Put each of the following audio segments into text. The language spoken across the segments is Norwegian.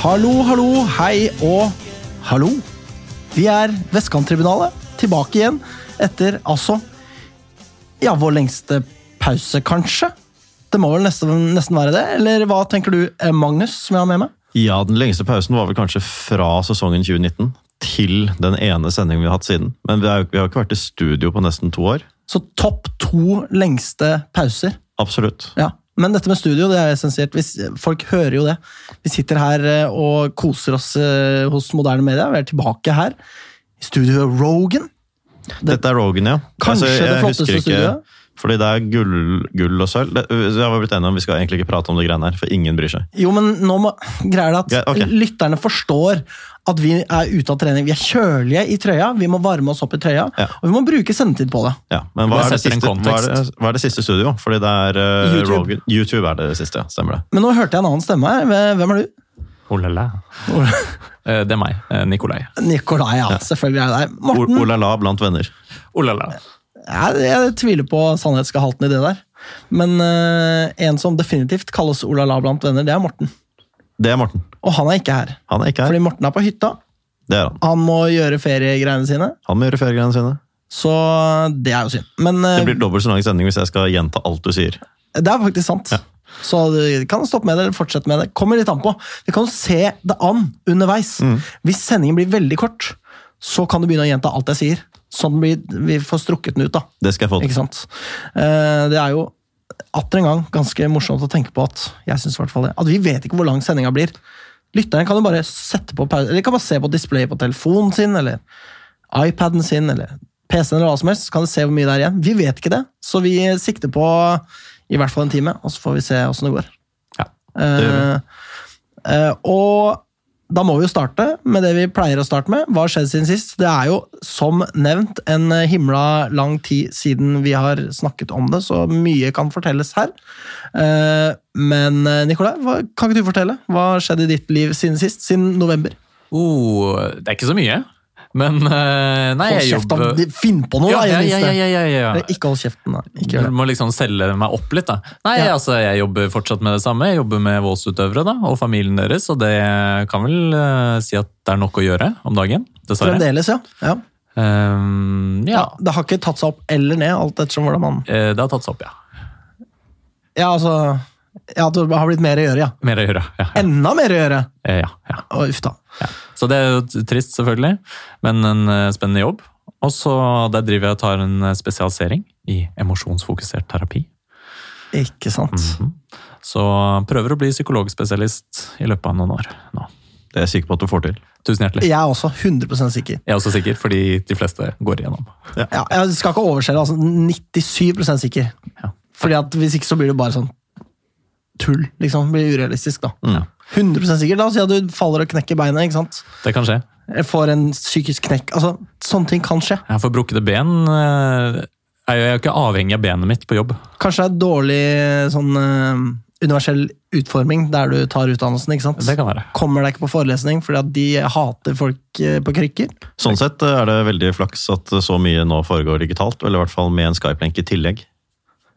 Hallo, hallo, hei og hallo. Vi er Vestkanttribunalet, tilbake igjen etter altså Ja, vår lengste pause, kanskje? Det må vel nesten, nesten være det? Eller hva tenker du, eh, Magnus, som jeg har med meg? Ja, den lengste pausen var vel kanskje fra sesongen 2019 til den ene sendingen vi har hatt siden. Men vi har, vi har ikke vært i studio på nesten to år. Så topp to lengste pauser. Absolutt. Ja. Men dette med studio, det er essensielt. Folk hører jo det. Vi sitter her eh, og koser oss eh, hos moderne media. Vi er tilbake her i studio Rogan. Dette er Rogan, ja. Kanskje Altså, det flotteste ikke- studioet? Fordi det er gull, gull og sølv. Det, jeg har blitt enig om Vi skal egentlig ikke prate om det greiene her, for ingen bryr seg. Jo, men nå må greier det at Ja, okay. lytterne forstår at vi er ute av trening. Vi er kjølige i trøya, vi må varme oss opp i trøya, Ja. og vi må bruke sendetid på det. Ja, men hva er, det siste, hva, er det, hva er det siste studio? Fordi det er uh, YouTube. Rogan. YouTube er det siste, ja. Stemmer det. Men nå hørte jeg en annen stemme her. Hvem er du? Oh la la. Eh, Det er meg, eh, Nikolai. Nikolai, ja. Selvfølgelig er det deg. Morten, Olala blant venner. Oh la la. Jeg, jeg tviler på sannhetsgehalten i det der. Men uh, en som definitivt kalles Olala blant venner, det er Morten. Det er Morten. Og han er ikke her. Han er ikke her. Fordi Morten er på hytta. Det er han. Han må gjøre feriegreiene sine. Han må gjøre feriegreiene sine. Så det er jo synd. Men uh, Det blir dobbelt så lang sending hvis jeg skal gjenta alt du sier. Det er faktisk sant. Ja. Så du kan stoppe med det eller fortsette med det. Kommer litt an på. Vi kan se det an underveis. Mm. Hvis sendingen blir veldig kort, så kan du begynne å gjenta alt jeg sier. Sånn vi, vi får strukket den ut, da. Det skal jeg få til. Ikke sant? Eh, Det er jo atter en gang ganske morsomt å tenke på at jeg synes i hvert fall det, at vi vet ikke hvor lang sendinga blir. Lytteren kan jo bare sette på pause, eller kan bare se på displayet på telefonen sin, eller iPaden sin, eller PC-en, eller hva som helst. Så kan de se hvor mye det er igjen. Vi vet ikke det, så vi sikter på i hvert fall en time, og så får vi se åssen det går. Ja, det gjør vi. Eh, eh, og da må vi jo starte med det vi pleier å starte med. Hva har skjedd siden sist? Det er jo som nevnt en himla lang tid siden vi har snakket om det, så mye kan fortelles her. Eh, Men Nicolai, Nikolai, kan ikke du fortelle? Hva har skjedd i ditt liv siden sist? Siden november? Oh, det er ikke så mye. Men uh, nei, Hold jeg jobber Finn på noe, ja, da! ja, ja, ja, ja, ja. Ikke hold kjeften, da. Ikke Du må liksom selge meg opp litt, da. Nei, altså, jeg jobber fortsatt med det samme. Jeg jobber med voldsutøvere da, og familien deres, og det kan vel uh, si at det er nok å gjøre om dagen. Dessverre. Fremdeles, ja. ja. Um, ja. Det har ikke tatt seg opp eller ned, alt ettersom hvordan man uh, det har tatt seg opp, ja. Ja, altså Ja, at det har blitt mer å gjøre, ja. Mer å gjøre. Ja, ja. Enda mer å gjøre! Eh, ja, ja. Å, uff da. Ja. Så det er jo trist, selvfølgelig, men en eh, spennende jobb. Og så der driver jeg og tar en eh, spesialisering i emosjonsfokusert terapi. Ikke sant. Mhm. Så prøver å bli psykologspesialist i løpet av noen år nå. Det er jeg sikker på at du får til. Tusen hjertelig. Jeg er også 100 sikker. Jeg er også sikker, fordi de fleste går igjennom. Ja, jeg skal ikke overse det, altså 97 sikker. Ja. Fordi at Hvis ikke så blir det bare sånn tull. liksom. Blir urealistisk, da. Mm. 100 sikkert. La oss si at du faller og knekker beinet. ikke sant? Det kan skje. Jeg får en psykisk knekk. altså Sånne ting kan skje. Jeg får brukkede ben. eh, Jeg er jo ikke avhengig av benet mitt på jobb. Kanskje det er dårlig sånn eh, universell utforming der du tar utdannelsen. ikke sant? Det kan være. Kommer deg ikke på forelesning fordi at de hater folk eh, på krykker. Sånn sett er det veldig flaks at så mye nå foregår digitalt, eller i hvert fall med en Skype-lenke i tillegg.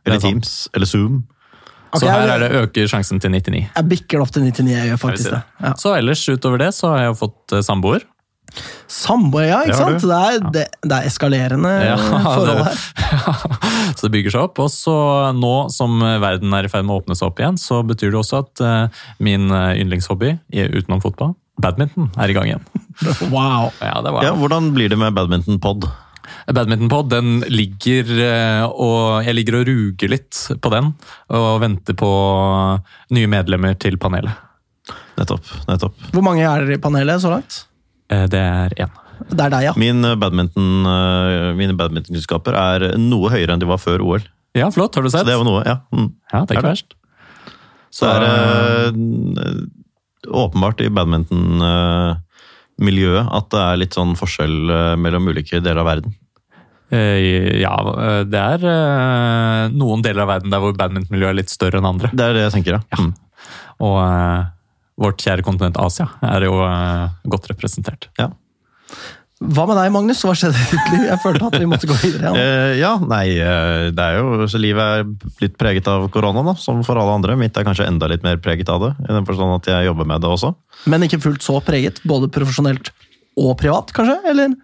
Eller er. Teams, eller Zoom. Ok, Så her er det øker sjansen til 99. Jeg bikker det opp til 99, jeg gjør faktisk det. det. Ja. Så ellers utover det så har jeg fått eh, samboer. Samboer, ja, ikke Det sant? Det er, det, det er eskalerende Ja, forhold det- her. så det bygger seg opp. Og så nå som verden er i ferd med å åpne seg opp igjen, så betyr det også at uh, min eh, yndlingshobby utenom fotball, badminton, er i gang igjen. Wow. Ja, det var Ja, Hvordan blir det med badminton-pod? Badmintonpod, den ligger eh, og Jeg ligger og ruger litt på den, og venter på nye medlemmer til panelet. Nettopp. nettopp. Hvor mange er dere i panelet så langt? Eh, Det er én. Det er deg, ja. Min eh, badminton, mine badmintonkunnskaper er noe høyere enn de var før OL. Ja, flott. Har du sett? Så det var noe, ja. Mm. Ja, det er ikke Er det? verst. Så det er det åpenbart i badminton-miljøet at det er litt sånn forskjell eh, mellom ulike deler av verden. Eh, Ja, eh, det er noen deler av verden der hvor badmintonmiljøet er litt større enn andre. Det er det jeg tenker, ja. ja. Og eh, vårt kjære kontinent Asia er jo godt representert. ja. Hva med deg, Magnus? Hva skjedde i ditt liv? Jeg følte at vi måtte gå videre. Ja. uh, ja, nei, eh, det er jo så Livet er litt preget av korona, da, som for alle andre. Mitt er kanskje enda litt mer preget av det, i den forstand at jeg jobber med det også. Men ikke fullt så preget, både profesjonelt og privat, kanskje? Eller?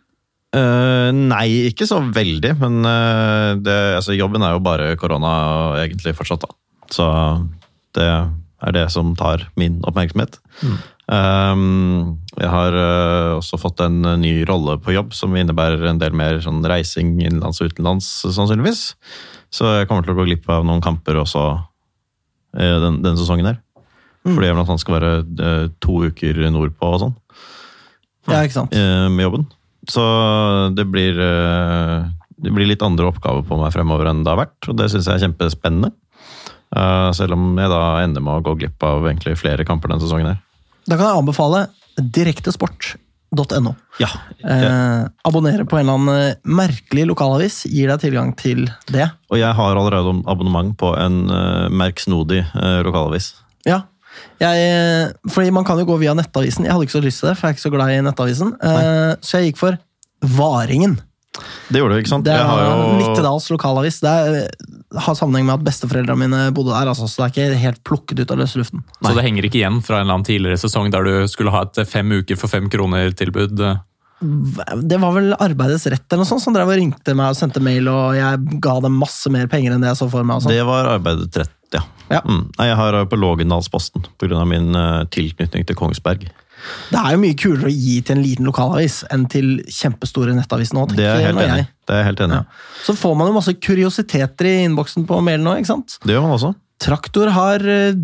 Uh, nei, ikke så veldig, men uh, det, altså, jobben er jo bare korona egentlig fortsatt, da. Så det er det som tar min oppmerksomhet. Um, jeg har eh, også fått en eh, ny rolle på jobb som innebærer en del mer sånn reising innenlands og utenlands, sannsynligvis. Så jeg kommer til å gå glipp av noen kamper også eh, den, denne sesongen her. Fordi jeg blant annet skal være eh, to uker nordpå og sånn Ja, ikke sant? eh, med jobben. Så det blir, eh, det blir litt andre oppgaver på meg fremover enn det har vært, og det syns jeg er kjempespennende. Eh, selv om jeg da ender med å gå glipp av egentlig flere kamper denne sesongen her. Da kan jeg anbefale direktesport.no. Ja, Eh, abonnere på en eller annen eh, merkelig lokalavis gir deg tilgang til det. Og jeg har allerede abonnement på en uh, merksnodig uh, lokalavis. Ja. Jeg, eh, fordi man kan jo gå via nettavisen. Jeg hadde ikke så lyst til det, for jeg er ikke så glad i nettavisen. Eh, så jeg gikk for Varingen. Det gjorde du, ikke sant? Det er jo- Nittedals lokalavis. Det er, har sammenheng med at besteforeldrene mine bodde der, altså, så det er ikke helt plukket ut av løse luften. Så det henger ikke igjen fra en eller annen tidligere sesong der du skulle ha et fem uker for fem kroner-tilbud. Det var vel Arbeidets Rett eller noe sånt som drev og ringte meg og sendte mail, og jeg ga dem masse mer penger enn det jeg så for meg. Og. Det var Arbeidets rett, ja. Ja. Mm. Nei, jeg har på Lågendalsposten pga. min eh, tilknytning til Kongsberg. Det er jo mye kulere å gi til en liten lokalavis enn til kjempestore nettaviser nå. Det er helt enig. Det er helt enig. Ja. Så får man jo masse kuriositeter i innboksen på mail nå, ikke sant? Det gjør man også. Traktor har eh,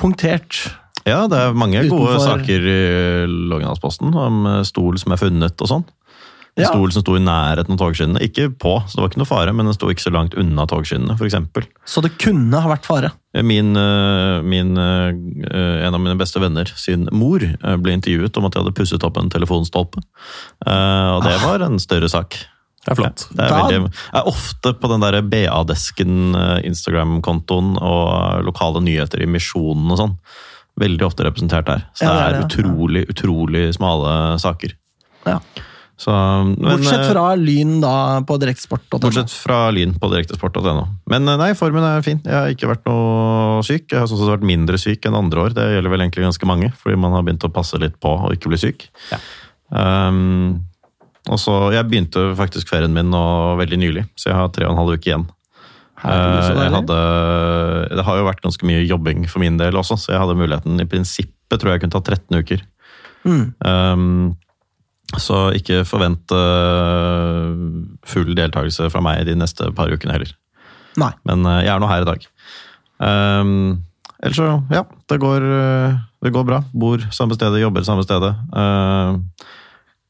punktert Ja, det er mange gode saker i Lågendalsposten om eh, stol som er funnet og sånn. En Ja. stol som sto i nærheten av togskinnene. Ikke på, så det var ikke noe fare, men den sto ikke så langt unna togskinnene, f.eks. Så det kunne ha vært fare. Min, eh, min, eh, en av mine beste venner sin mor eh, ble intervjuet om at de hadde pusset opp en telefonstolpe. Og det var en større sak. Det er flott. Det er, veldig, jeg er ofte på den der BA-desken Instagram-kontoen og lokale nyheter i Misjonen og sånn. Veldig ofte representert der. Så Ja, det er, er det, utrolig, utrolig smale saker. Ja. Så, men, Bortsett eh, fra Lyn da på direktesport.no. Bortsett fra Lyn på direktesport.no. Men eh, nei, formen er fin. Jeg har ikke vært noe syk. Jeg har sånn sett vært mindre syk enn andre år. Det gjelder vel egentlig ganske mange, fordi man har begynt å passe litt på å ikke bli syk. Ja. Um, og så, Jeg begynte faktisk ferien min nå veldig nylig, så jeg har tre og en halv uke igjen. Herlig, Eh, jeg hadde, det har jo vært ganske mye jobbing for min del også, så jeg hadde muligheten i prinsippet tror jeg kunne ta 13 uker. Mm. Um, så ikke forvent uh, full deltakelse fra meg de neste par ukene heller. Nei. Men uh, jeg er nå her i dag. Um, ellers så, ja, det går, uh, det går bra. Bor samme stedet, jobber samme stedet. Uh,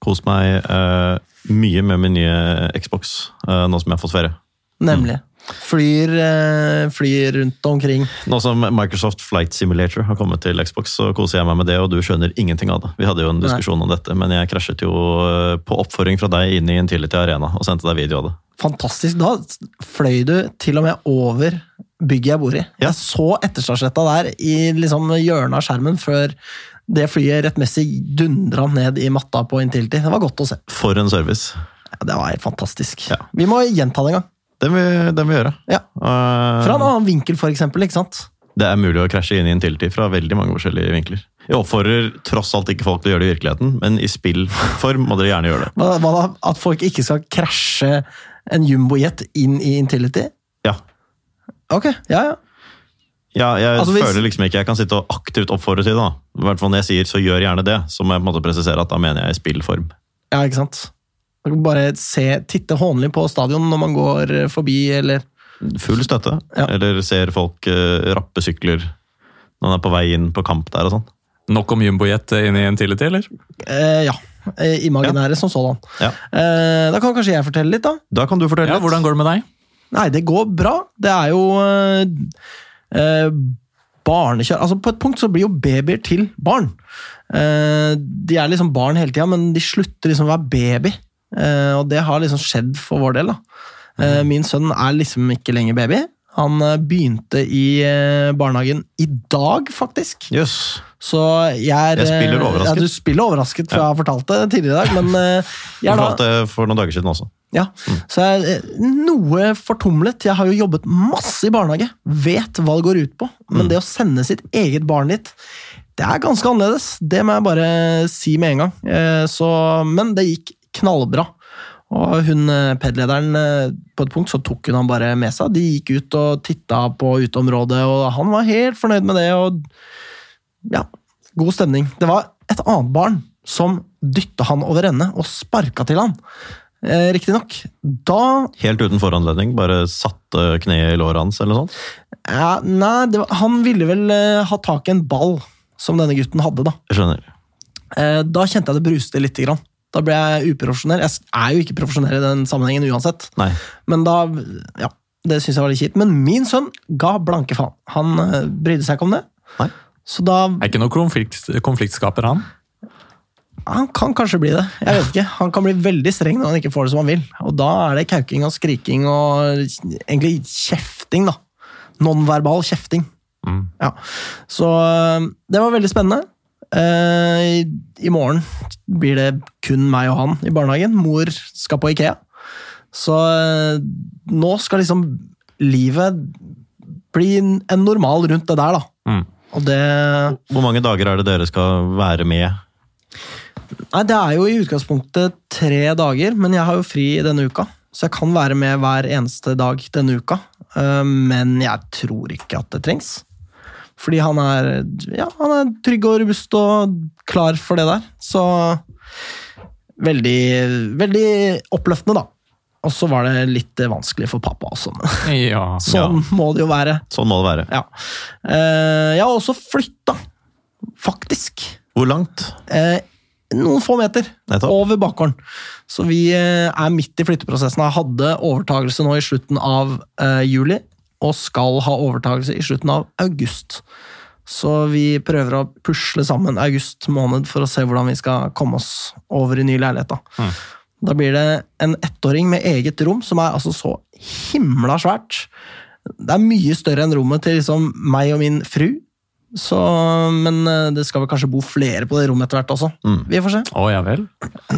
Kos meg uh, mye med min nye Xbox uh, nå som jeg har fått ferie. Nemlig. Flyr, eh, flyr rundt omkring. Nå som Microsoft Flight Simulator har kommet til Xbox, så koser jeg meg med det, og du skjønner ingenting av det. Vi hadde jo en diskusjon om dette, men jeg krasjet jo uh, på oppfordring fra deg inn i Intility Arena og sendte deg video av det. Fantastisk. Da fløy du til og med over bygget jeg bor i. Ja. Jeg så Etterstadsletta der i liksom hjørnet av skjermen før det flyet rettmessig dundra ned i matta på Intility. Det var godt å se. For en service. Ja, det var helt fantastisk. Ja. Vi må gjenta det en gang. Den vil, den vil gjøre. Ja. Uh, Fra en annen vinkel, for eksempel. Ikke sant? det er mulig å krasje inn i Intility fra veldig mange forskjellige vinkler. Jeg oppfordrer tross alt ikke folk til å gjøre det i virkeligheten, men i spillform må dere gjerne gjøre det. Hva, hva da? At folk ikke skal krasje en jumbojet inn i Intility? Ja. Ok, ja, ja. Ja, jeg Altså, hvis- føler liksom ikke jeg kan sitte og aktivt oppfordre til det. da. I hvert fall Når jeg sier 'så gjør gjerne det', så må jeg på en måte presisere at da mener jeg i spillform. Ja, ikke sant? Kan bare se, titte hånlig på stadion når man går forbi, eller Full støtte. Ja. Eller ser folk uh, rappe sykler når man er på vei inn på kamp der og sånn. Nok om jumbojet inn i en tidlig tid, eller? eh, Ja. eh, Imaginære som sådan. Ja. Eh, da kan kanskje jeg fortelle litt, da? Da kan du fortelle Ja, litt. Hvordan går det med deg? Nei, det går bra. Det er jo eh, eh, barnekjør Altså, på et punkt så blir jo babyer til barn. Eh, de er liksom barn hele tida, men de slutter liksom å være baby. Eh, og det har liksom skjedd for vår del, da. Eh, min sønn er liksom ikke lenger baby. Han eh, begynte i eh, barnehagen i dag, faktisk. Yes. Så jeg er Jeg spiller overrasket. Ja, du spiller overrasket, for jeg har fortalt det tidligere i dag. Men Du jeg er da fortalte det for noen dager siden også. Ja, så jeg er noe fortumlet. Jeg har jo jobbet masse i barnehage, vet hva det går ut på. Men det å sende sitt eget barn dit, det er ganske annerledes. Det må jeg bare si med en gang. Så, men det gikk knallbra. Og hun eh, PED-lederen, eh, på et punkt så tok hun han bare med seg. De gikk ut og titta på uteområdet, og han var helt fornøyd med det. og ja, god stemning. Det var et annet barn som dytta han over ende og sparka til han. Eh, Riktignok. Da Helt uten foranledning, bare satte kneet i låret hans eller sånt. ja, Nei, var, han ville vel eh, ha tak i en ball som denne gutten hadde, da. Jeg skjønner. Eh, da kjente jeg det bruste lite grann. Da ble jeg uprofesjonell. Jeg er jo ikke profesjonell i den sammenhengen uansett. Nei. Men da Ja, det syns jeg var litt kjipt. Men min sønn ga blanke faen. Han eh, brydde seg ikke om det. Nei. Så da Er ikke noen konflikt, konfliktskaper, han? Han kan kanskje bli det. Jeg vet ikke. Han kan bli veldig streng når han ikke får det som han vil. Og da er det kauking og skriking og egentlig kjefting, da. Nonverbal kjefting. Mm. Ja. Så øh, det var veldig spennende. Eh, i, morgen blir det kun meg og han i barnehagen. Mor skal på Ikea. Så øh, nå skal liksom livet bli en en normal rundt det der, da. Mm. Og det Hvor mange dager er det dere skal være med? Nei, Det er jo i utgangspunktet tre dager, men jeg har jo fri denne uka. Så jeg kan være med hver eneste dag denne uka. Eh, Men jeg tror ikke at det trengs. Fordi han er, ja, han er trygg og robust og klar for det der. Så veldig, veldig oppløftende, da. Og så var det litt vanskelig for pappa også. men Ja. Sånn må det jo være. Sånn må det være. Ja. Eh, Jeg har også flytta, faktisk. Hvor langt? Eh, noen få meter Nettopp. over bakgården. Så vi eh, er midt i flytteprosessen. Jeg hadde overtagelse nå i slutten av eh, juli, og skal ha overtakelse i slutten av august. Så vi prøver å pusle sammen august måned for å se hvordan vi skal komme oss over i ny leilighet. Da, Mm. da blir det en ettåring med eget rom, som er altså så himla svært. Det er mye større enn rommet til liksom meg og min fru. Så, men eh, det skal vel kanskje bo flere på det rommet etter hvert også. Mm. Vi får se. Å ja vel.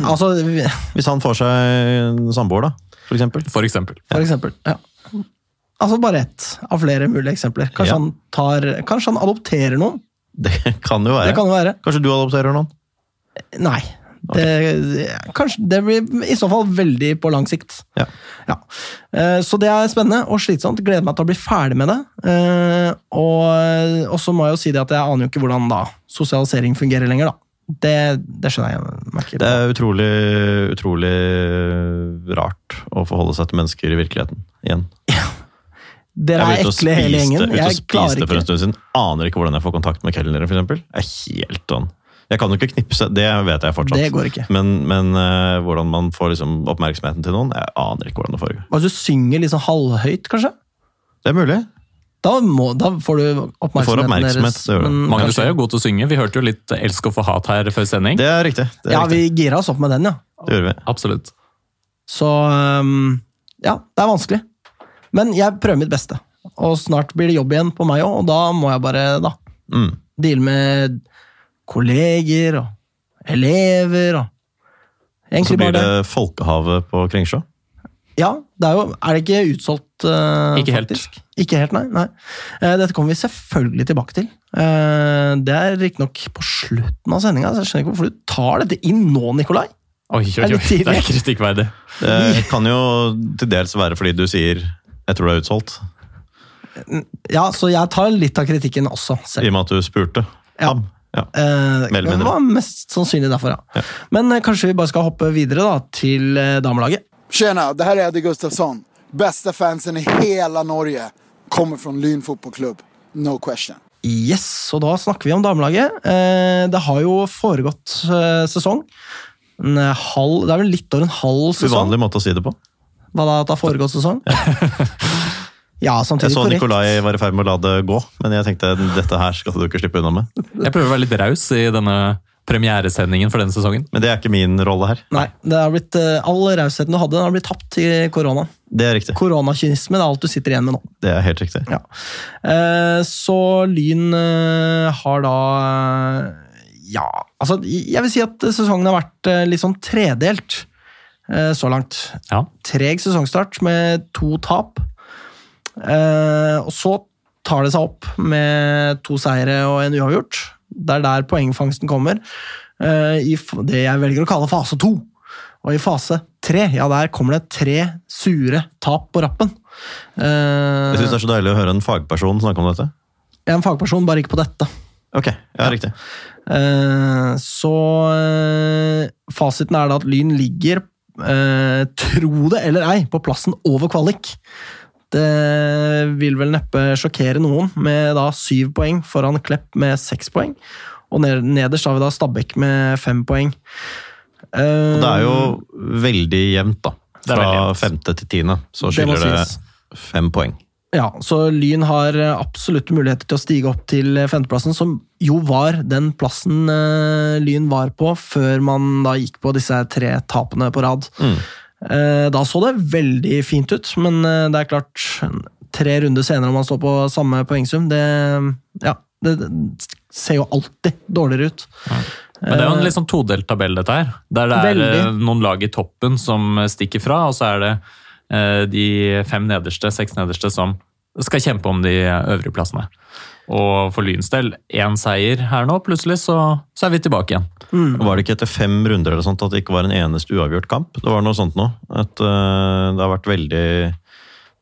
Altså, vi- Hvis han får seg samboer, da, for eksempel. For eksempel. for eksempel. Ja. Altså bare ett av flere mulige eksempler. Kanskje, Ja. han, tar, kanskje han adopterer noen? Det kan jo være. Det kan jo være. Kanskje du adopterer noen? Nei. Det, kanskje, det blir i så fall veldig på lang sikt. Ja. Ja. Eh, Så det er spennende og slitsomt. Gleder meg til å bli ferdig med det. Eh, Og, og så må jeg jo si det at jeg aner jo ikke hvordan da sosialisering fungerer lenger, da. Det, det skjønner jeg Merker. Det er utrolig, utrolig rart å forholde seg til mennesker i virkeligheten igjen. Dere Jeg er ekle hele gjengen. og Jeg klarer spiste for en stund siden. Aner ikke hvordan jeg får kontakt med kelneren. Jeg er helt sånn. Jeg kan jo ikke knipse, det vet jeg fortsatt. Det går ikke. Men, men uh, hvordan man får liksom oppmerksomheten til noen, jeg aner ikke hvordan det foregår. Hvis du synger sånn halvhøyt, kanskje? Det er mulig. Da, må, da får du oppmerksomheten oppmerksomhet, det gjør du. men Magnus er jo god til å synge. Vi hørte jo litt Elsk og få hat her før sending. Det er riktig. Det, er Ja, riktig. vi gira oss opp med den, ja. det gjør vi. Absolutt. Så um, ja, det er vanskelig. Men jeg prøver mitt beste. Og snart blir det jobb igjen på meg òg, og da må jeg bare da Mm. deale med kolleger og elever og Så Egentlig blir bare det. det Folkehavet på Kringsjå. Ja, det er jo Er det ikke utsolgt, uh, Ikke helt. Ikke helt, nei. nei. Uh, dette kommer vi selvfølgelig tilbake til. Uh, det er riktignok på slutten av sendinga, så jeg skjønner ikke hvorfor du tar dette inn nå, Nikolai. Oi, oi, oi. Det er kritikkverdig. Det kan jo til dels være fordi du sier 'jeg tror det er utsolgt', Ja, så jeg tar litt av kritikken også i og med at du spurte. Ja. ham. Ja. Eh, det var mest sannsynlig derfor, ja. Ja. Men eh, kanskje vi bare skal hoppe videre da, til eh, damelaget. Tjena, det her er Eddie Gustafsson. Beste fansen i hele Norge. Kommer fra Lyn fotballklubb. No question. Yes, og da snakker vi om damelaget. Eh, det har jo foregått eh, sesong. En halv, det er vel litt over en halv sesong. Uvanlig måte å si det på. Hva da, at det har foregått sesong? ja, samtidig korrekt. Jeg så korrekt. Nikolai var i ferd med å la det gå, men jeg tenkte dette her skal du ikke slippe unna med. Jeg prøver å være litt raus i denne premieresendingen for denne sesongen. Men det er ikke min rolle her. Nei, det har blitt, eh, all rausheten du hadde, den har blitt tapt i korona. Det er riktig. Koronakynisme er alt du sitter igjen med nå. Det er helt riktig. Ja. Eh, så Lyn eh, har da Ja, altså jeg vil si at sesongen har vært litt sånn tredelt så langt. Ja. Treg sesongstart med to tap. Eh, og så tar det seg opp med to seire og en uavgjort. Det er der poengfangsten kommer. eh, I det jeg velger å kalle fase to. Og i fase tre, ja, der kommer det tre sure tap på rappen. Eh, Jeg syns det er så deilig å høre en fagperson snakke om dette. jeg er en fagperson, bare ikke på dette. Ok, ja, riktig. Eh, så eh, fasiten er da at Lyn ligger, eh, tro det eller ei, på plassen over kvalik. Det vil vel neppe sjokkere noen, med da syv poeng foran Klepp med seks poeng. Og nederst har vi da Stabæk med fem poeng. Eh, Og det er jo veldig jevnt, da. Fra jevnt. femte til tiende så Det skiller det sies. fem poeng. Ja, så Lyn har eh, absolutt muligheter til å stige opp til eh, femteplassen, som jo var den plassen eh, Lyn var på før man da gikk på disse tre tapene på rad. Mm. Da så det veldig fint ut, men det er klart Tre runder senere om man står på samme poengsum, det, ja, det ser jo alltid dårligere ut. Men det er jo en litt sånn todelt tabell, dette her. Der det er Veldig. noen lag i toppen som stikker fra, og så er det de fem nederste, seks nederste, som skal kjempe om de øvrige plassene. Og for Lyns del, én seier her nå, plutselig så, så er vi tilbake igjen. Var det ikke etter fem runder eller sånt at det ikke var en eneste uavgjort kamp? Det var noe sånt nå. At uh, det har vært veldig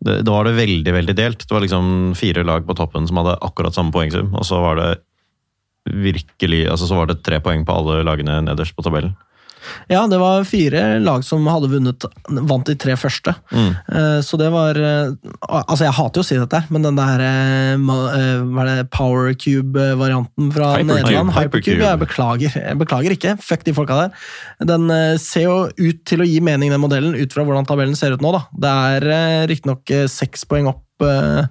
det, Da var det veldig, veldig delt. Det var liksom fire lag på toppen som hadde akkurat samme poengsum, og så var det virkelig altså Så var det tre poeng på alle lagene nederst på tabellen. Ja, det var fire lag som hadde vunnet, vant de tre første. Mm. Eh, Så det var eh, Altså, jeg hater jo å si dette, men den der eh, Hva er det Power Cube-varianten fra Hypercube, Nederland? Hypercube. Jeg beklager. Jeg beklager ikke. Fuck de folka der. Den ser jo ut til å gi mening, den modellen, ut fra hvordan tabellen ser ut nå, da. Det er riktignok seks poeng opp eh,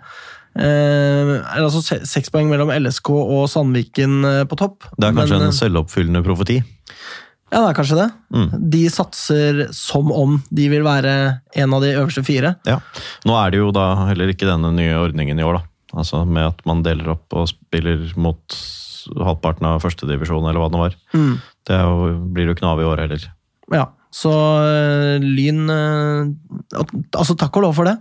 altså Seks poeng mellom LSK og Sandviken på topp. Det er kanskje Men, en selvoppfyllende profeti. Ja, det er kanskje det. Mm. De satser som om de vil være en av de øverste fire. Ja. Nå er det jo da heller ikke denne nye ordningen i år, da. Altså med at man deler opp og spiller mot halvparten av førstedivisjon, eller hva det nå var. Mm. Det jo, blir jo ikke noe av i år heller. Ja, så øh, Lyn øh, Altså, takk og lov for det.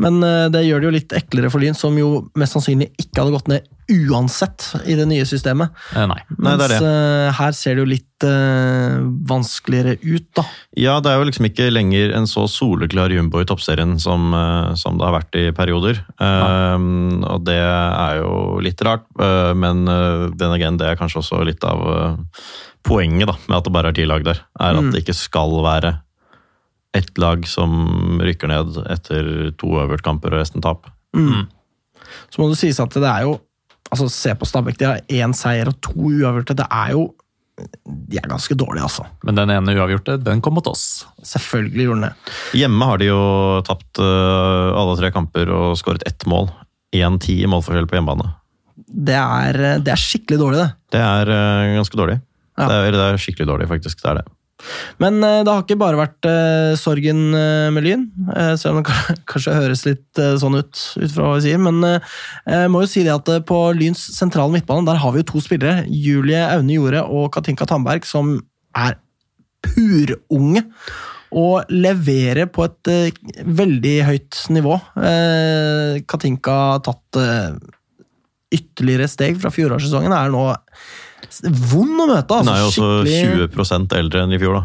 Men øh, det gjør det jo litt eklere for Lyn, som jo mest sannsynlig ikke hadde gått ned uansett i det nye systemet. Eh, nei. Nei, det er Mens øh, her ser det jo litt eh, vanskeligere ut, da. Ja, det er jo liksom ikke lenger en så soleklar jumbo i toppserien som, eh, som det har vært i perioder. Um, og det er jo litt rart, eh, men uh, den again, det er kanskje også litt av eh, poenget da, med at det bare er ti lag der. Er at Mm. det ikke skal være ett lag som rykker ned etter to øvertkamper og resten tap. Mm. Så må det sies at det er jo Altså, se på Stabæk, de har én seier og to uavgjorte. Det er jo De er ganske dårlige, altså. Men den ene uavgjorte, den kom mot oss. Selvfølgelig gjorde den det. Hjemme har de jo tapt uh, alle tre kamper og skåret ett mål. 1-10 i målforskjell på hjemmebane. Det er, det er skikkelig dårlig, det. Det er uh, ganske dårlig. Ja. Det, er, det er skikkelig dårlig, faktisk. Det er det. Men eh, det har ikke bare vært eh, sorgen eh, med Lyn, eh, selv om det kan- kanskje høres litt sånn ut, ut fra hva vi sier. Men jeg må jo si det at på Lyns sentrale midtbane der har vi jo to spillere, Julie Aune Jorde og Katinka Tandberg, som er purunge. Og leverer på et veldig høyt nivå. Katinka har tatt ytterligere steg fra fjorårssesongen. Er nå vond å møte. Altså, er jo også skikkelig- 20% eldre enn i fjor, da.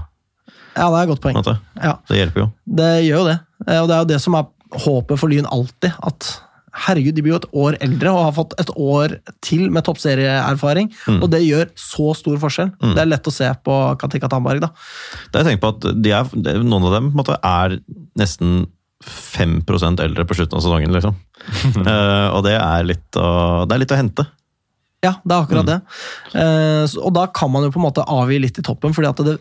Ja, det er et godt poeng. Ja. Det hjelper jo. Det gjør jo det. Eh, Og det er jo det som er håpet for Lyn alltid. At herregud, de blir jo et år eldre og har fått et år til med toppserieerfaring. Mm. Og det gjør så stor forskjell. Det er lett å se på Katika Tamberg, da. Det jeg tenkt på at de er, Noen av dem måte, er nesten 5% eldre på slutten av sesongen, liksom. uh, og det er, litt å, det er litt å hente. Ja, det er akkurat det. Uh, Og da kan man jo på en måte avgi litt i toppen, fordi at det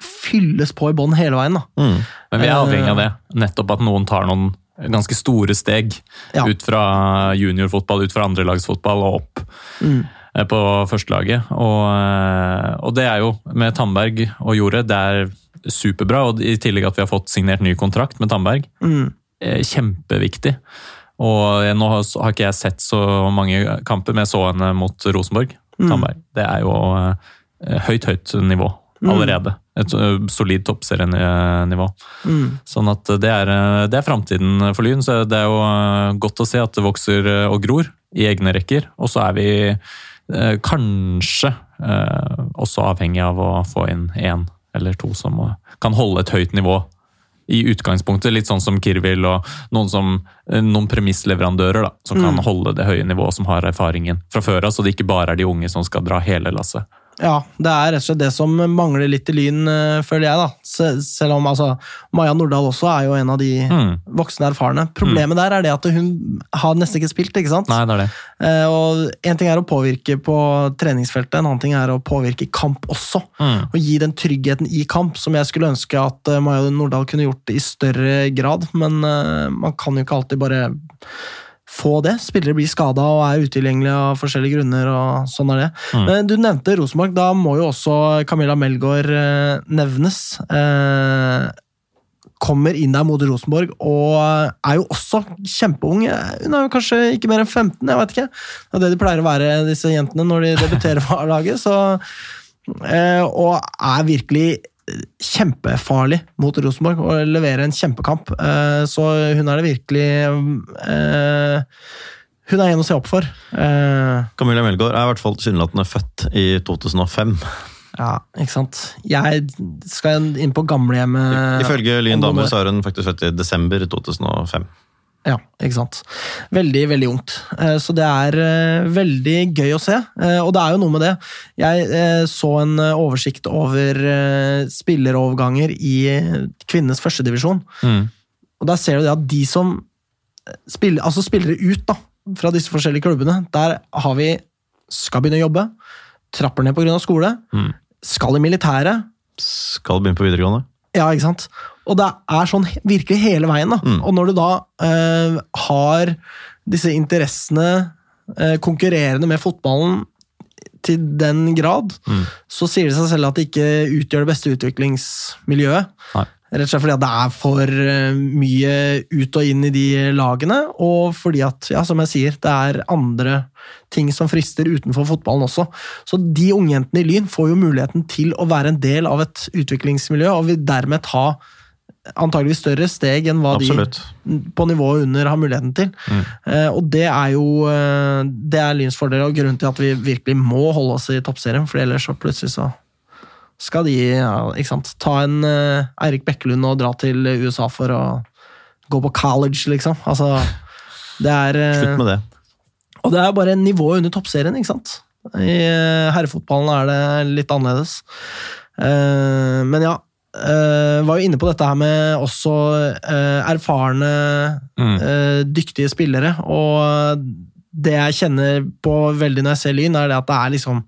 fylles på i bånn hele veien. da. Mm. Men vi er avhengig av det. Nettopp at noen tar noen ganske store steg Ja. ut fra juniorfotball, ut fra andrelagsfotball og opp. Mm. eh, på førstelaget. Og, eh, og det er jo, med Tandberg og Jordet, det er superbra. Og i tillegg at vi har fått signert ny kontrakt med Tandberg. Mm. eh, Kjempeviktig. Og jeg- nå har har ikke jeg sett så mange kamper, men jeg så henne mot Rosenborg. Mm. Det er jo eh, høyt, høyt nivå allerede. Et eh, solid toppserienivå. Mm. Sånn at det er, eh, det er framtiden for Lyn. Så det er jo eh, godt å se at det vokser eh, og gror i egne rekker. Og så er vi eh, kanskje eh, også avhengig av å få inn én eller to som eh, kan holde et høyt nivå. I utgangspunktet, litt sånn som Kirvil og noen, som, eh, noen premissleverandører da, som kan holde det høye nivået, som har erfaringen fra før av, så det ikke bare er de unge som skal dra hele lasset. Ja, det er rett og slett det som mangler litt i Lyn, eh, føler jeg. da. Se- Selv om altså, Maja Nordahl også er jo en av de Mm. voksne erfarne. Problemet der er det at hun har nesten ikke spilt, ikke sant? Nei, det er det. Eh, og En ting er å påvirke på treningsfeltet, en annen ting er å påvirke i kamp også. Mm. Og gi den tryggheten i kamp, som jeg skulle ønske at eh, Maja Nordahl kunne gjort i større grad. Men man kan jo ikke alltid bare få det. Spillere blir skada og er utilgjengelige av forskjellige grunner. og sånn er det. Mm. Men Du nevnte Rosenborg. Da må jo også Camilla Melgaard eh, nevnes. Eh, kommer inn der mot Rosenborg og er jo også kjempeung. Hun er jo kanskje ikke mer enn 15, jeg vet ikke. Det er det de pleier å være, disse jentene, når de debuterer for A-laget. så eh, Og er virkelig kjempefarlig mot Rosenborg og leverer en kjempekamp. Eh, Så hun er det virkelig eh, Hun er en å se opp for. Eh, Camilla Melgaard er i hvert fall tilsynelatende født i 2005. Ja, ikke sant. Jeg skal inn på gamlehjemmet Ifølge Lyn damer så er hun faktisk født i desember 2005. Ja, ikke sant. Veldig, veldig ungt. Eh, Så det er eh, veldig gøy å se. Eh, Og det er jo noe med det. Jeg så en oversikt over spilleroverganger i kvinnenes førstedivisjon. Mm. Og der ser du det at de som spiller, altså spillere ut da, fra disse forskjellige klubbene, der har vi skal begynne å jobbe, trapper ned pga. skole, Mm. skal i militæret, Skal begynne på videregående. ja, ikke sant? Og det er sånn virkelig hele veien. da. Mm. Og når du da eh, har disse interessene eh, konkurrerende med fotballen til den grad, Mm. så sier det seg selv at det ikke utgjør det beste utviklingsmiljøet. Nei. Rett og slett fordi det er for eh, mye ut og inn i de lagene, og fordi at, ja, som jeg sier, det er andre ting som frister utenfor fotballen også. Så de ungjentene i Lyn får jo muligheten til å være en del av et utviklingsmiljø, og vil dermed ta antageligvis større steg enn hva Absolutt. de på nivået under har muligheten til. Mm. Eh, og det er jo eh, det er Lyns fordel, og grunnen til at vi virkelig må holde oss i toppserien, for ellers så plutselig så skal de ja, ikke sant, ta en eh, Eirik Bekkelund og dra til USA for å gå på college, liksom. Altså, det er Slutt med det. Og det er bare nivået under toppserien, ikke sant? I herrefotballen er det litt annerledes. Men ja, eh, var jo inne på dette her med også uh, erfarne, Mm. uh, dyktige spillere. Og det jeg kjenner på veldig når jeg ser Lyn, er det at det er liksom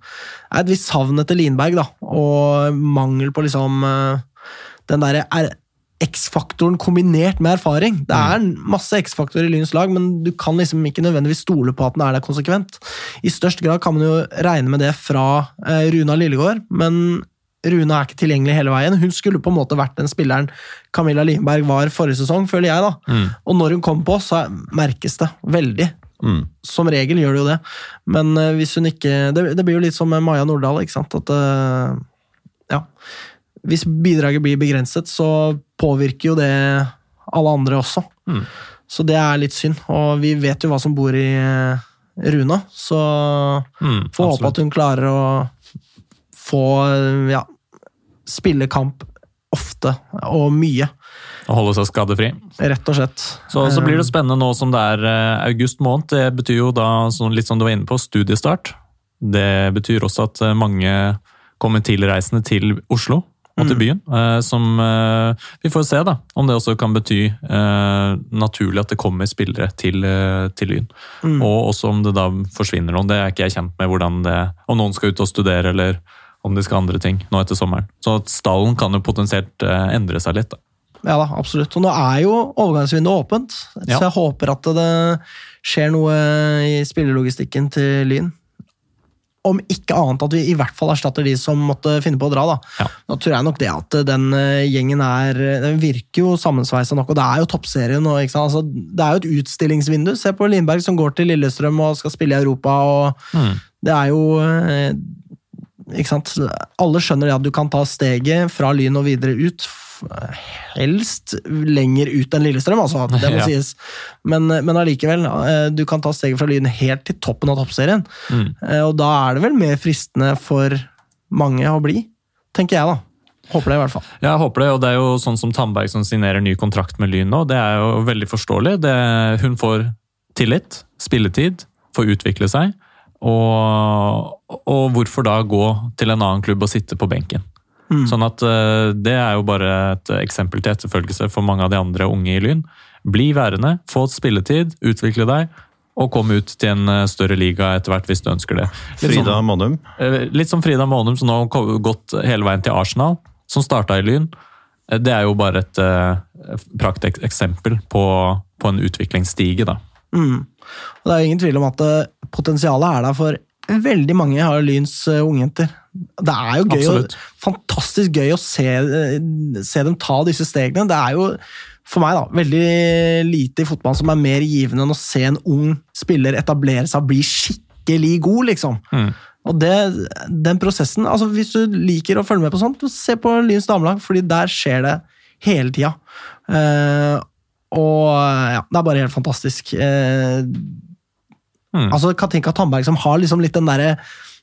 er et visst savn etter Linberg, da. Og mangel på liksom den derre er- X-faktoren kombinert med erfaring. Det er masse X-faktorer i Lyns lag, men du kan liksom ikke nødvendigvis stole på at den er der konsekvent. I størst grad kan man jo regne med det fra Runa Lillegård, men Runa er ikke tilgjengelig hele veien. Hun skulle på en måte vært den spilleren Camilla Lienberg var forrige sesong, føler jeg. da. Mm. Og når hun kommer på, så merkes det veldig. Mm. Som regel gjør det jo det, men eh, hvis hun ikke Det, det blir jo litt som med Maja Nordahl, ikke sant? At eh, Ja. Hvis bidraget blir begrenset, så påvirker jo det alle andre også. Mm. Så det er litt synd, og vi vet jo hva som bor i eh, Runa, så Mm, får håpe at hun klarer å få ja, spille kamp ofte og mye, Å holde seg skadefri. rett og slett. Så, så blir det spennende nå som det er eh, august måned. Det betyr jo da, litt som du var inne på, studiestart. Det betyr også at eh, mange kommer tilreisende til Oslo og til byen. Mm. Som eh, Vi får se da, om det også kan bety eh, naturlig at det kommer spillere til, eh, til Lyn. Og også om det da forsvinner noen. Det er ikke jeg kjent med hvordan det Om noen skal ut og studere, eller om de skal andre ting nå etter sommeren. Så at stallen kan jo potensielt eh, endre seg litt. da. Ja da, absolutt. Og nå er jo overgangsvinduet åpent, Ja. så jeg håper at det skjer noe i spillelogistikken til Lyn. om ikke annet at vi i hvert fall erstatter de som måtte finne på å dra. Da Ja. Nå tror jeg nok det at den eh, gjengen er Den virker jo sammensveisa nok, og det er jo toppserien. Og, ikke sant? Altså, det er jo et utstillingsvindu. Se på Lindberg som går til Lillestrøm og skal spille i Europa. og Mm. Det er jo eh? Alle skjønner at at du kan ta steget fra Lyn og videre ut. Helst lenger ut enn Lillestrøm, altså. Det må Ja. sies. Men, men allikevel, eh, du kan ta steget fra Lyn helt til toppen av toppserien. Mm. Eh, Og da er det vel mer fristende for mange å bli, tenker jeg, da. Håper det, i hvert fall. Jeg håper det, og det er jo sånn som Tandberg som signerer ny kontrakt med Lyn nå. Det er jo veldig forståelig. Det, hun får tillit, spilletid, får utvikle seg. Og, og hvorfor da gå til en annen klubb og sitte på benken? Sånn at eh, Det er jo bare et eksempel til etterfølgelse for mange av de andre unge i Lyn. Bli værende, få spilletid, utvikle deg, og kom ut til en eh, større liga etter hvert hvis du ønsker det. Litt sånn- Frida som, Månum? Litt som Frida Månum, som nå har gått hele veien til Arsenal, som starta i Lyn. Eh, Det er jo bare et uh, prakteksempel på, på en utviklingsstige, da. Mm. Og det er jo ingen tvil om at eh, potensialet er der for veldig mange av Lyns eh, ungjenter. Det er jo gøy, og, fantastisk gøy å se, eh, se dem ta disse stegene. Det er jo for meg da, veldig lite i fotball som er mer givende enn å se en ung spiller etablere seg og bli skikkelig god, liksom. Mm. Og det, den prosessen, altså Hvis du liker å følge med på sånt, se på Lyns damelag, fordi der skjer det hele tida. Eh, og ja, det er bare helt fantastisk. Eh, Mm. Altså Katinka Tandberg som har liksom litt den derre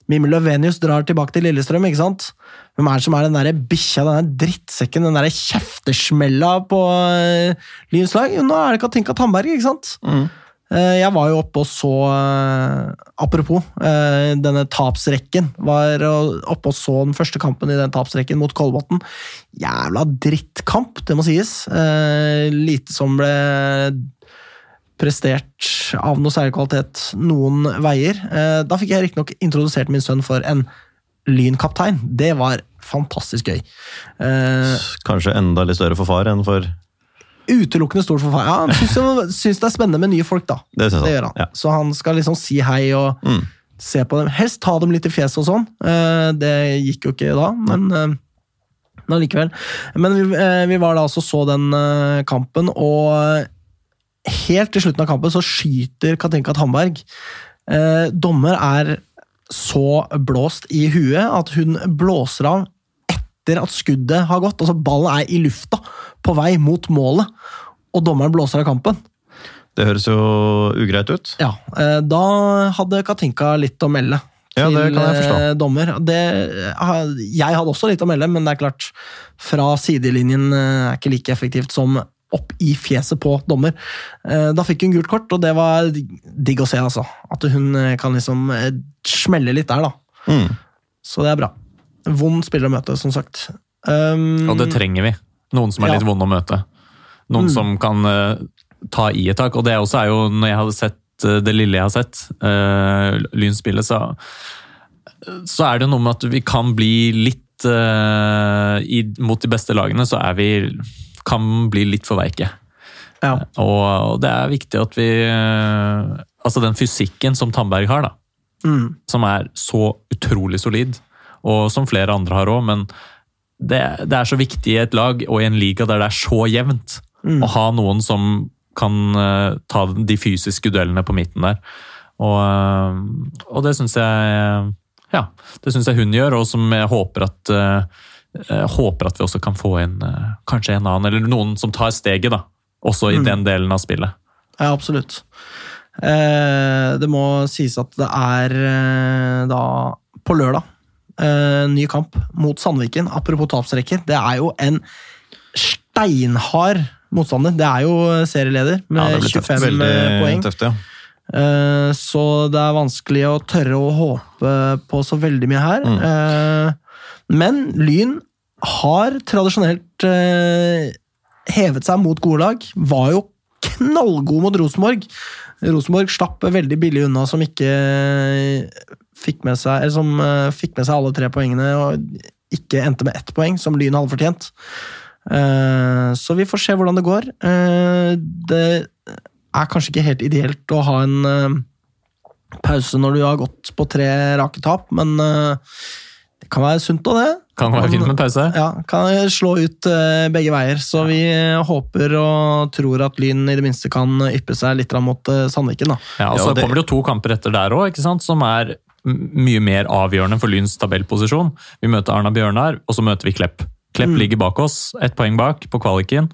Mimmi Løvenius drar tilbake til Lillestrøm, ikke sant? Hvem er det som er den derre bikkja, den der drittsekken, den derre kjeftesmella på eh, Lyns lag? Jo, nå er det Katinka Tandberg, ikke sant? Eh, jeg var jo oppe og så eh, Apropos, eh, denne tapsrekken. Var oppe og så den første kampen i den tapsrekken mot Kolbotn. Jævla drittkamp, det må sies. Eh, lite som ble prestert av noe særlig kvalitet noen veier. Eh, Da fikk jeg riktignok introdusert min sønn for en lynkaptein. Det var fantastisk gøy. Eh, Kanskje enda litt større for far enn for utelukkende stort for. Ja, han syns, syns det er spennende med nye folk, da. Det Det gjør han. Ja. Så han skal liksom si hei og Mm. se på dem. Helst ta dem litt i fjeset og sånn. Eh, Det gikk jo ikke da, men eh, men allikevel. Men vi, eh, vi var da også så den kampen, og helt til slutten av kampen så skyter Katinka Tandberg. Dommer er så blåst i huet at hun blåser av etter at skuddet har gått. Altså Ballen er i lufta på vei mot målet, og dommeren blåser av kampen. Det høres jo ugreit ut. Ja, eh, Da hadde Katinka litt å melde Ja, til det kan jeg forstå. eh, dommer. Det, jeg hadde også litt å melde, men det er klart, fra sidelinjen eh, er ikke like effektivt som opp i fjeset på dommer. Eh, Da fikk hun gult kort, og det var digg å se, altså. At hun eh, kan liksom eh, smelle litt der, da. Mm. Så det er bra. Vond spiller å møte, som sagt. Um, Og det trenger vi. Noen som er Ja. litt vonde å møte. Noen Mm. som kan uh, ta i et tak. Og det også er jo, når jeg hadde sett uh, det lille jeg har sett, uh, Lynspillet, så, så er det noe med at vi kan bli litt i, Mot de beste lagene så er vi kan bli litt for veike. ja. Og, og det er viktig at vi Altså den fysikken som Tandberg har, da, Mm. som er så utrolig solid, og som flere andre har òg, men det, det er så viktig i et lag og i en liga der det er så jevnt, Mm. å ha noen som kan uh, ta de fysiske duellene på midten der. Og, uh, og det syns jeg Ja, det syns jeg hun gjør, og som jeg håper at uh, jeg håper at vi også kan få inn kanskje en annen, eller noen som tar steget, da. Også i Mm. den delen av spillet. Ja, absolutt. Eh, det må sies at det er eh, da på lørdag ny kamp mot Sandviken. Apropos tapsrekke, det er jo en steinhard motstander. Det er jo serieleder med ja, blir tøft. 25 Veldig poeng. tøft, ja. Eh, så det er vanskelig å tørre å håpe på så veldig mye her. Mm. Eh, men Lyn har tradisjonelt eh, hevet seg mot gode lag. Var jo knallgod mot Rosenborg. Rosenborg slapp veldig billig unna, som ikke fikk med seg, eller som uh, fikk med seg alle tre poengene og ikke endte med ett poeng, som Lyn hadde fortjent. Uh, Så vi får se hvordan det går. Uh, Det er kanskje ikke helt ideelt å ha en, pause når du har gått på tre rake tap, men det kan være sunt òg, det. Kan være fint med pause. Ja, kan slå ut begge veier. Så vi håper og tror at Lyn i det minste kan yppe seg litt mot Sandviken. da. Ja, og Ja, så det- kommer det jo to kamper etter der òg, som er mye mer avgjørende for Lyns tabellposisjon. Vi møter Arna Bjørnar, og så møter vi Klepp. Klepp Mm. ligger bak oss, ett poeng bak på kvaliken.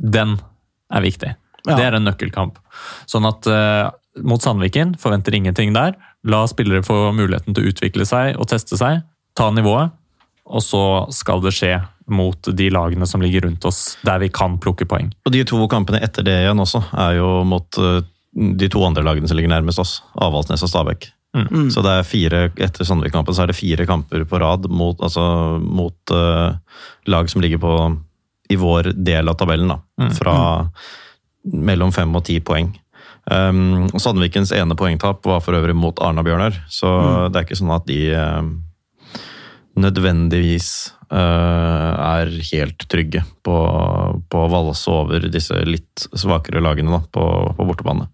Den er viktig. Ja. Det er en nøkkelkamp. Sånn at uh, mot Sandviken forventer ingenting der. La spillere få muligheten til å utvikle seg og teste seg. Ta nivået. Og så skal det skje mot de lagene som ligger rundt oss, der vi kan plukke poeng. Og de to kampene etter det igjen også, er jo mot uh, de to andre lagene som ligger nærmest oss. Avaldsnes og Stabæk. Mm. Så det er fire, etter Sandvik-kampen så er det fire kamper på rad mot, altså, mot uh, lag som ligger på i vår del av tabellen. da, Fra mellom fem og ti poeng. Um, Sandvikens ene poengtap var for øvrig mot Arna-Bjørnar, så det er ikke sånn at de uh, nødvendigvis uh, er helt trygge på, på å valse over disse litt svakere lagene da, på, på bortebane.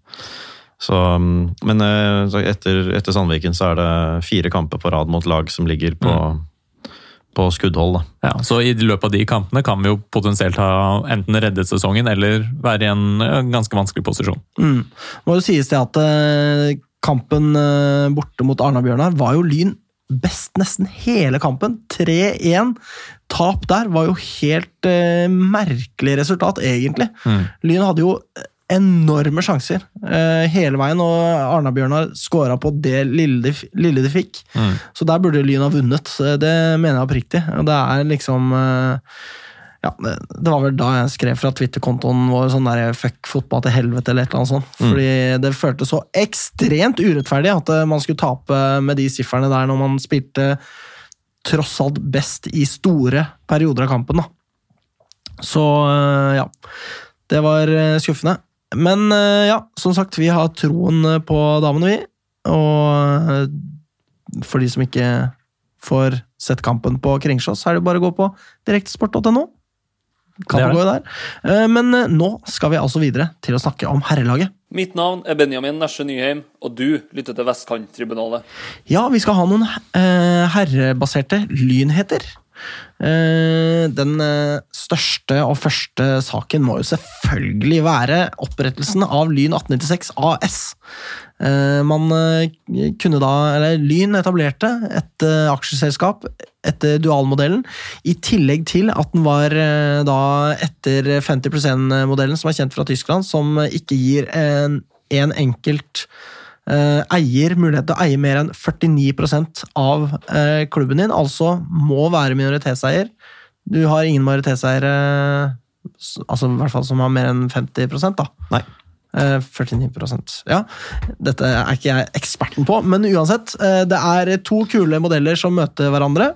Så, mm, men eh, så etter, etter Sandviken så er det fire kamper på rad mot lag som ligger på, på skuddhold. Da. Ja, så I løpet av de kampene kan vi jo potensielt ha enten reddet sesongen eller være i en eh, ganske vanskelig posisjon. Mm. Må jo sies det at eh, kampen borte mot Arna-Bjørnar var jo Lyn best nesten hele kampen. 3-1. Tap der var jo helt eh, merkelig resultat, egentlig. Mm. Lyn hadde jo enorme sjanser eh, hele veien, og Arna-Bjørnar skåra på det lille de, lille de fikk. Mm. Så der burde Lyn ha vunnet. Det mener jeg oppriktig. Og Det er liksom eh, ja, det, det var vel da jeg skrev fra Twitter-kontoen vår sånn der 'fuck fotball til helvete' eller et eller annet sånt. Fordi det føltes så ekstremt urettferdig at eh, man skulle tape med de sifrene der når man spilte tross alt best i store perioder av kampen. da. Så eh, ja. Det var eh, skuffende. Men eh, ja, som sagt, vi har troen eh, på damene, vi. Og eh, for de som ikke får sett kampen på Kringsjås, så er det bare å gå på direktesport.no. Kan gå der. Eh, Men nå skal vi altså videre til å snakke om herrelaget. Mitt navn er Benjamin Nesje Nyheim, og du lytter til Vestkanttribunalet. Ja, vi skal ha noen eh, herrebaserte lynheter. Eh, den eh, største og første saken må jo selvfølgelig være opprettelsen av Lyn 1896 AS. Eh, man kunne da, eller Lyn etablerte et aksjeselskap etter dualmodellen, i tillegg til at den var da etter 50 %-modellen som er kjent fra Tyskland, som ikke gir en, en enkelt eier mulighet til å eie mer enn 49% av eh, klubben din, altså må være minoritetseier. Du har ingen majoritetseiere altså i hvert fall som har mer enn 50% da. Nei. Eh, 49% Ja, dette er ikke jeg eksperten på, men uansett. eh, Det er to kule modeller som møter hverandre.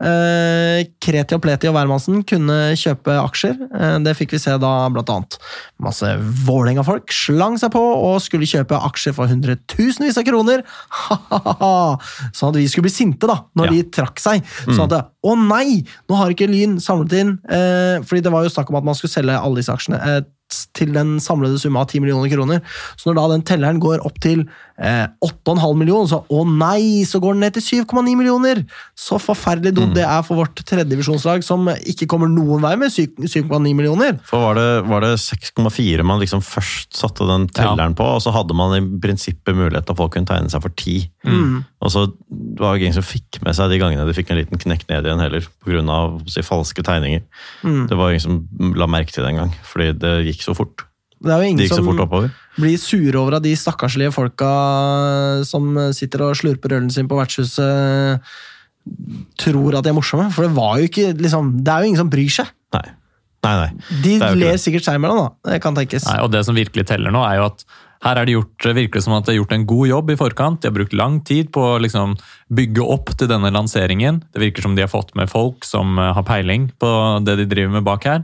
Eh, Kreti og Pleti og hvermannsen kunne kjøpe aksjer. Eh, Det fikk vi se da, blant annet. Masse Vålerenga-folk slang seg på og skulle kjøpe aksjer for hundretusenvis av kroner. sånn at vi skulle bli sinte da, når Ja. de trakk seg. Sånn at å nei, nå har ikke Lyn samlet inn eh, Fordi det var jo snakk om at man skulle selge alle disse aksjene. Til den samlede summa av 10 millioner kroner. Så når da den telleren går opp til 8,5 millioner, så å nei, så går den ned til 7,9 millioner! Så forferdelig dumt det er for vårt tredjedivisjonslag, som ikke kommer noen vei med 7,9 millioner. For var det, var det 6,4 man liksom først satte den telleren på, og så hadde man i prinsippet mulighet til at folk kunne tegne seg for 10. Og så var det ingen som fikk med seg de gangene de fikk en liten knekk ned igjen heller, pga. Si, falske tegninger. Det var ingen som la merke til det engang, fordi det gikk så fort. Det er jo Det ingen gikk så som fort oppover. Blir sure over at de stakkarslige folka som sitter og slurper ølen sin på vertshuset, tror at de er morsomme. For det var jo ikke liksom, Det er jo ingen som bryr seg. Nei. Nei, nei. De er ler det. sikkert seg imellom, da. Det kan tenkes. Nei, og Det som virkelig teller nå, er jo at her er det gjort, virkelig som at det er gjort en god jobb i forkant. De har brukt lang tid på å liksom bygge opp til denne lanseringen. Det virker som de har fått med folk som eh, har peiling på det de driver med bak her.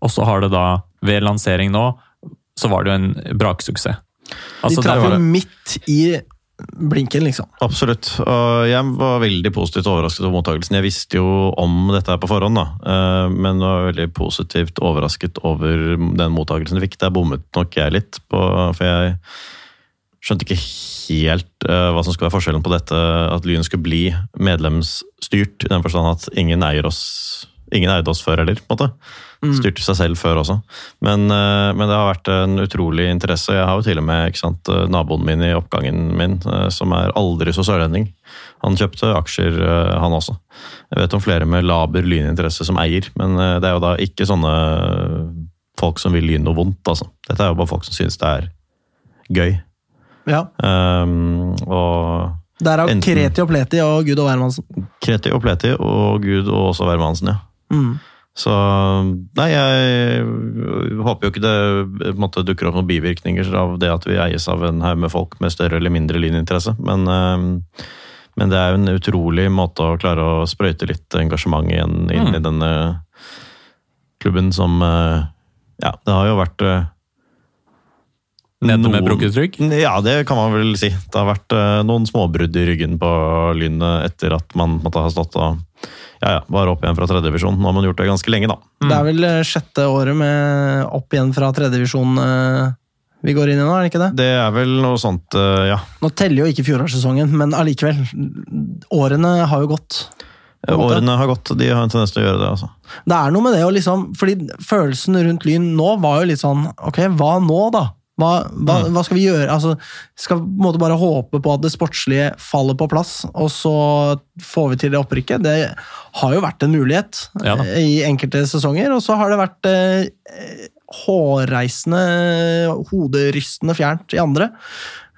Og så har det da, ved lansering nå, så var det jo en braksuksess. Altså, de det traff jo midt i blinken, liksom. Absolutt. Og jeg var veldig positivt overrasket over mottakelsen. Jeg visste jo om dette her på forhånd, da. Eh, men var veldig positivt overrasket over den mottakelsen jeg fikk. Der bommet nok jeg litt, på, for jeg skjønte ikke helt eh, hva som skulle være forskjellen på dette, at Lyn skulle bli medlemsstyrt, i den forstand at ingen eier oss Ingen eide oss før heller, på en måte. Styrte seg selv før også. Men, eh, men det har vært en utrolig interesse. Jeg har jo til og med sant, eh, naboen min i oppgangen min, eh, som er aldri så sørlending. Han kjøpte aksjer, han også. Jeg vet om flere med laber lyninteresse som eier, men det er jo da ikke sånne folk som vil Lyn noe vondt, altså. Dette er jo bare folk som synes det er gøy. Ja. Um, og Derav Kreti og Pleti og Gud og Hvermannsen. Kreti og Pleti og Gud og også Wermansen, ja. Mm. Så Nei, jeg håper jo ikke det på måte, dukker opp noen bivirkninger av det at vi eies av en haug med folk med større eller mindre lyninteresse, men, eh, men det er jo en utrolig måte å klare å sprøyte litt engasjement igjen inn i denne klubben som eh, Ja, det har jo vært eh, Nede med brukket rygg? Ja, det kan man vel si. Det har vært eh, noen småbrudd i ryggen på Lyn eh, etter at man måtte ha stått og ja, ja, bare opp igjen fra tredjedivisjon. Nå har man gjort det ganske lenge, da. Det er vel eh, sjette året med opp igjen fra tredjedivisjon uh, vi går inn i nå, er det ikke det? Det er vel noe sånt, eh, ja. Nå teller jo ikke fjorårssesongen, men allikevel. Årene har jo gått. Årene har gått, de har en tendens til å gjøre det, altså. Det er noe med det å liksom Fordi følelsen rundt Lyn nå var jo litt sånn Ok, hva nå, da? Hva, hva, Mm. hva skal vi gjøre? Altså, skal på en måte bare håpe på at det sportslige faller på plass, og så får vi til det opprykket? Det har jo vært en mulighet Ja eh, i enkelte sesonger, og så har det vært eh, hårreisende, hoderystende fjernt i andre.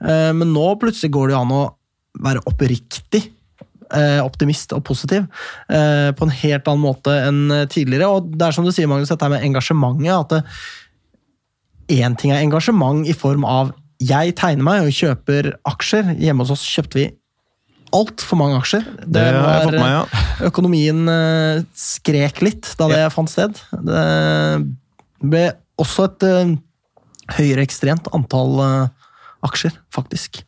Eh, men nå plutselig går det jo an å være oppriktig eh, optimist og positiv eh, på en helt annen måte enn tidligere. Og det er som du sier, Magnus, dette med engasjementet. at det, Én ting er engasjement i form av jeg tegner meg og kjøper aksjer. Hjemme hos oss kjøpte vi altfor mange aksjer. Det med meg, ja. Økonomien eh, skrek litt da det fant sted. Det ble også et uh, høyreekstremt antall eh, aksjer, faktisk.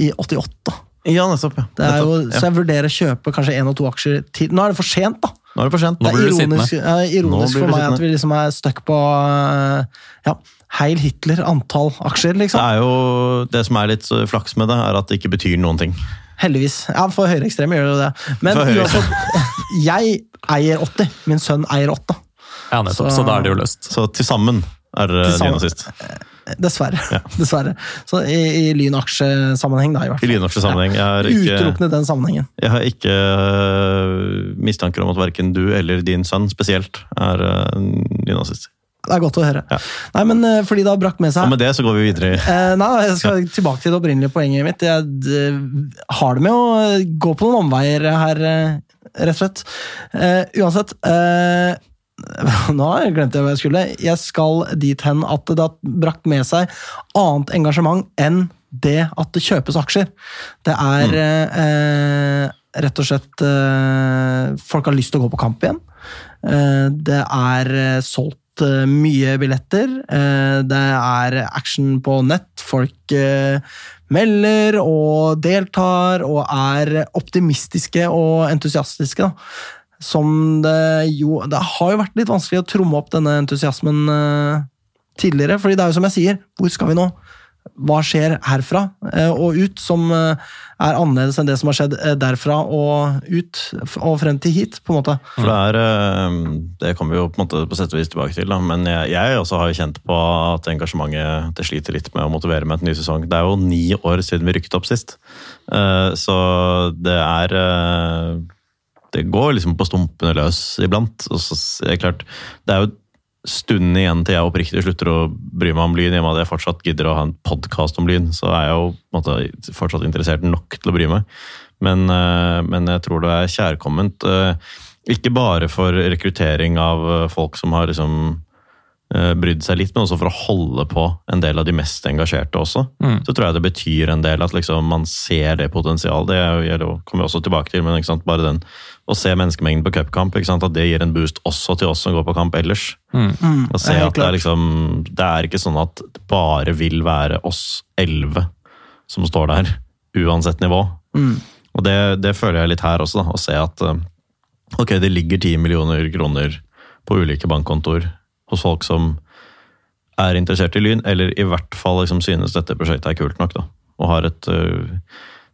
I 88. Ja, nettopp. ja. Det er jo, Nettopp, ja. Så jeg vurderer å kjøpe kanskje én og to aksjer til. Nå er det for sent, da! Nå er det for sent. Nå Det blir er du sittende. ironisk, ja, ironisk for meg at vi liksom er stuck på eh, ja, Heil Hitler antall aksjer, liksom. Det er jo det som er litt flaks med det, er at det ikke betyr noen ting. Heldigvis. Ja, For høyreekstreme gjør det jo det. Men uansett, jeg eier 80. Min sønn eier 8. Ja, nettopp. Så- Så da er det jo løst. Så til sammen er det Til sammen. Lyn og sist. Dessverre. Dessverre. Så i, i lynaksjesammenheng, da, i hvert fall. I lynaksjesammenheng. Utelukkende den sammenhengen. jeg har ikke øh, mistanker om at verken du eller din sønn spesielt er nynazist. Det er godt å høre. Ja. Nei, men eh, fordi det har brakt med seg Og med det så går vi videre. Eh, nei, jeg skal tilbake til det opprinnelige poenget mitt. Jeg eh, har det med å gå på noen omveier her, rett og slett. Eh, uansett eh, Nå har jeg hva jeg skulle. Jeg skal dit hen at det har brakt med seg annet engasjement enn det at det kjøpes aksjer. Det er mm. eh, rett og slett Folk har lyst til å gå på kamp igjen. Eh, det er eh, solgt eh, mye billetter. Eh, det er action på nett. Folk eh, melder og deltar og er optimistiske og entusiastiske. Som det jo Det har jo vært litt vanskelig å tromme opp denne entusiasmen tidligere. fordi det er jo som jeg sier, hvor skal vi nå? Hva skjer herfra eh, og ut som eh, er annerledes enn det som har skjedd eh, derfra og ut og frem til hit? på en måte. For det er Det kommer vi jo på en måte på sett og vis tilbake til, da. men jeg, jeg også har kjent på at engasjementet det sliter litt med å motivere med et ny sesong. Det er jo ni år siden vi rykket opp sist, så det er Det går liksom på stumpene løs iblant. og så er klart, det er jo stunden igjen til jeg oppriktig slutter å bry meg om Lyn, i og med at jeg fortsatt gidder å ha en podkast om Lyn, så er jeg jo måte, fortsatt interessert nok til å bry meg. Men, eh, men jeg tror det er kjærkomment. eh, Ikke bare for rekruttering av eh, folk som har liksom brydd seg litt, men også for å holde på en del av de mest engasjerte også. Mm. Så tror jeg det betyr en del at liksom man ser det potensialet. Det er gjelder kommer vi også tilbake til, men bare den å se menneskemengden på cupkamp, at det gir en boost også til oss som går på kamp ellers. Mm, Og se det at det er liksom Det er ikke sånn at det bare vil være oss elleve som står der, uansett nivå. Mm. Og det, det føler jeg litt her også, da. Å se at eh, ok, det ligger 10 millioner kroner på ulike bankkontoer hos folk som er interessert i Lyn, eller i hvert fall liksom synes dette prosjektet er kult nok. da. og har et øh,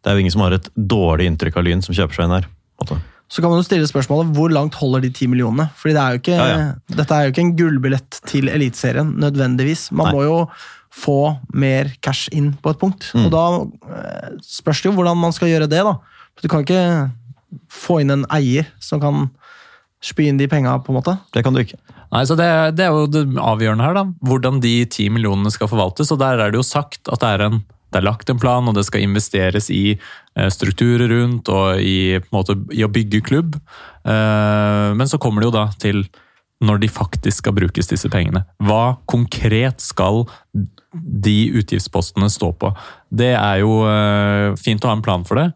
Det er jo ingen som har et dårlig inntrykk av Lyn som kjøper seg inn her. måte. Så kan man jo stille spørsmålet hvor langt holder de ti millionene? Fordi det er jo ikke, Ja, ja. Dette er jo ikke en gullbillett til Eliteserien, nødvendigvis. Man Nei. må jo få mer cash inn på et punkt. Mm. Og da eh, spørs det jo hvordan man skal gjøre det, da. Du kan ikke få inn en eier som kan spy inn de penga, på en måte. Det kan du ikke. Nei, så det, det er jo det avgjørende her, da. Hvordan de ti millionene skal forvaltes. Og der er det jo sagt at det er, en, det er lagt en plan, og det skal investeres i eh, strukturer rundt og i, måte, i å bygge klubb. Eh, Men så kommer det jo da til når de faktisk skal brukes, disse pengene. Hva konkret skal de utgiftspostene stå på? Det er jo eh, fint å ha en plan for det,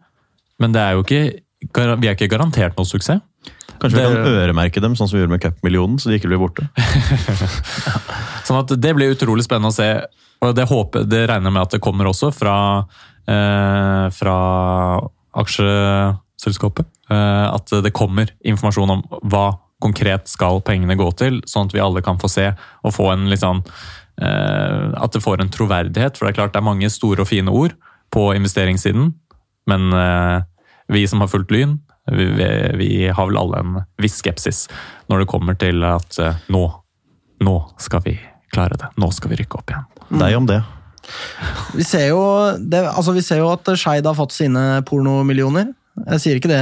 men det er jo ikke, vi er ikke garantert noe suksess. Kanskje vi kan øremerke dem, sånn som vi gjorde med cupmillionen, så de ikke blir borte. Sånn at det blir utrolig spennende å se, og det, håper, det regner jeg med at det kommer også fra, eh, fra aksjeselskapet. Eh, at det kommer informasjon om hva konkret skal pengene gå til, sånn at vi alle kan få se og få en litt sånn eh, At det får en troverdighet. For det er klart det er mange store og fine ord på investeringssiden, men eh, vi som har fulgt Lyn, vi, vi, vi har vel alle en viss skepsis når det kommer til at eh, nå nå skal vi klare det. Nå skal vi rykke opp igjen. Deg om det. Vi ser jo, det, altså vi ser jo at Skeid har fått sine pornomillioner. Jeg sier ikke det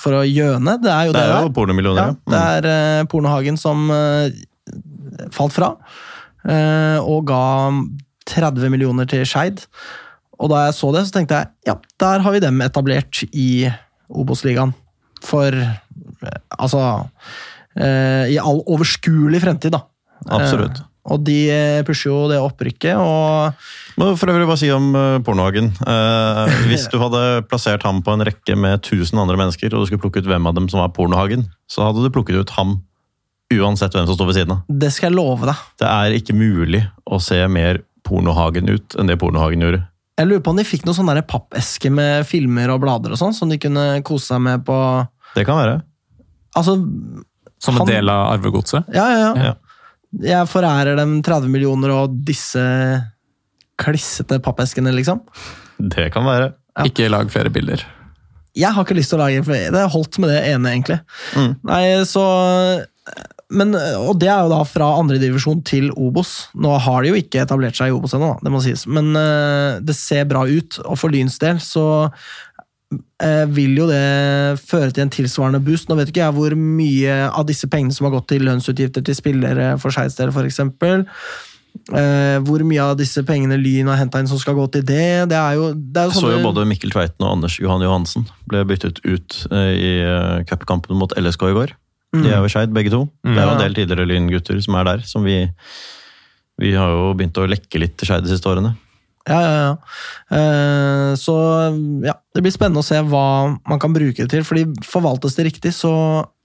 for å gjøne, det er jo Det det, er jo er. pornomillioner, Ja, Mm. det Mm. er uh, Pornohagen som uh, falt fra, uh, og ga 30 millioner til Skeid. Og da jeg så det, så tenkte jeg ja, der har vi dem etablert i Obos-ligaen. For altså I all overskuelig fremtid, da. Absolutt. Eh, og de eh, pusher jo det opprykket, og Men for øvrig bare si om uh, Pornohagen. Eh, hvis du hadde plassert ham på en rekke med 1000 andre mennesker, og du skulle plukke ut hvem av dem som var Pornohagen, så hadde du plukket ut ham uansett hvem som står ved siden av. det skal jeg love deg. Det er ikke mulig å se mer Pornohagen ut enn det Pornohagen gjorde. Jeg lurer på om de fikk noen sånne pappeske med filmer og blader og sånn, som de kunne kose seg med på Det kan være. Altså, Som en Han- del av arvegodset. ja, ja, ja. Ja. Jeg forærer dem 30 millioner og disse klissete pappeskene, liksom. Det kan være. Ja. Ikke lag flere bilder. Jeg har ikke lyst til å lage flere. Det har holdt med det ene, egentlig. Mm. Nei, så men, Og det er jo da fra andredivisjon til Obos. Nå har de jo ikke etablert seg i Obos ennå, det må sies. Men eh, det ser bra ut, og for Lyns del så vil jo det føre til en tilsvarende boost. Nå vet ikke jeg hvor mye av disse pengene som har gått til lønnsutgifter til spillere for Skeids del, f.eks. Uh, hvor mye av disse pengene Lyn har henta inn som skal gå til det. Det er jo, det er jo Jeg så jo både Mikkel Tveiten og Anders Johan Johansen ble byttet ut eh, i eh, cupkampen mot LSK i går. De er jo Skeid, begge to. Det er jo en del tidligere Lyn-gutter som er der, som vi Vi har jo begynt å lekke litt til Skeid de siste årene. Ja, ja, ja. Eh, så ja, det blir spennende å se hva man kan bruke det til. fordi forvaltes det riktig, så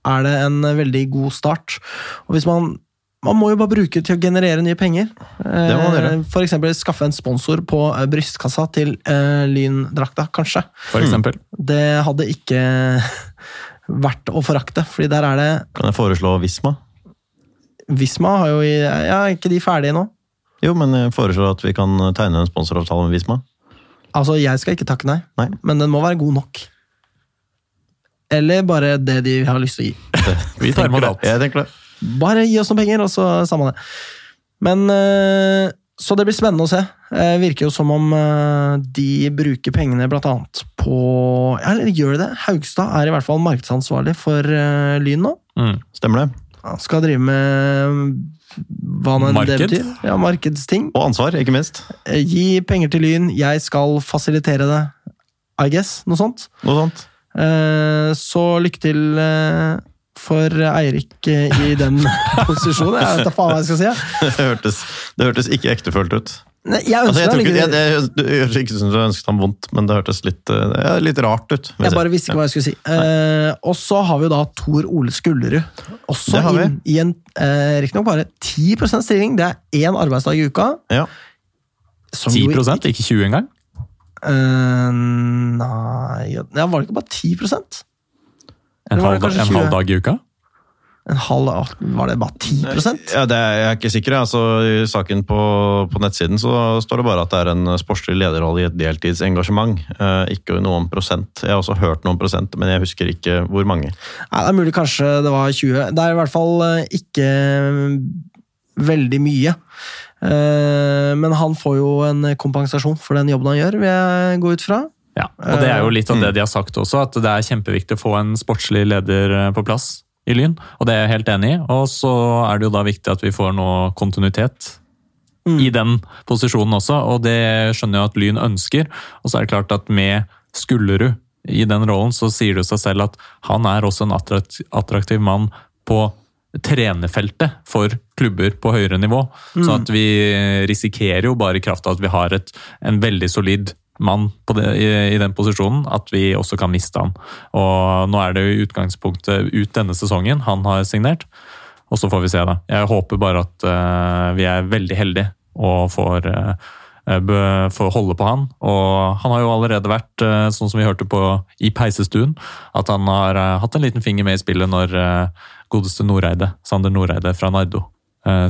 er det en veldig god start. Og hvis man man må jo bare bruke det til å generere nye penger. Det må. Eh, For eksempel skaffe en sponsor på eh, brystkassa til eh, Lyndrakta, kanskje. For eksempel. Det hadde ikke vært å forakte, fordi der er det Kan jeg foreslå Visma? Visma har jo Ja, er ikke de ferdige nå? Jo, men jeg foreslår at vi kan tegne en sponsoravtale med Visma. Altså, jeg skal ikke takke nei, Nei. men den må være god nok. Eller bare det de har lyst til å gi. Vi tar med alt. Jeg tenker det. Bare gi oss noen penger, og så samme det. Men eh, Så det blir spennende å se. Det virker jo som om eh, de bruker pengene blant annet på Eller gjør de det? Haugstad er i hvert fall markedsansvarlig for eh, Lyn nå. Mm. Stemmer det. Han skal drive med hva nå enn det betyr. Ja, markedsting. Og ansvar, ikke minst. Eh, Gi penger til Lyn, jeg skal fasilitere det. I guess. Noe sånt. Noe sånt. Eh, Så lykke til eh, for Eirik i den posisjonen. Jeg vet da faen hva jeg skal si. Det hørtes, det hørtes ikke ektefølt ut. Jeg Altså, ønsker jeg ikke, lykke jeg, til. det det ikke som du ønsket ham vondt, men det hørtes litt, eh, ja, litt rart ut. Jeg bare visste ikke hva jeg skulle si. Uh, og så har vi jo da Tor Ole Skullerud. Også Det har vi. inn i en uh, riktignok bare 10 stilling. Det er én arbeidsdag i uka. Ja. som jo 10 ikke 20 engang? Uh, nei ja, Var det ikke bare 10 En, halv, en halv dag i uka? En halv Var det bare 10% Ja, det er jeg er ikke sikker. Altså, I saken på, på nettsiden så står det bare at det er en sportslig lederrolle i et deltidsengasjement. Eh, ikke noe om prosent. Jeg har også hørt noe om prosent, men jeg husker ikke hvor mange. Nei, Det er mulig kanskje det var 20. Det er i hvert fall eh, ikke veldig mye. Eh, Men han får jo en kompensasjon for den jobben han gjør, vil jeg gå ut fra. Ja, og det er jo litt av det de har sagt også, at det er kjempeviktig å få en sportslig leder eh, på plass i Lyn, og det er jeg helt enig i. Og så er det jo da viktig at vi får noe kontinuitet i den posisjonen også, og det skjønner jeg at Lyn ønsker. Og så er det klart at med Skullerud i den rollen, så sier det seg selv at han er også en attrakt- attraktiv mann på trenerfeltet for klubber på høyere nivå. Så at vi risikerer jo bare i kraft av at vi har et, en veldig solid mann det, i, i den posisjonen, at vi også kan miste han. Og nå er det jo utgangspunktet ut denne sesongen han har signert, og så får vi se, da. Jeg håper bare at uh, vi er veldig heldige og får uh, får holde på han. Og han har jo allerede vært, eh, sånn som vi hørte på i peisestuen, at han har hatt en liten finger med i spillet når godeste Noreide, Sander Noreide fra Nardo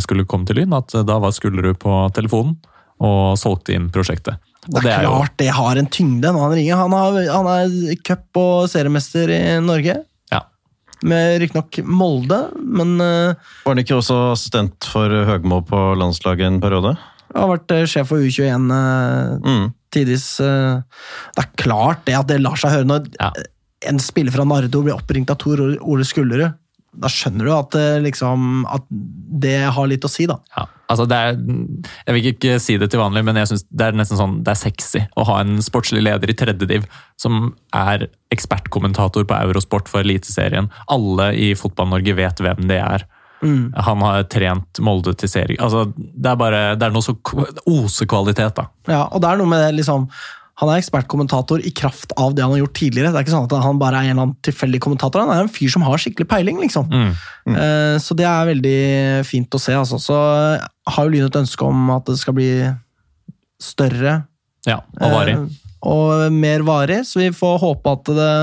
skulle komme til Lyn. At da var Skullerud på telefonen og solgte inn prosjektet. Og Det er jo- klart det har en tyngde når han ringer. Han, har, han er cup- og seriemester i Norge. Ja. Med riktignok Molde, men eh, Var han ikke også assistent for Høgmo på landslaget en periode? har vært eh, sjef for U21 eh, Mm. tidvis. Det er klart det at det lar seg høre når Ja. en spiller fra Nardo blir oppringt av Tor Ole Skullerud. Da skjønner du at, eh, liksom, at det har litt å si, da. Ja, altså det er, jeg vil ikke si det til vanlig, men jeg synes det er nesten sånn, det er sexy å ha en sportslig leder i tredje div som er ekspertkommentator på Eurosport for Eliteserien. Alle i Fotball-Norge vet hvem det er. Han har trent Molde til serie. Altså, det er bare det er noe så osekvalitet, da. Ja, og det er noe med det, liksom Han er ekspertkommentator i kraft av det han har gjort tidligere. Det er ikke sånn at han bare er en eller annen tilfeldig kommentator. Han er en fyr som har skikkelig peiling, liksom. Eh, Så det er veldig fint å se. Altså. Så har jo Lyn et ønske om at det skal bli større Ja, og varig. Eh, og mer varig, så vi får håpe at det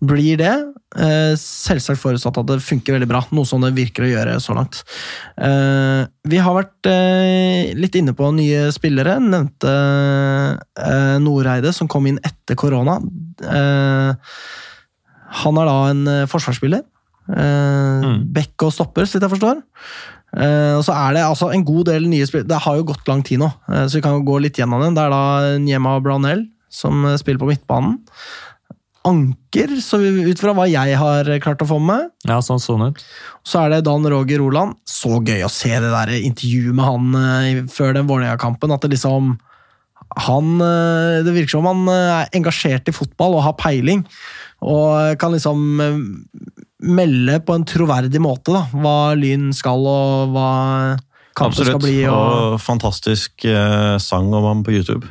blir det. Eh, Selvsagt forutsatt at det funker veldig bra, noe som det virker å gjøre så langt. Eh, Vi har vært eh, litt inne på nye spillere. Nevnte Noreide, som kom inn etter korona. Han er da en forsvarsspiller. Eh, Bekk og stopper, så vidt jeg forstår. Og så er det altså en god del nye spillere. Det har jo gått lang tid nå, så vi kan jo gå litt gjennom den. Det er da Njema Brownell som spiller på midtbanen. Anker, så ut fra hva jeg har klart å få med meg. Ja, sånn sånn ut. Så er det Dan Roger Roland. Så gøy å se det der intervjuet med han eh, før den Vålerenga-kampen. At det liksom han, eh, Det virker som han eh, er engasjert i fotball og har peiling. Og kan liksom melde på en troverdig måte da, hva Lyn skal, og hva kampen skal bli. Og, Og fantastisk sang om ham på YouTube.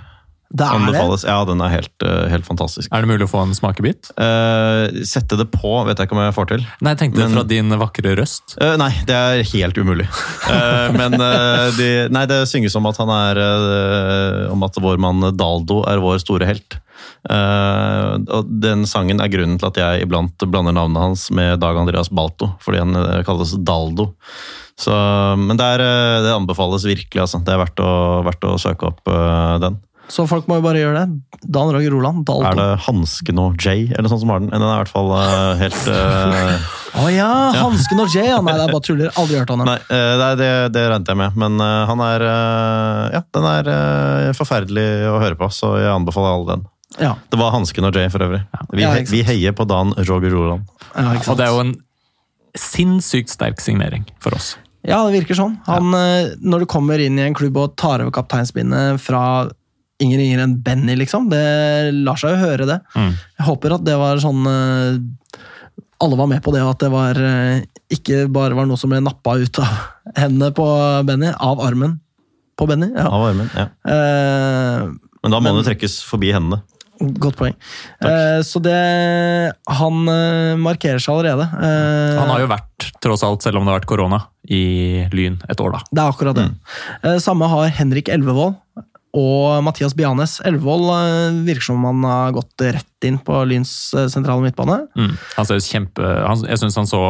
Det er det. Ja, den er helt, eh, helt fantastisk. Er det mulig å få en smakebit? Uh, sette det på vet jeg ikke om jeg får til. Nei, jeg tenkte Men- fra din vakre røst. Uh, nei, det er helt umulig. uh, men de, nei, det synges om at han er Om at vår mann Daldo er vår store helt. Eh, og Den sangen er grunnen til at jeg iblant blander navnet hans med Dag Andreas Balto, fordi han kalles Daldo. Så, men det, er, det anbefales virkelig. Altså. Det er verdt å, verdt å søke opp den. Så folk må jo bare gjøre det. Dan Roger Roland, Dalton. Er det Hansken og Jay eller sånn som har den? Den er i hvert fall uh, helt uh, Å ja! Hansken og Jay! Ja, nei, det er bare tuller. Aldri hørt han. Nei, uh, det, det regnet jeg med. Men eh, han er eh, Ja, den er eh, forferdelig å høre på, så jeg anbefaler alle den. Ja, Det var Hansken og Jay for øvrig. Vi, Ja, vi heier på Dan Roger Roland. ja. Og det er jo en sinnssykt sterk signering for oss. Ja, det virker sånn. Han, ja. Når du kommer inn i en klubb og tar over kapteinsbindet fra ingen ringer enn Benny, liksom, det lar seg jo høre, det. Mm. Jeg håper at det var sånn eh, Alle var med på det, og at det var eh, ikke bare var noe som ble nappa ut av hendene på Benny, av armen på Benny. Ja. Av armen, ja. Eh, Men da må Men- det trekkes forbi hendene. godt poeng. Eh, så det Han eh, markerer seg allerede. Eh, Han har jo vært, tross alt, selv om det har vært korona, i Lyn et år, da. Det er akkurat det. Eh, Samme har Henrik Elvevold. Og Mathias Bianes. Elvevold eh, virker som han har gått rett inn på Lyns eh, sentrale midtbane. Mm. Han ser kjempe, han, jeg syns han så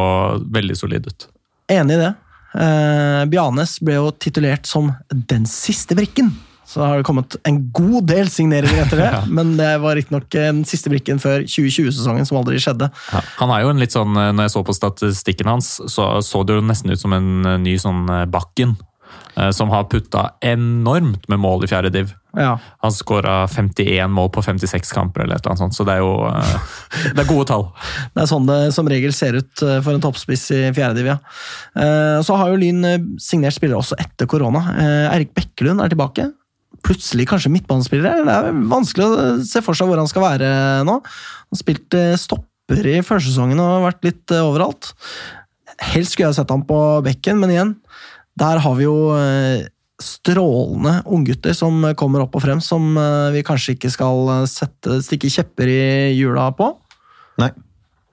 veldig solid ut. Enig i det. Eh, Bianes ble jo titulert som den siste brikken. Så har det kommet en god del signeringer etter det, Ja. men det var riktignok den siste brikken før 2020-sesongen, som aldri skjedde. Han er jo en litt sånn, eh, Når jeg så på statistikken hans, så så det jo nesten ut som en eh, ny sånn eh, Bakken. Eh, Som har putta enormt med mål i fjerde div. Ja. Han skåra 51 mål på 56 kamper, eller annet sånt, så det er jo eh, det er gode tall. Det er sånn det som regel ser ut eh, for en toppspiss i fjerde div, ja. Så har jo Lyn signert spillere også etter korona. Erik Bekkelund er tilbake. Plutselig kanskje midtbanespillere. Det er vanskelig å se for seg hvor han skal være nå. Han spilte stopper i førsesongen og har vært litt overalt. Helst skulle jeg sett ham på bekken, men igjen, der har vi jo eh, strålende unggutter som kommer opp og frem, som eh, vi kanskje ikke skal eh, sette, stikke kjepper i hjula på. Nei.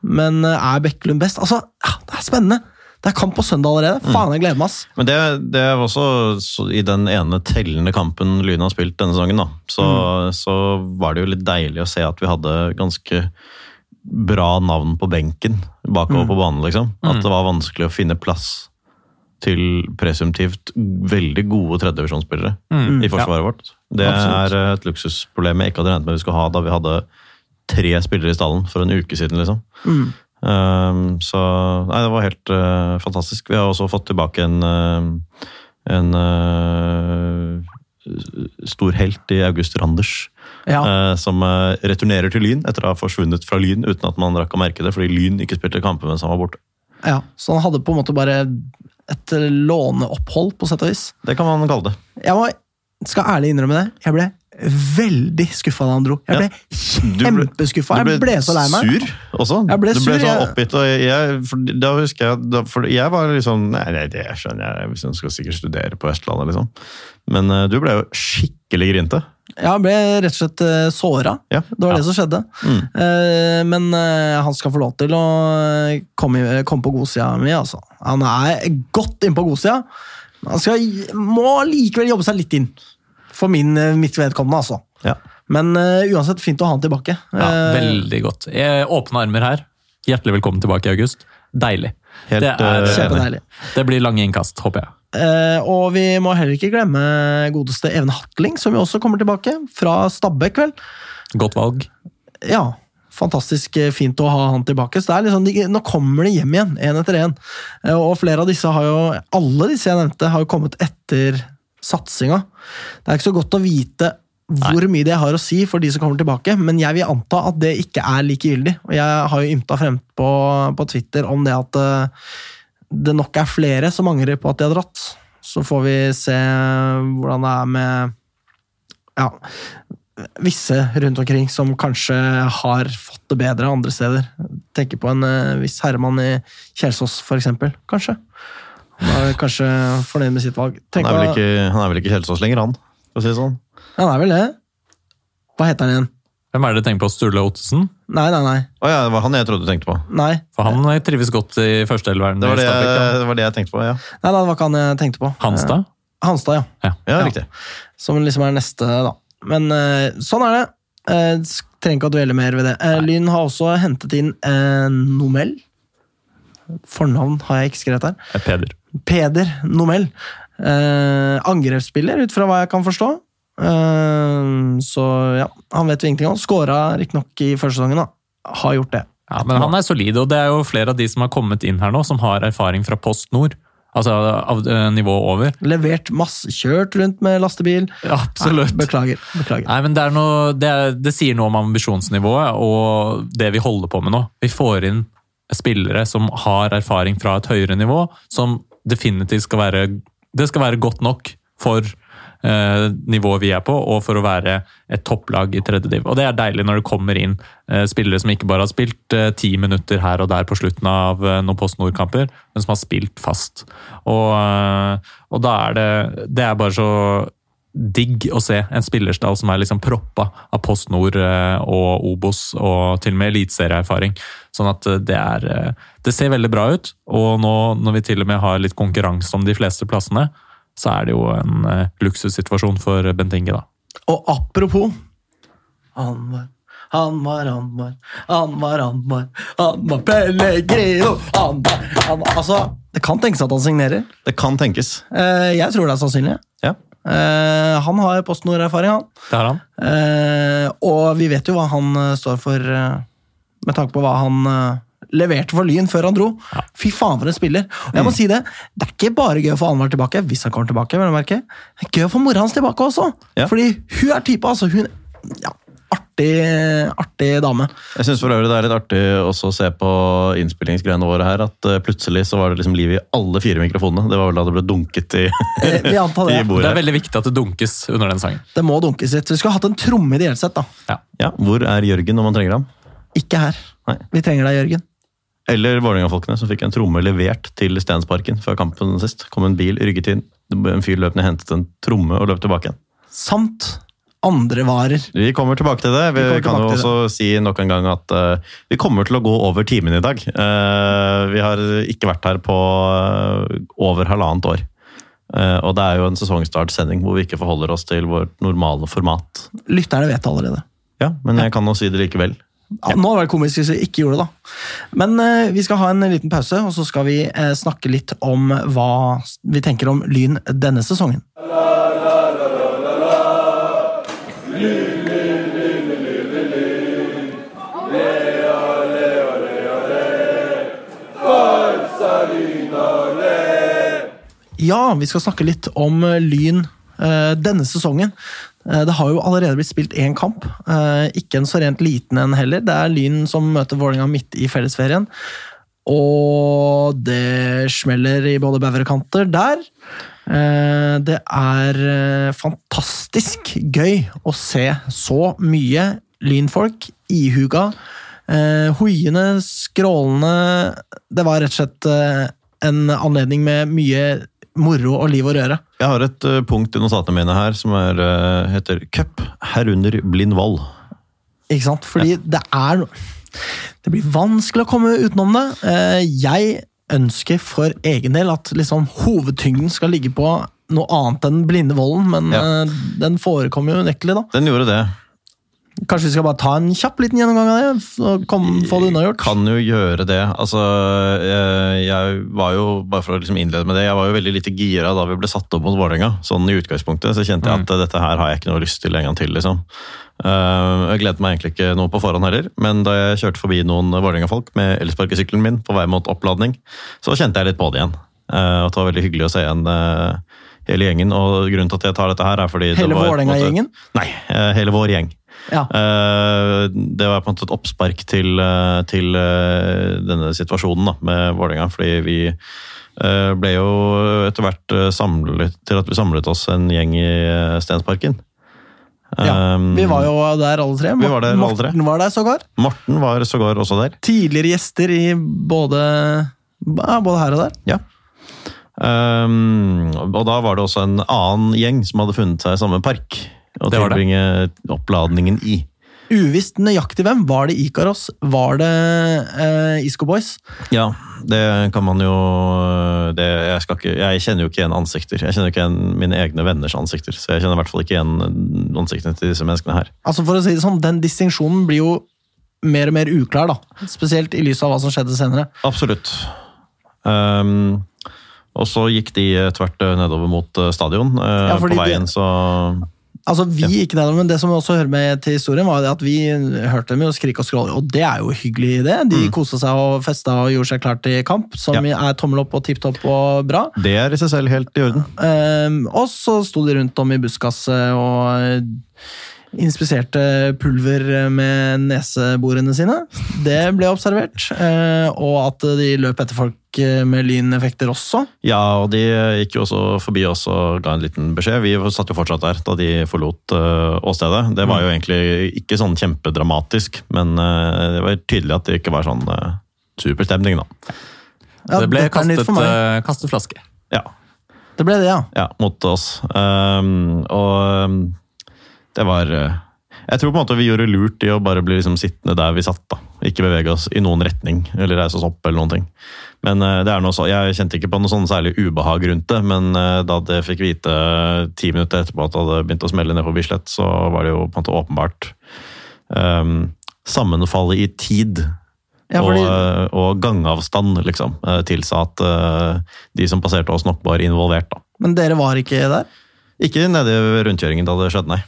Men er Bekkelund best? Altså, ja, det er spennende! Det er kamp på søndag allerede. Faen, jeg gleder meg, ass! Men det, det var også i den ene tellende kampen Lyn har spilt denne sesongen, da, så, så var det jo litt deilig å se at vi hadde ganske bra navn på benken bakover på banen, liksom. At det var vanskelig å finne plass til presumptivt veldig gode tredjedivisjonsspillere Mm, i forsvaret vårt. Det Absolutt. er et luksusproblem jeg ikke hadde regnet med vi skulle ha da vi hadde tre spillere i stallen for en uke siden, liksom. Mm. Um, så nei, det var helt uh, fantastisk. Vi har også fått tilbake en, uh, en uh, stor helt i August Randers. Ja. som returnerer til Lyn etter å ha forsvunnet fra Lyn uten at man rakk å merke det, fordi Lyn ikke spilte kamper mens han var borte. ja. Så han hadde på en måte bare et låneopphold, på sett og vis. Det kan man kalle det. Jeg må, skal ærlig innrømme det. Jeg ble veldig skuffa da han dro. Jeg ble ja. kjempeskuffa. Du Jeg ble så lei meg. sur også. Jeg ble du ble sur, så oppgitt. Og jeg, for, da husker jeg da, for Jeg var liksom Nei, nei det skjønner jeg, jeg skal sikkert studere på Østlandet, liksom. Men uh, du ble jo skikkelig grinte. Jeg ble rett og slett uh, såra. Ja. Det var det som skjedde. Mm. Eh, men eh, han skal få lov til å komme, komme på godsida mi, altså. Han er godt inn på godsida. Han skal, må likevel jobbe seg litt inn. For min, eh, mitt vedkommende, altså. Ja. Men eh, uansett, fint å ha han tilbake. Ja, Eh, veldig godt. Jeg, åpne armer her. Hjertelig velkommen tilbake i august. Deilig. Helt, det, er, eh, det blir lange innkast, håper jeg. Eh, og vi må heller ikke glemme godeste Even Hatling, som jo også kommer tilbake. Fra Stabæk, vel. Godt valg. Ja, fantastisk eh, fint å ha han tilbake. Så det er liksom, de, nå kommer de hjem igjen, én etter én. Og flere av disse har jo Alle disse jeg nevnte, har jo kommet etter satsinga. Det er ikke så godt å vite hvor mye det har å si for de som kommer tilbake, men jeg vil anta at det ikke er likegyldig. Og jeg har jo ymta frem på, på Twitter om det at eh, det nok er flere som angrer på at de har dratt. Så får vi se hvordan det er med ja, visse rundt omkring som kanskje har fått det bedre andre steder. Tenker på en eh, viss herremann i Kjelsås, for eksempel. Kanskje. Han er kanskje fornøyd med sitt valg. Han er, vel ikke, han er vel ikke Kjelsås lenger, han? For å si det sånn. Han er vel det? Hva heter han igjen? Hvem er det du tenker på? Sturle Ottesen? Nei, nei, nei. Oh, ja, det var han jeg trodde du tenkte på. Nei, For han trives godt i førsteelveren. Det var det, det var det jeg tenkte på, ja. nei, det var ikke han jeg tenkte på. Hanstad? Eh, Hanstad, ja. Ja. Ja, Ja. riktig. Som liksom er neste, da. Men eh, sånn er det. Eh, trenger ikke å dvele mer ved det. Eh, Lyn har også hentet inn eh, Nomel. Fornavn har jeg ikke skrevet her. Eh, Peder. Peder Nomel. Eh, angrepsspiller, ut fra hva jeg kan forstå. Eh, så ja, han vet vi ingenting om. Skåra riktignok i første sesongen, da. Har gjort det. Ja, men han er solid, og det er jo flere av de som har kommet inn her nå, som har erfaring fra Post Nord. Altså av eh, nivået over. Levert masse, kjørt rundt med lastebil. Absolutt. Nei, beklager. beklager. Nei, men det, noe, det, er, det sier noe om ambisjonsnivået og det vi holder på med nå. Vi får inn spillere som har erfaring fra et høyere nivå, som definitivt skal være Det skal være godt nok for nivået vi er på, og for å være et topplag i tredje div. Og det er deilig når det kommer inn eh, spillere som ikke bare har spilt eh, ti minutter her og der på slutten av eh, noen Post Nord-kamper, men som har spilt fast. Og, eh, og da er det Det er bare så digg å se en spillerstall som er liksom proppa av Post Nord eh, og Obos, og til og med eliteserieerfaring. Sånn at eh, det er eh, Det ser veldig bra ut, og nå når vi til og med har litt konkurranse om de fleste plassene, så er det jo en uh, luksussituasjon for Bent Inge, da. Og apropos Han var han var, han var, han var, han var, han var Pellegrino han var... Altså, det kan tenkes at han signerer. Det kan tenkes. Uh, jeg tror det er sannsynlig. Ja. Uh, han har PostNord-erfaring, han. Det har han. Uh, og vi vet jo hva han uh, står for, med tanke på hva han leverte for Lyn før han dro. Fy faen, for en spiller! Og jeg Mm. må si det, det er ikke bare gøy å få Anwar tilbake, hvis han kommer tilbake. vil jeg merke. Det er gøy å få mora hans tilbake også! Ja. Fordi hun er type, altså. Hun ja, artig, artig dame. Jeg synes for øvrig det er litt artig også å se på innspillingsgreiene våre her, at eh, plutselig så var det liksom liv i alle fire mikrofonene. Det var vel da det ble dunket i, Eh, Vi antar i det. Det er veldig viktig at det dunkes under den sangen. Det må dunkes litt. Vi skulle hatt en tromme ideelt sett, da. Ja. Ja, hvor er Jørgen når man trenger ham? Ikke her. Nei. Vi trenger deg, Jørgen. Eller Vålerenga-folkene, som fikk en tromme levert til Stensparken før kampen sist. Kom en bil, rygget inn, en fyr løp ned, hentet en tromme og løp tilbake igjen. Samt andre varer. Vi kommer tilbake til det. Vi, Vi kan jo også det. si nok en gang at uh, vi kommer til å gå over timen i dag. Uh, vi har ikke vært her på uh, over halvannet år. Og det er jo en sesongstartsending hvor vi ikke forholder oss til vårt normale format. Lytterne vet allerede. Ja, Men jeg kan jo si det likevel. Ja, nå hadde det komisk hvis vi ikke gjorde det, da. Men eh, vi skal ha en liten pause, og så skal vi eh, snakke litt om hva vi tenker om Lyn denne sesongen. Ja, vi skal snakke litt om Lyn eh, denne sesongen. Eh, det har jo allerede blitt spilt én kamp. Eh, ikke en så rent liten en heller. Det er Lyn som møter Vålerenga midt i fellesferien. Og det smeller i både bauger og kanter der. Eh, det er fantastisk gøy å se så mye lynfolk, ihuga, hoiende, skrålende Det var rett og slett en anledning med mye moro og liv og røre. Jeg har et uh, punkt i notatene mine her som er, uh, heter cup, herunder blind vold. Ikke sant? Fordi det er Det blir vanskelig å komme utenom det. Uh, Jeg ønsker for egen del at liksom hovedtyngden skal ligge på noe annet enn blinde volden, men Ja. den forekommer jo unektelig, da. Den gjorde det. Kanskje vi skal bare ta en kjapp liten gjennomgang av det? og kom, få det unnagjort? Kan jo gjøre det. Altså, jeg, jeg var jo, bare for å liksom innlede med det, jeg var jo veldig lite gira da vi ble satt opp mot Vålerenga. Sånn i utgangspunktet så kjente jeg at mm. dette her har jeg ikke noe lyst til en gang til. liksom. Eh, jeg gledet meg egentlig ikke noe på forhånd heller, men da jeg kjørte forbi noen Vålerenga-folk med elsparkesykkelen min på vei mot oppladning, så kjente jeg litt på det igjen. Eh, og det var veldig hyggelig å se igjen eh, hele gjengen. Og grunnen til at jeg tar dette her, er fordi Hele Vålerenga-gjengen? Nei, eh, hele vår gjeng. Ja. Eh, Det var på en måte et oppspark til, eh, til eh, denne situasjonen da, med Vålerenga. Fordi vi ble jo etter hvert samlet til at vi samlet oss en gjeng i Stensparken. ja. Vi var jo der alle tre. Vi var der alle tre. Morten var der sågar. Morten var sågar også der. Tidligere gjester i både, både her og der. Ja. Um, og da var det også en annen gjeng som hadde funnet seg i samme park å Det var det. tilbringe oppladningen i. Uvisst nøyaktig hvem. Var det Ikaros? Var det eh, Isco Boys? Ja, det kan man jo det, jeg, skal ikke, jeg kjenner jo ikke igjen ansikter. Jeg kjenner ikke igjen mine egne venners ansikter. Så jeg kjenner i hvert fall ikke igjen ansiktene til disse menneskene her. Altså for å si det sånn, Den distinksjonen blir jo mer og mer uklar, da. Spesielt i lys av hva som skjedde senere. Absolutt. Um, og så gikk de tvert nedover mot eh, stadion. Eh, Ja, på veien de, så Altså, Vi gikk nedover, men det som også hører med til historien, var at vi hørte dem jo skrike og skråle, og det er jo hyggelig, det. De koste seg og festa og gjorde seg klar til kamp, som Mm. Ja. er tommel opp og tipp topp og bra. Det er i seg selv helt i orden. Um, og så sto de rundt om i buskaset og inspiserte pulver med neseborene sine. Det ble observert. eh, og at de løp etter folk eh, med lyneffekter også. Ja, og de gikk jo også forbi oss og ga en liten beskjed. Vi satt jo fortsatt der da de forlot eh, åstedet. Det var jo egentlig ikke sånn kjempedramatisk, men det var tydelig at det ikke var sånn superstemning, da. Ja, det ble kastet, kastet flaske. Ja, Det ble det, ja. ja mot oss. Um, og um, det var eh, Jeg tror på en måte vi gjorde lurt i å bare bli liksom sittende der vi satt, da. Ikke bevege oss i noen retning, eller reise oss opp, eller noen ting. Men eh, det er noe så, Jeg kjente ikke på noe sånn særlig ubehag rundt det, men eh, da jeg fikk vite ti minutter etterpå at det hadde begynt å smelle ned på Bislett, så var det jo på en måte åpenbart um, sammenfallet i tid Ja, fordi, og, og gangavstand liksom, tilsa at uh, de som passerte oss, nok var involvert. da. men dere var ikke der? Ikke nede i rundkjøringen da det skjedde, nei.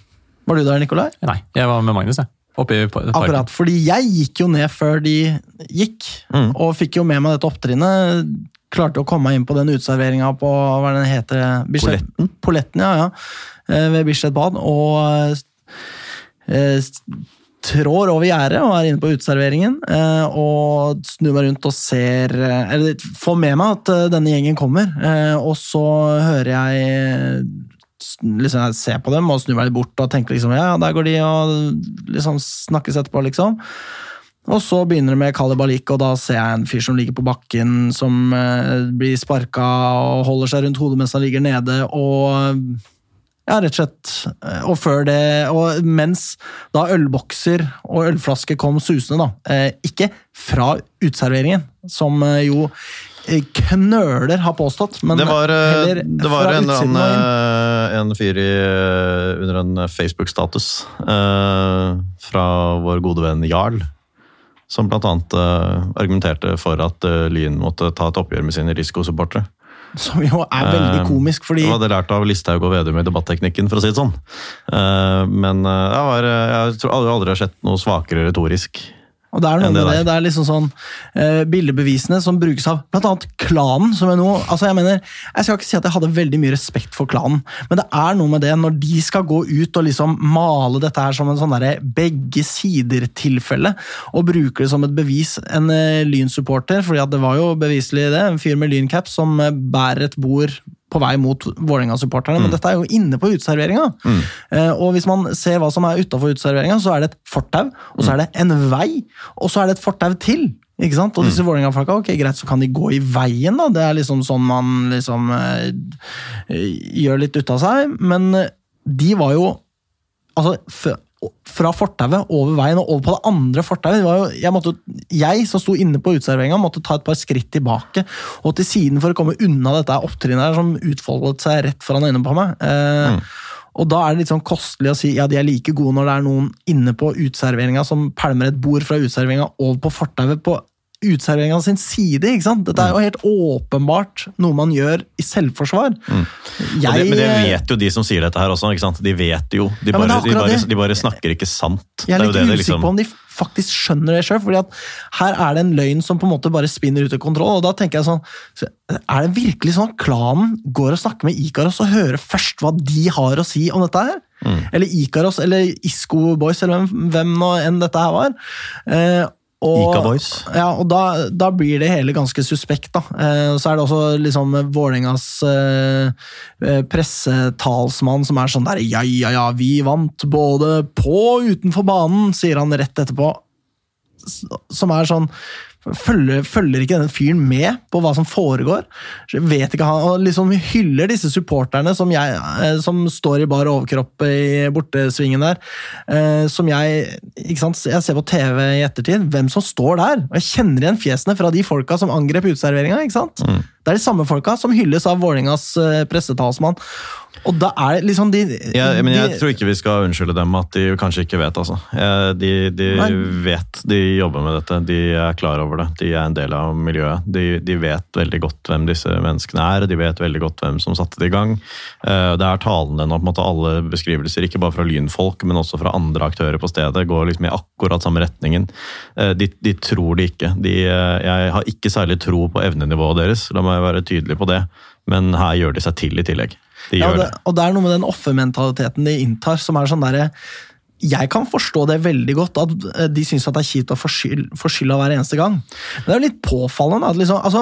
Var du der, Nikolai? Nei, jeg var med Magnus, jeg. Akkurat, fordi jeg gikk jo ned før de gikk, Mm. og fikk jo med meg dette opptrinnet. Klarte å komme meg inn på den uteserveringa på hva den heter? Poletten? Poletten, ja, ja. Eh, Ved Bislett bad. Og eh, trår over gjerdet og er inne på uteserveringen. eh, Og snur meg rundt og ser eh, Eller får med meg at eh, denne gjengen kommer. eh, Og så hører jeg liksom ser på dem og snur meg litt bort og tenker liksom ja, der går de og liksom snakkes etterpå, liksom. Og så begynner det med kalibalik, og da ser jeg en fyr som ligger på bakken, som eh, blir sparka og holder seg rundt hodet mens han ligger nede, og ja, rett og slett. eh, Og før det, og mens da ølbokser og ølflasker kom susende, da. Eh, ikke fra uteserveringen, som eh, jo knøler har påstått, men det var, eh, heller det var en, inn. eh, en fyr i, eh, under en Facebook-status eh, fra vår gode venn Jarl, som annet eh, argumenterte for at eh, Lyn måtte ta et oppgjør med sine risikosupportere. Som jo er veldig Eh, komisk, fordi Det hadde lært av Listhaug og Vedum i debatteknikken, for å si det sånn. Eh, Men eh, jeg, var, jeg tror aldri har sett noe svakere retorisk. Og det er noe med det det. er liksom sånn uh, bildebevisene som brukes av annet klanen. som er noe, altså Jeg mener, jeg skal ikke si at jeg hadde veldig mye respekt for klanen, men det er noe med det når de skal gå ut og liksom male dette her som en sånn derre begge sider-tilfelle, og bruker det som et bevis. En uh, lynsupporter, supporter fordi at det var jo beviselig det, en fyr med lyncaps som uh, bærer et bord på vei mot Vålerenga-supporterne, men dette er jo inne på uteserveringa. Eh, og hvis man ser hva som er utafor uteserveringa, så er det et fortau, og så er det en vei, og så er det et fortau til. Ikke sant? Og disse Vålerenga-folka, ok, greit, så kan de gå i veien, da. Det er liksom sånn man liksom eh, gjør litt ut av seg. Men de var jo Altså, fra fortauet over veien og over på det andre fortauet. Jeg, måtte, jeg som sto inne på uteserveringa, måtte ta et par skritt tilbake og til siden for å komme unna dette opptrinnet som utfoldet seg rett foran øynene på meg. Eh, Og da er det litt sånn kostelig å si ja, de er like gode når det er noen inne på uteserveringa som pælmer et bord fra uteserveringa over på fortauet på uteserveringa sin side. ikke sant? Dette er jo helt åpenbart noe man gjør i selvforsvar. Mm. Jeg, det, men det vet jo de som sier dette her også. ikke sant? De vet jo. De Ja, bare, de bare, de bare snakker ikke sant. Jeg er Det litt usikker liksom- på om de faktisk skjønner det sjøl. Her er det en løgn som på en måte bare spinner ut av kontroll. og da tenker jeg sånn, Er det virkelig sånn at klanen går og snakker med Ikaros og hører først hva de har å si om dette her? Mm. Eller Ikaros eller Isco Boys, eller hvem, hvem nå enn dette her var. Eh, og, Ika Boys. Ja, og da, da blir det hele ganske suspekt, da. Eh, så er det også liksom Vålerengas eh, eh, pressetalsmann som er sånn der Ja, ja, ja, vi vant både på og utenfor banen, sier han rett etterpå. Som er sånn Følger, følger ikke denne fyren med på hva som foregår? Vet ikke han, liksom hyller disse supporterne som, jeg, eh, som står i bar overkropp i bortesvingen der. eh, Som jeg ikke sant, Jeg ser på TV i ettertid, hvem som står der. Og jeg kjenner igjen fjesene fra de folka som angrep uteserveringa. ikke sant? Det er de samme folka som hylles av Vålerengas eh, pressetalsmann. Og da er det liksom de, Ja, men jeg de tror ikke vi skal unnskylde dem at de kanskje ikke vet. altså. Eh, De, de vet, de jobber med dette, de er klar over det. De er en del av miljøet. De, de vet veldig godt hvem disse menneskene er, de vet veldig godt hvem som satte det i gang. Eh, Det er talende nå, på en måte alle beskrivelser, ikke bare fra lynfolk, men også fra andre aktører på stedet, går liksom i akkurat samme retningen. De, tror det ikke. De, jeg har ikke særlig tro på evnenivået deres, la meg være tydelig på det, men her gjør de seg til i tillegg. De Ja, det, og det er noe med den offermentaliteten de inntar, som er sånn derre Jeg kan forstå det veldig godt, at eh, de syns det er kjipt å få skylda hver eneste gang. Men det er jo litt påfallende. At liksom, altså,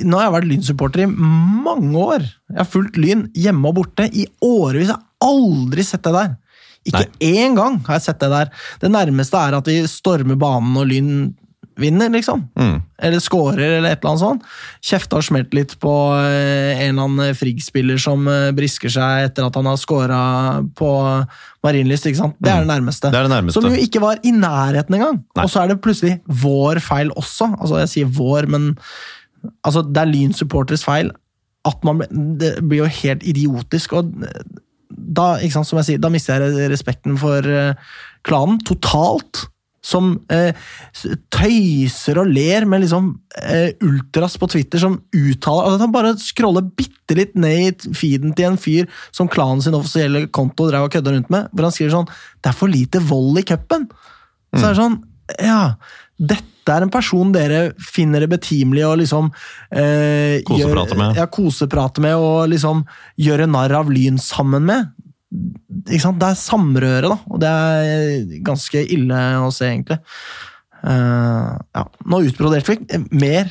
nå har jeg vært Lyn-supporter i mange år. Jeg har fulgt Lyn hjemme og borte i årevis. Jeg har aldri sett det der. Ikke én gang har jeg sett det der. Det nærmeste er at vi stormer banen og Lyn vinner, liksom. Mm. Eller scorer, eller et eller annet sånt. Kjefta og smelt litt på eh, en eller annen Frigg-spiller som eh, brisker seg etter at han har scora på Marienlyst. ikke sant? Det er det nærmeste. Mm. Det er det nærmeste. Som jo ikke var i nærheten engang. Nei. Og så er det plutselig vår feil også. Altså, jeg sier vår, men altså, det er Lyn supporters feil. At man, det blir jo helt idiotisk. og da, sant, som jeg sier, da mister jeg respekten for eh, klanen totalt. Som eh, tøyser og ler med liksom eh, ultras på Twitter som uttaler altså, at Han bare scroller bitte litt ned i feeden til en fyr som klanen sin offisielle konto drev og kødda rundt med, hvor han skriver sånn Det er for lite vold i cupen! Så er det sånn Ja, dette er en person dere finner det betimelig å liksom eh, Koseprate med. Ja, koseprate med og liksom gjøre narr av Lyn sammen med. Ikke sant? Det er samrøre, da, og det er ganske ille å se, egentlig. Uh, ja. Nå utbroderte vi mer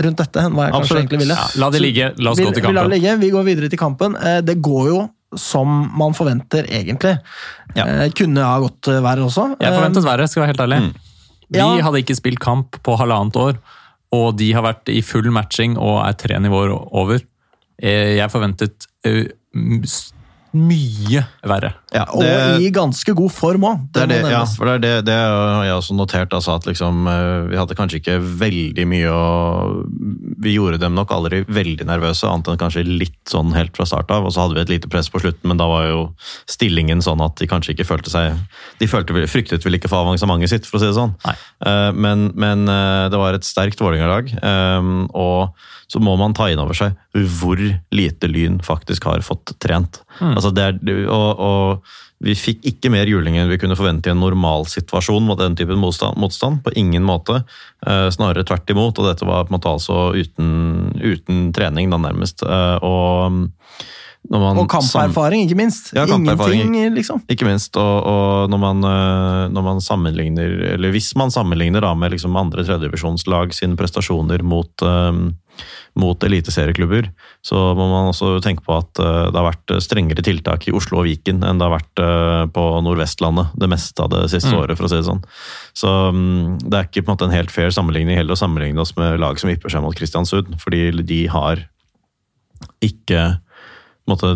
rundt dette enn hva jeg kanskje egentlig ville. Ja, la det ligge. La oss vi, gå til Vi, lar det kampen. ligge. vi går videre til kampen. Eh, Det går jo som man forventer, egentlig. Ja. Eh, Kunne ha gått verre også. Jeg forventet verre, skal jeg være helt ærlig. Mm. Vi Ja. hadde ikke spilt kamp på halvannet år, og de har vært i full matching og er tre nivåer over. Eh, Jeg forventet mye verre. Ja, Og i ganske god form òg. Det det, ja, for det det, det har jeg også notert. Altså, at liksom, eh, vi hadde kanskje ikke veldig mye å Vi gjorde dem nok aldri veldig nervøse, annet enn kanskje litt sånn helt fra start av. Og så hadde vi et lite press på slutten, men da var jo stillingen sånn at de kanskje ikke følte seg De følte, fryktet vel ikke for avansementet sitt, for å si det sånn. Nei. Eh, Men, men eh, det var et sterkt Vålerenga-lag, og så må man ta inn over seg hvor lite Lyn faktisk har fått trent. Altså er, og, og vi fikk ikke mer juling enn vi kunne forvente i en normalsituasjon mot den typen motstand. motstand på ingen måte. Eh, snarere tvert imot, og dette var på en måte altså uten, uten trening, da nærmest. Eh, og Og kamperfaring, ikke minst. Ja, kamperfaring. Ingenting, liksom. ikke minst, og, og når, man, øh, når man sammenligner Eller hvis man sammenligner da med liksom andre tredjevisjonslag sine prestasjoner mot, øh, mot eliteserieklubber, så må man også tenke på at øh, det har vært strengere tiltak i Oslo og Viken enn det har vært øh, på Nordvestlandet det meste av det siste året, for å si det sånn. Så mm, det er ikke på en måte en helt fair sammenligning heller å sammenligne oss med lag som vipper seg mot Kristiansund, fordi de har ikke måte,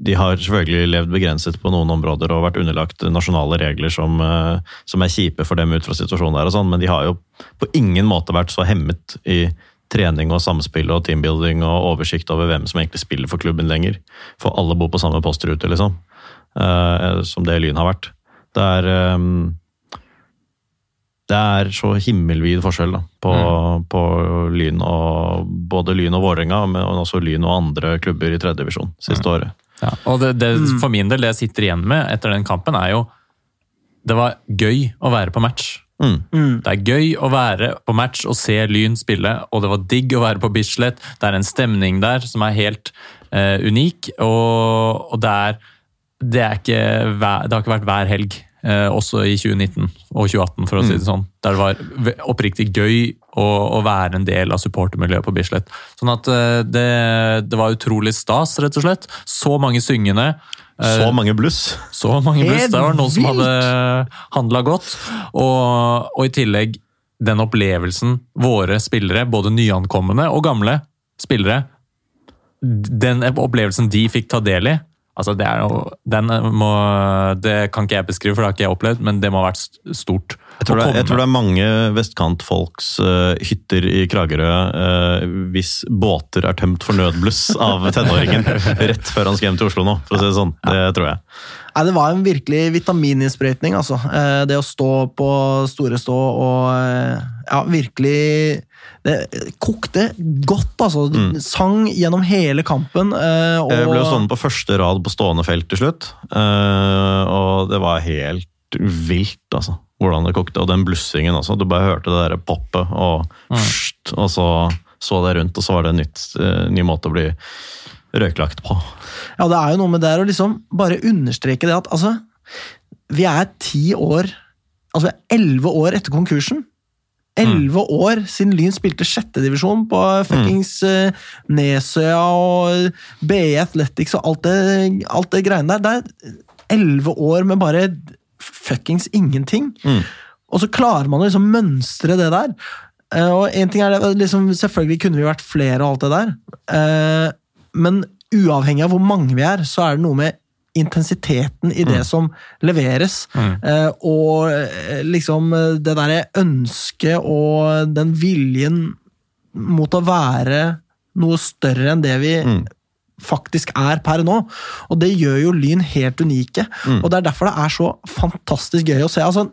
De har selvfølgelig levd begrenset på noen områder og vært underlagt nasjonale regler som, eh, som er kjipe for dem ut fra situasjonen der, og sånn, men de har jo på ingen måte vært så hemmet i trening og samspill og teambuilding og oversikt over hvem som egentlig spiller for klubben lenger. For alle bor på samme postrute, liksom. Uh, som det Lyn har vært. Det er um, det er så himmelvid forskjell da, på, på Lyn og både Lyn og Vålerenga, men også Lyn og andre klubber i tredje divisjon siste året. Ja. Og det, det, for min del, det jeg sitter igjen med etter den kampen, er jo Det var gøy å være på match. Mm. Det er gøy å være på match og se Lyn spille, og det var digg å være på Bislett. Det er en stemning der som er helt uh, unik, og, og det er det, er ikke det har ikke vært hver helg, eh, også i 2019 og 2018, for å si det sånn. Der det var oppriktig gøy å, å være en del av supportermiljøet på Bislett. Sånn at eh, det, det var utrolig stas, rett og slett. Så mange syngende. Eh, Så mange bluss! så mange bluss. Det var noen som hadde handla godt. Og, og i tillegg den opplevelsen våre spillere, både nyankomne og gamle spillere, den opplevelsen de fikk ta del i altså det, er den må, det kan ikke jeg beskrive, for det har ikke jeg opplevd, men det må ha vært stort stort. Jeg tror, det, jeg tror det er mange vestkantfolks uh, hytter i Kragerø uh, hvis båter er tømt for nødbluss av tenåringen rett før han skal hjem til Oslo nå, for å si det sånn. Det tror jeg. Nei, det var en virkelig vitamininnsprøytning, altså. Uh, Det å stå på store stå og ja, virkelig Det kokte godt, altså. Mm. Sang gjennom hele kampen. Og, Jeg ble jo stående på første rad på stående felt til slutt, og det var helt vilt, altså. Hvordan det kokte. Og den blussingen også. Du bare hørte det der poppet, og, pst, og så så det rundt, og så var det en nytt, eh, ny måte å bli røyklagt på. Ja, det er jo noe med det å liksom bare understreke det at altså Vi er ti år Altså vi er elleve år etter konkursen. Elleve år siden Lyn spilte sjettedivisjon på fuckings mm. Nesøya og BE Athletics og alt det, alt det greiene der. Det er elleve år med bare fuckings ingenting. Mm. Og så klarer man å liksom mønstre det der. Eh, og en ting er det, liksom, Selvfølgelig kunne vi vært flere og alt det der, eh, men uavhengig av hvor mange vi er, så er det noe med intensiteten i det som leveres. Eh, og liksom det derre ønsket og den viljen mot å være noe større enn det vi faktisk er per nå. Og det gjør jo Lyn helt unike. Og det er derfor det er så fantastisk gøy å se. altså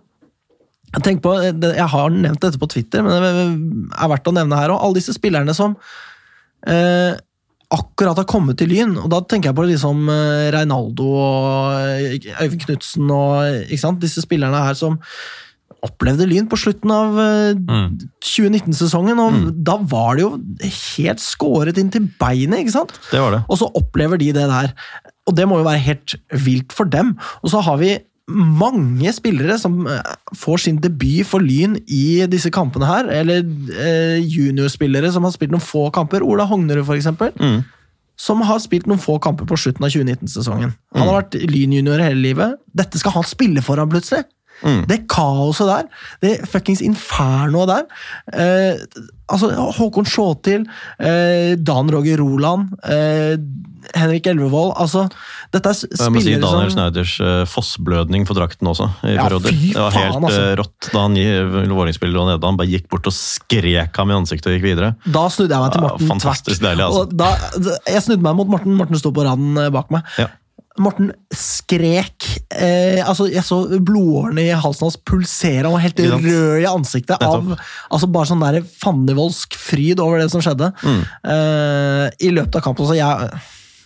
jeg tenker på, jeg har nevnt dette på Twitter, men det er verdt å nevne her òg. Alle disse spillerne som eh, akkurat har kommet til Lyn. og Da tenker jeg på liksom eh, Reinaldo og eh, Øyvind Knutsen og ikke sant? disse spillerne her som opplevde Lyn på slutten av eh, 2019-sesongen. og Da var det jo helt skåret inn til beinet, ikke sant? Det var det. Og så opplever de det der. Og det må jo være helt vilt for dem. Og så har vi mange spillere som eh, får sin debut for Lyn i disse kampene her. Eller eh, juniorspillere som har spilt noen få kamper. Ola Hognerud, eksempel. Mm. Som har spilt noen få kamper på slutten av 2019-sesongen. Han har vært Lyn-junior hele livet. Dette skal han spille for ham plutselig! Det kaoset der, det fuckings infernoet der eh, altså Håkon Sjåtil, eh, Dan Roger Roland, eh, Henrik Elvevold altså, Dette er s- Jeg må si Daniel som Schneiders uh, fossblødning for drakten også. i Ja, perioder. fy Det var helt altså. eh, rått da han i- lå nede. Han bare gikk bort og skrek ham i ansiktet og gikk videre. Da snudde jeg meg til Ja, Morten tvert. deilig, altså. Da, jeg snudde meg mot Morten. Morten sto på raden eh, bak meg. Ja. Morten skrek eh, altså Jeg så blodårene i halsen hans pulsere. Han var helt rød i ansiktet av altså bare sånn der fannivoldsk fryd over det som skjedde. Mm. Eh, I løpet av kampen. Så jeg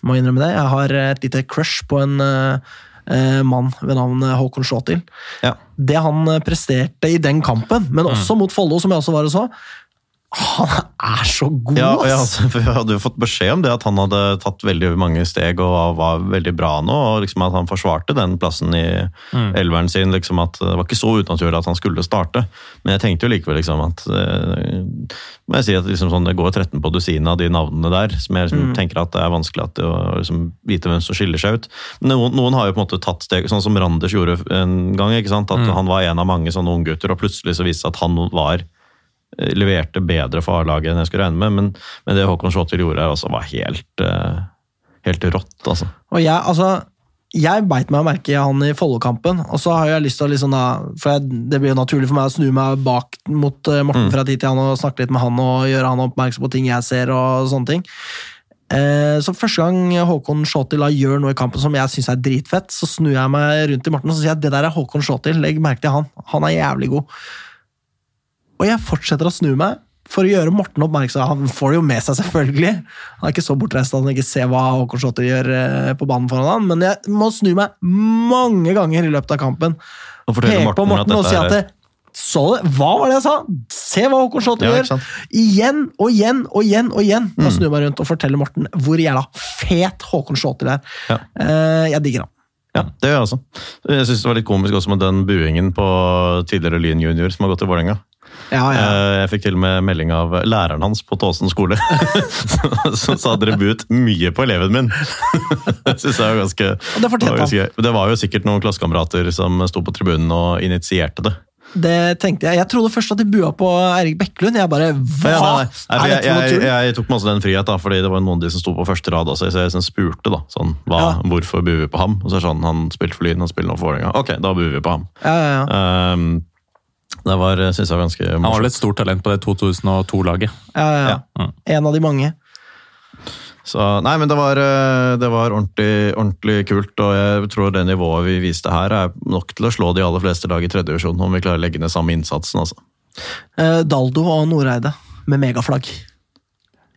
må innrømme det. Jeg har et lite crush på en eh, eh, mann ved navn Håkon Sjåtil. Ja. Det han eh, presterte i den kampen, men Mm. også mot Follo, som jeg også var og så Han er så god, Ja, og jeg, ass! hadde- for jeg hadde jo fått beskjed om det, at han hadde tatt veldig mange steg og var, veldig bra nå. og liksom At han forsvarte den plassen i elveren sin. liksom at Det var ikke så unaturlig at han skulle starte. Men jeg tenkte jo likevel liksom at eh, må jeg si at liksom sånn, Det går 13 på dusinet av de navnene der, som jeg liksom tenker at det er vanskelig at å liksom, vite hvem som skiller seg ut. Men Noen, noen har jo på en måte tatt steg, sånn som Randers gjorde en gang. ikke sant? At han var en av mange sånne unggutter, og plutselig så viste det seg at han var leverte bedre for A-laget enn jeg skulle regne med, men, men det Håkon Sjåtil gjorde her også var helt, eh, helt rått, altså. Og jeg, altså jeg beit meg merke i han i Follo-kampen, og så har jeg lyst til å liksom da For jeg, det blir jo naturlig for meg å snu meg bak mot Morten Morten fra tid til annen og snakke litt med han og gjøre han oppmerksom på ting jeg ser og sånne ting. Eh, så første gang Håkon da gjør noe i kampen som jeg syns er dritfett, så snur jeg meg rundt til Morten og så sier jeg det der er Håkon Sjåtil, legg merke til han. Han er jævlig god. Og jeg fortsetter å snu meg for å gjøre Morten oppmerksom. Han får det jo med seg, selvfølgelig. Han er ikke så bortreist at han ikke ser hva Håkon Slåtter gjør eh, på banen foran han, men jeg må snu meg mange ganger i løpet av kampen. Og fortelle Peke på Morten, og si at det, så det, Hva var det jeg sa? Se hva Håkon Slåtter Ja, gjør! Igjen og igjen og igjen og igjen. Mm. Og snur meg rundt og forteller Morten hvor jævla fet Håkon Slåtter er. Ja. Eh, jeg digger han. Ja, det gjør jeg også. Jeg synes det var litt komisk også med den buingen på tidligere Lyn junior som har gått til Vålerenga. Ja, ja. Eh, Jeg fikk til og med melding av læreren hans på Tåsen skole, som sa dere buet mye på eleven min. Det synes jeg var ganske, det var ganske gøy. Det var jo sikkert noen klassekamerater som sto på tribunen og initierte det. Det tenkte jeg. Jeg trodde først at de bua på Eirik Bekkelund. Jeg bare Hva Ja, nei, nei. Jeg, jeg, jeg tok meg også den frihet, da, fordi det var noen av de som sto på første rad også, så jeg spurte da, sånn, hva, Ja. hvorfor buer vi på ham? Og så er det sånn, han spilte for Lyn, han spiller nå for Vålerenga. Ok, da buer vi på ham. Ja, ja, ja. Um, det var, synes jeg var ganske Han var vel et stort talent på det 2002-laget. ja, ja, ja. Ja. En av de mange. Så, nei, men det var, eh, det var ordentlig, ordentlig kult, og jeg tror det nivået vi viste her er nok til å slå de aller fleste lag i tredje divisjon, om vi klarer å legge ned samme innsatsen, altså. Eh, Daldo og Noreide med megaflagg.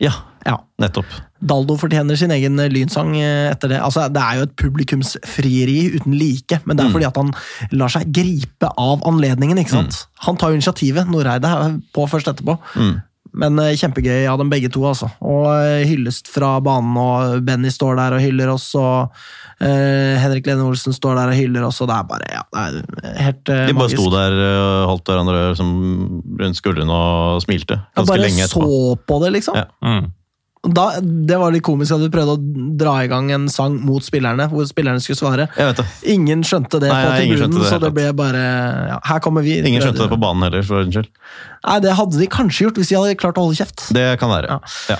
Ja, Ja. nettopp. Daldo fortjener sin egen eh, lynsang eh, etter det. Altså, det er jo et publikumsfrieri uten like, men det er fordi at han lar seg gripe av anledningen. ikke sant? Han tar jo initiativet, Noreide er på først etterpå. Men eh, kjempegøy av dem begge to, altså. Og hyllest fra banen, og Benny står der og hyller oss, og uh, Henrik Lene Olsen står der og hyller oss, og det er bare ja, det er helt magisk. De bare magisk. sto der og holdt hverandre rundt skuldrene og smilte ganske lenge etterpå. Bare så på det, liksom. Ja. Mm. Da, det var litt komisk at du prøvde å dra i gang en sang mot spillerne, hvor spillerne skulle svare. Jeg vet det. Ingen skjønte det Nei, på tribunen, skjønte det så det ble bare ja, Her kommer vi. Ingen skjønte det på banen heller, for ordens skyld. Nei, det hadde de kanskje gjort hvis de hadde klart å holde kjeft. Det kan være. Ja. Ja.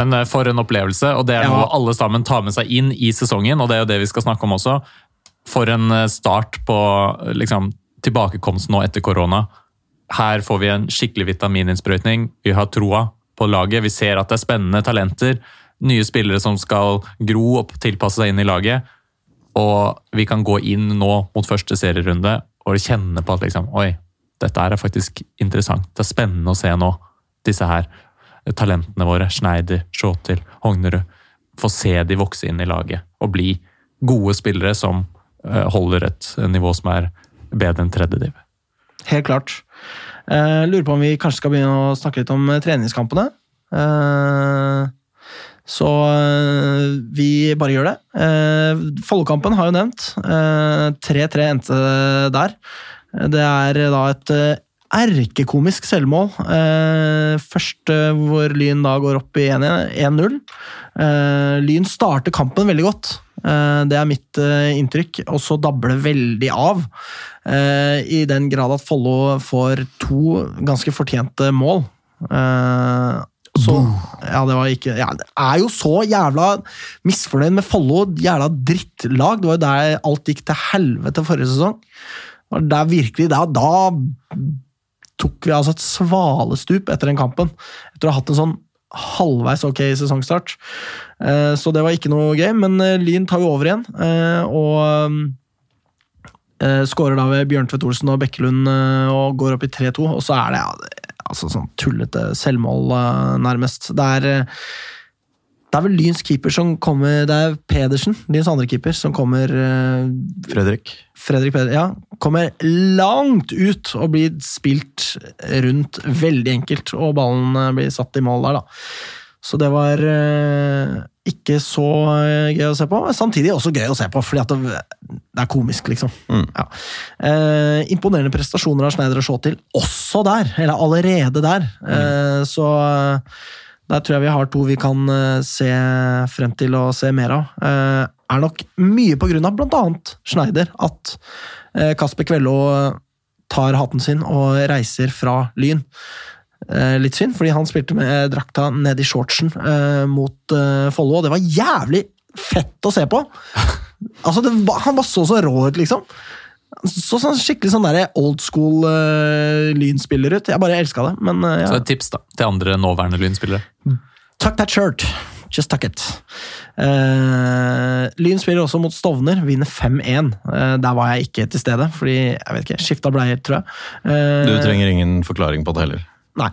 Men eh, for en opplevelse, og det er Ja. noe alle sammen tar med seg inn i sesongen, og det er jo det vi skal snakke om også. For en eh, start på eh, liksom, tilbakekomsten nå etter korona. Her får vi en skikkelig vitamininnsprøytning. Vi har troa på laget. Vi ser at det er spennende talenter. Nye spillere som skal gro og tilpasse seg inn i laget. Og vi kan gå inn nå mot første serierunde og kjenne på at liksom, oi, dette er faktisk interessant. Det er spennende å se nå, disse her talentene våre. Schneider, Sjåtil, Hognerud. Få se de vokse inn i laget og bli gode spillere som eh, holder et nivå som er bedre enn tredje div. Helt klart. Eh, lurer på om vi kanskje skal begynne å snakke litt om eh, treningskampene. Uh, så vi bare gjør det. Eh, Follokampen har jo nevnt. Eh, 3-3 endte der. Det er da et erkekomisk selvmål. Først hvor Lyn da går opp i 1-0. Eh, Lyn starter kampen veldig godt. Eh, det er mitt eh, inntrykk. Og så dabler det veldig av. Eh, I den grad at Follo får to ganske fortjente mål. Så, ja, det var ikke ja, Det er jo så jævla misfornøyd med Follo. Jævla drittlag. Det var jo der alt gikk til helvete forrige sesong. Var der virkelig, da, da tok vi altså et svalestup etter den kampen. Etter å ha hatt en sånn halvveis ok sesongstart. Eh, Så det var ikke noe gøy, men eh, Lyn tar jo over igjen. eh, Og skårer da ved Bjørntvedt Olsen og Bekkelund og går opp i 3-2. Og så er det ja, altså sånn tullete selvmål, nærmest. Det er det er vel Lyns keeper som kommer Det er Pedersen, Lyns andre keeper, som kommer eh, Fredrik. Fredrik Peder, ja, kommer langt ut og blir spilt rundt veldig enkelt, og ballen eh, blir satt i mål der, da. Så det var eh, ikke så gøy å se på, samtidig også gøy å se på, fordi det, det er komisk, liksom. Mm. Ja. Eh, imponerende prestasjoner av Schneider å se til også der, eller allerede der. Eh, så der tror jeg vi har to vi kan eh, se frem til å se mer av. Eh, er nok mye på grunn av annet Schneider at eh, Kasper Kvello tar hatten sin og reiser fra Lyn. Litt synd, fordi han spilte med drakta ned i shortsen mot Follo, og det var jævlig fett å se på! Altså, det, var- Han var så så rå ut, liksom. Så sånn skikkelig sånn der old school uh, lynspiller ut. Jeg bare elska det. Men eh, Så et tips da, til andre nåværende Lyn-spillere. tuck that shirt. Just tuck it. Uh, Lyn spiller også mot Stovner, vinner 5-1. Uh, der var jeg ikke til stede, fordi jeg vet ikke, skifta bleier, tror jeg. Uh, Du trenger ingen forklaring på det heller. Nei.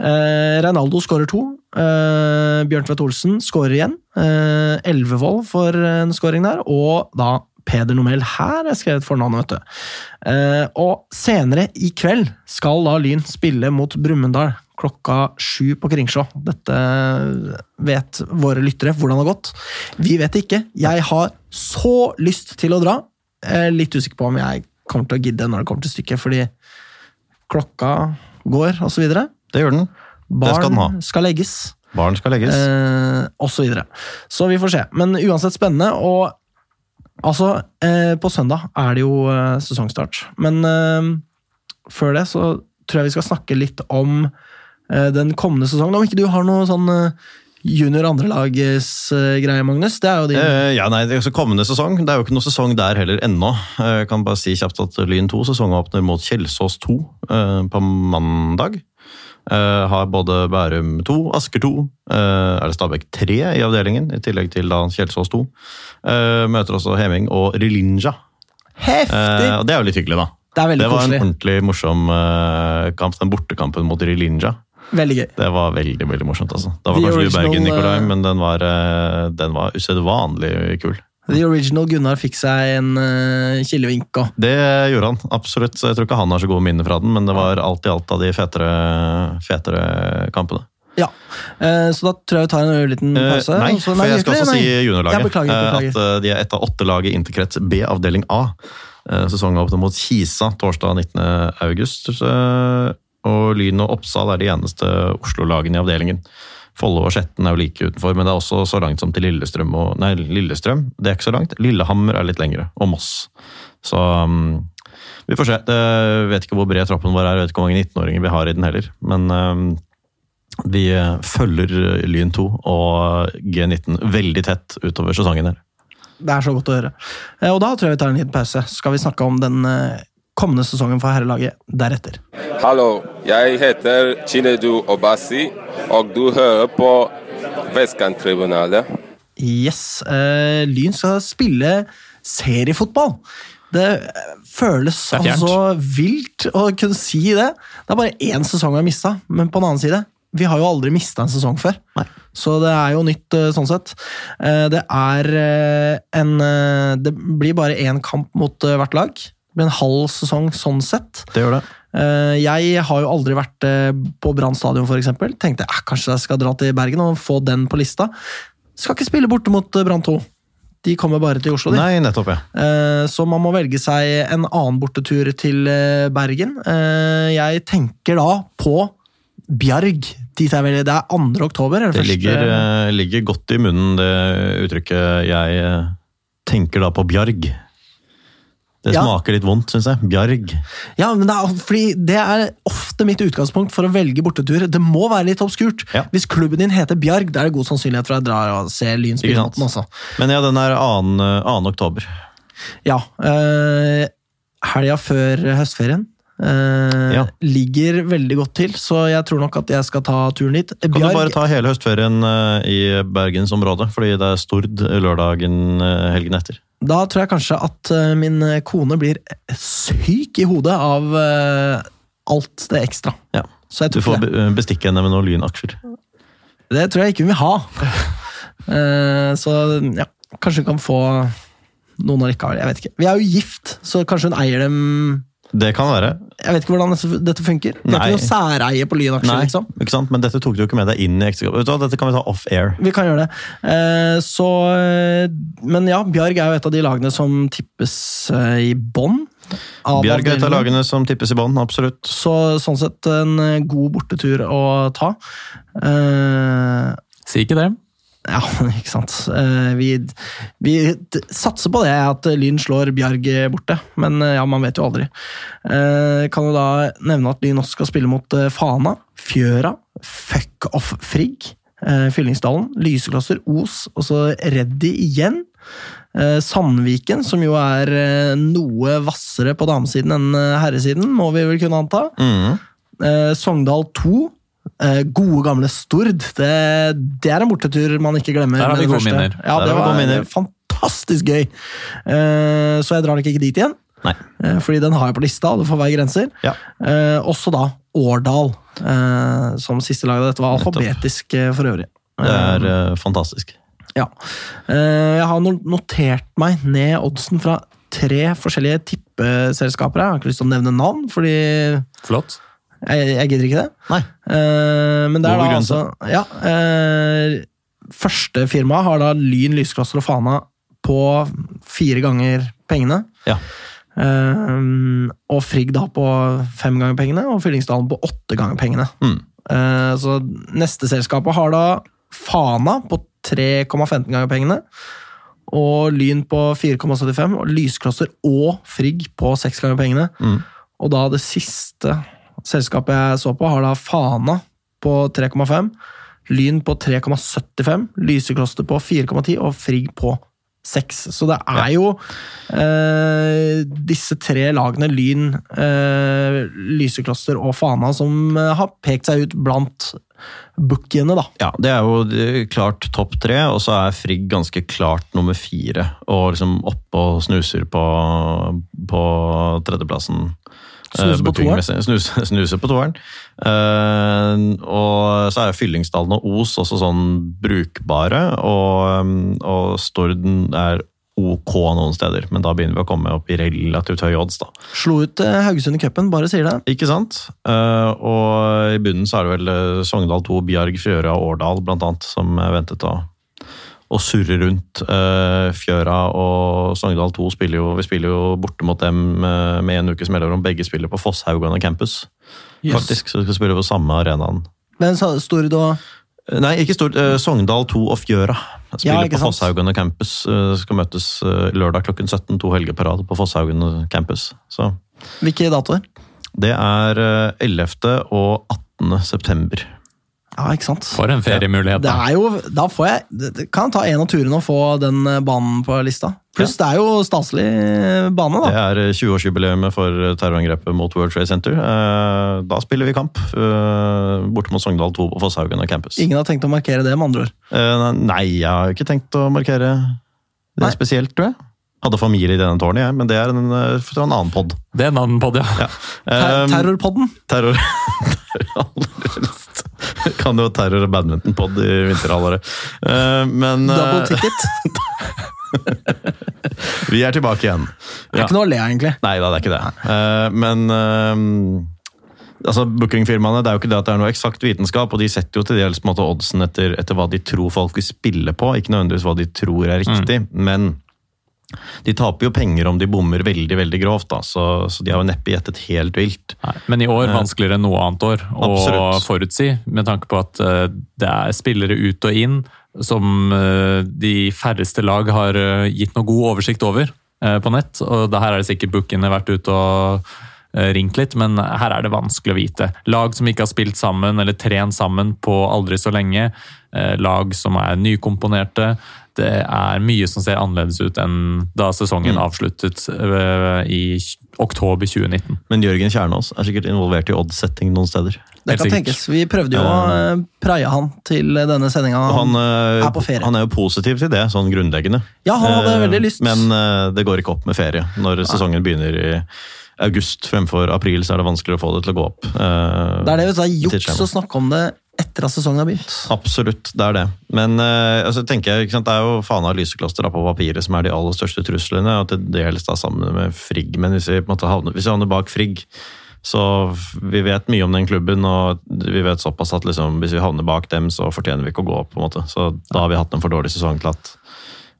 Uh, Reinaldo skårer to. Bjørn Bjørntvedt Olsen skårer igjen. Eh, Elvevold for en skåring der, og da Peder Nomel. Her er skrevet for navnet, vet du. Eh, og senere i kveld skal da Lyn spille mot Brumunddal klokka sju på Kringsjå. Dette vet våre lyttere hvordan det har gått. Vi vet ikke. Jeg har så lyst til å dra. Er litt usikker på om jeg kommer til å gidde når det kommer til stykket, fordi klokka går, og så videre. Det gjør den. Det skal den ha. Barn skal legges, Barn skal legges. eh, og så videre. Så vi får se. Men uansett spennende, og altså eh, På søndag er det jo eh, sesongstart. Men eh, før det så tror jeg vi skal snakke litt om eh, den kommende sesongen. Om ikke du har noe sånn eh, junior andrelagsgreie, Magnus? Det er jo din Eh, ja, nei, det er også Kommende sesong. Det er jo ikke noe sesong der heller ennå. Eh, Jeg kan bare si kjapt at Lyn 2 sesongåpner mot Kjelsås 2 eh, på mandag. Eh, har både Bærum 2, Asker 2, uh, er det Stabæk 3 i avdelingen, i tillegg til da Kjelsås 2. Uh, møter også Heming og Rilinja. Heftig! Eh, og det er jo litt hyggelig, da. det Det var en ordentlig morsom eh, kamp, den bortekampen mot Rilinja. Veldig gøy. Det var veldig veldig morsomt. altså. Da var The kanskje i Bergen, Nikolai, eh, men den var, eh, den var usedvanlig kul. The original Gunnar fikk seg en uh, kilevink òg. Det gjorde han, absolutt. Så jeg tror ikke han har så gode minner fra den, men det var alt i alt av de fetere, fetere kampene. Ja. uh, så da tror jeg vi tar en liten pause. Uh, nei, også, nei, for jeg skal også nei. si juniorlaget. Ja, beklager, eh, beklager. At eh, de er ett av åtte lag i interkrets B, avdeling A. Eh, Sesongen åpner mot Kisa torsdag 19. august. Og Lyn og Oppsal er de eneste Oslo-lagene i avdelingen. Follo og Skjetten er jo like utenfor, men det er også så langt som til Lillestrøm. Og, nei, Lillestrøm, det er ikke så langt. Lillehammer er litt lengre, og Moss. Så um, vi får se. Jeg vet ikke hvor bred troppen vår er, jeg vet ikke hvor mange 19-åringer vi har i den heller. Men um, vi eh, følger Lyn 2 og G19 veldig tett utover sesongen her. Det er så godt å høre. Eh, Og da tror jeg vi tar en liten pause. Skal vi snakke om den eh, kommende sesongen for herrelaget deretter. Hallo, jeg heter Chinedu Obasi, og du hører på Vestkanttribunalet. Yes, eh, Lyn skal spille seriefotball. Det eh, føles Det altså vilt å kunne si det. Det er bare én sesong vi har mista, men på den annen side vi har jo aldri mista en sesong før. Så det er jo nytt eh, sånn sett. Eh, Det er en Det blir bare én kamp mot hvert lag. Det blir en halv sesong sånn sett. Det gjør det. Eh, Jeg har jo aldri vært eh, på Brann stadion, eksempel. Tenkte eh, kanskje jeg skal dra til Bergen og få den på lista. Skal ikke spille borte mot eh, Brann 2. De kommer bare til Oslo, de. Nei, nettopp, ja. Så man må velge seg en annen bortetur til Bergen. Jeg tenker da på Bjarg. Dit det er 2. oktober? eller Det ligger, ligger godt i munnen, det uttrykket jeg tenker da på bjarg. Det Ja. smaker litt vondt, syns jeg. Bjarg. Ja, men det er, fordi det er ofte mitt utgangspunkt for å velge bortetur. Det må være litt obskurt. Ja. Hvis klubben din heter Bjarg, da er det god sannsynlighet for at jeg drar og ser Lyn spille. Altså. Men ja, den er 2. 2. oktober. Ja. Øh, helga før høstferien. Eh, Ja. Ligger veldig godt til, så jeg tror nok at jeg skal ta turen dit. Kan du bare ta hele høstferien uh, i bergensområdet, fordi det er Stord lørdagen uh, helgen etter. Da tror jeg kanskje at min kone blir syk i hodet av alt det ekstra. Ja. Du får be- bestikke henne med noen lynaksjer. Det tror jeg ikke hun vil ha. Så ja, kanskje hun kan få noen allikevel. Jeg vet ikke. Vi er jo gift, så kanskje hun eier dem Det kan være. Jeg vet ikke hvordan dette- funker. Det er Nei. ikke noe særeie på Lyn-aksjer, liksom. ikke sant? Men dette tok du jo ikke med deg inn i ekteskapet. Vet Dette kan vi ta off air. Vi kan gjøre det. Eh, så eh, Men ja, Bjarg er jo et av de lagene som tippes eh, i bånn. Bjørg Bjarg er et av lagene som tippes i bånn, absolutt. Så sånn sett en god bortetur å ta. Eh, Si ikke det. Ja, ikke sant. Eh, vi, vi satser på det, at Lyn slår Bjarg borte. Men eh, ja, man vet jo aldri. Eh, kan jo da nevne at Lyn også skal spille mot Fana, Fjøra, Fuck Off Frigg, Fyllingsdalen, Lyseklosser, Os, og så Reddy igjen. Sandviken, som jo er noe hvassere på damesiden enn herresiden, må vi vel kunne anta. Eh, Sogndal 2. Eh, gode, gamle Stord. Det, det er en bortetur man ikke glemmer. Der har vi gode første. minner. Ja, det var minner. fantastisk gøy. Uh, så jeg drar nok ikke dit igjen, Nei. Uh, fordi den har jeg på lista, og det får være grenser. Ja. Også da Årdal, som siste lag av dette var alfabetisk for øvrig. Det er fantastisk. Ja. Jeg har notert meg ned oddsen fra tre forskjellige tippeselskaper. Jeg har ikke lyst til å nevne navn, fordi Flott. Jeg gidder ikke det. Nei. Eh, Men det er da altså ja, eh, Første firma har da Lyn, Lysklosser og Fana på fire ganger pengene. Ja. Eh, og Frigg da på fem ganger pengene, og Fyllingsdalen på åtte ganger pengene. Mm. Eh, så neste selskapet har da Fana på 3,15 ganger pengene. Og Lyn på 4,75, og Lysklosser og Frigg på seks ganger pengene. Mm. Og da det siste selskapet jeg så på, har da Fana på 3,5, Lyn på 3,75, Lysekloster på 4,10 og Frigg på 6. Så det er jo eh, disse tre lagene, Lyn, eh, Lysekloster og Fana, som eh, har pekt seg ut blant bookiene, da. Ja, det er jo eh, klart topp tre, og så er Frigg ganske klart nummer fire. Og liksom oppe og snuser på, på tredjeplassen. På Eh. Snuse, på toeren. Eh, og så er Fyllingsdalen og Os også sånn brukbare, og, um, og Storden er ok noen steder, men da begynner vi å komme opp i relativt høye odds, da. Slo ut eh, Haugesund i cupen, bare sier det. Ikke sant? Eh, og i bunnen så er det vel eh, Sogndal 2, Bjarg, Fjøra og Årdal blant annet, som ventet å, å surre rundt. Eh, Fjøra og Sogndal 2 spiller jo, vi spiller jo borte mot dem eh, med en ukes mellomrom. Begge spiller på Fosshaugane campus, faktisk. Så vi skal spille på samme arenaen. Men Stord og Nei, ikke stort. eh, Sogndal 2 og Fjøra spiller ja, på Fosshaugane campus. eh, Skal møtes eh, lørdag klokken 17, to helger på rad på Fosshaugane campus. Så Hvilke datoer? det er eh, 11. og 18. september. Ja, ikke sant? For en feriemulighet. Det da. er jo, da får jeg, det- det kan ta en av turene og få den eh, banen på lista. Pluss det er jo staselig bane, bane, Det er eh, 20-årsjubileet for terrorangrepet mot World Trade Center. Eh, Da spiller vi kamp eh, borte mot Sogndal 2 på Fosshaugen og campus. Ingen har tenkt å markere det, med andre ord. Eh, Nei, jeg har ikke tenkt å markere det Nei. spesielt, tror jeg. Hadde familie i denne tårnet, jeg, men det er en, eh, en annen pod. Det er en annen podd, ja. Ter Um, Terrorpodden. Terror. Kan jo terror- og badmintonpod i vinterhalvåret. Eh, Men Double eh, ticket. vi er tilbake igjen. Det er ikke noe å le av, egentlig. Nei da, det er ikke det. Eh, Men altså, bookingfirmaene, det er jo ikke det at det er noe eksakt vitenskap, og de setter jo til dels på en måte oddsen etter, etter hva de tror folk vil spille på, ikke nødvendigvis hva de tror er riktig. Men de taper jo penger om de bommer veldig veldig grovt, da, så, så de har jo neppe gjettet helt vilt. Nei, men i år vanskeligere enn noe annet år å Absolutt. forutsi, med tanke på at eh, det er spillere ut og inn som eh, de færreste lag har eh, gitt noe god oversikt over eh, på nett. og det Her er det sikkert bookene vært ute og eh, ringt litt, men her er det vanskelig å vite. Lag som ikke har spilt sammen eller trent sammen på aldri så lenge. eh, Lag som er nykomponerte. Det er mye som ser annerledes ut enn da sesongen Mm. avsluttet eh, i oktober 2019. Men Jørgen Kjernås er sikkert involvert i oddsetting noen steder. Det kan tenkes. Vi prøvde jo å preie praie han til denne sendinga. Han, eh, er på ferie. han er jo positiv til det, sånn grunnleggende. Ja, han hadde Eh, veldig lyst. Men eh, det går ikke opp med ferie. Når sesongen begynner i august fremfor april, så er det vanskeligere å få det til å gå opp. Uh, Det er det, det er juks å snakke om det etter at sesongen har begynt. Absolutt, det er det. Men uh, altså, tenker jeg, det er jo Fana Lysekloster da, på papiret som er de aller største truslene, og til dels da sammen med Frigg. Men hvis vi, måte havner, hvis vi havner bak Frigg, så vi vet mye om den klubben, og vi vet såpass at liksom, hvis vi havner bak dem, så fortjener vi ikke å gå opp. på en måte. Så da har vi hatt en for dårlig sesong til at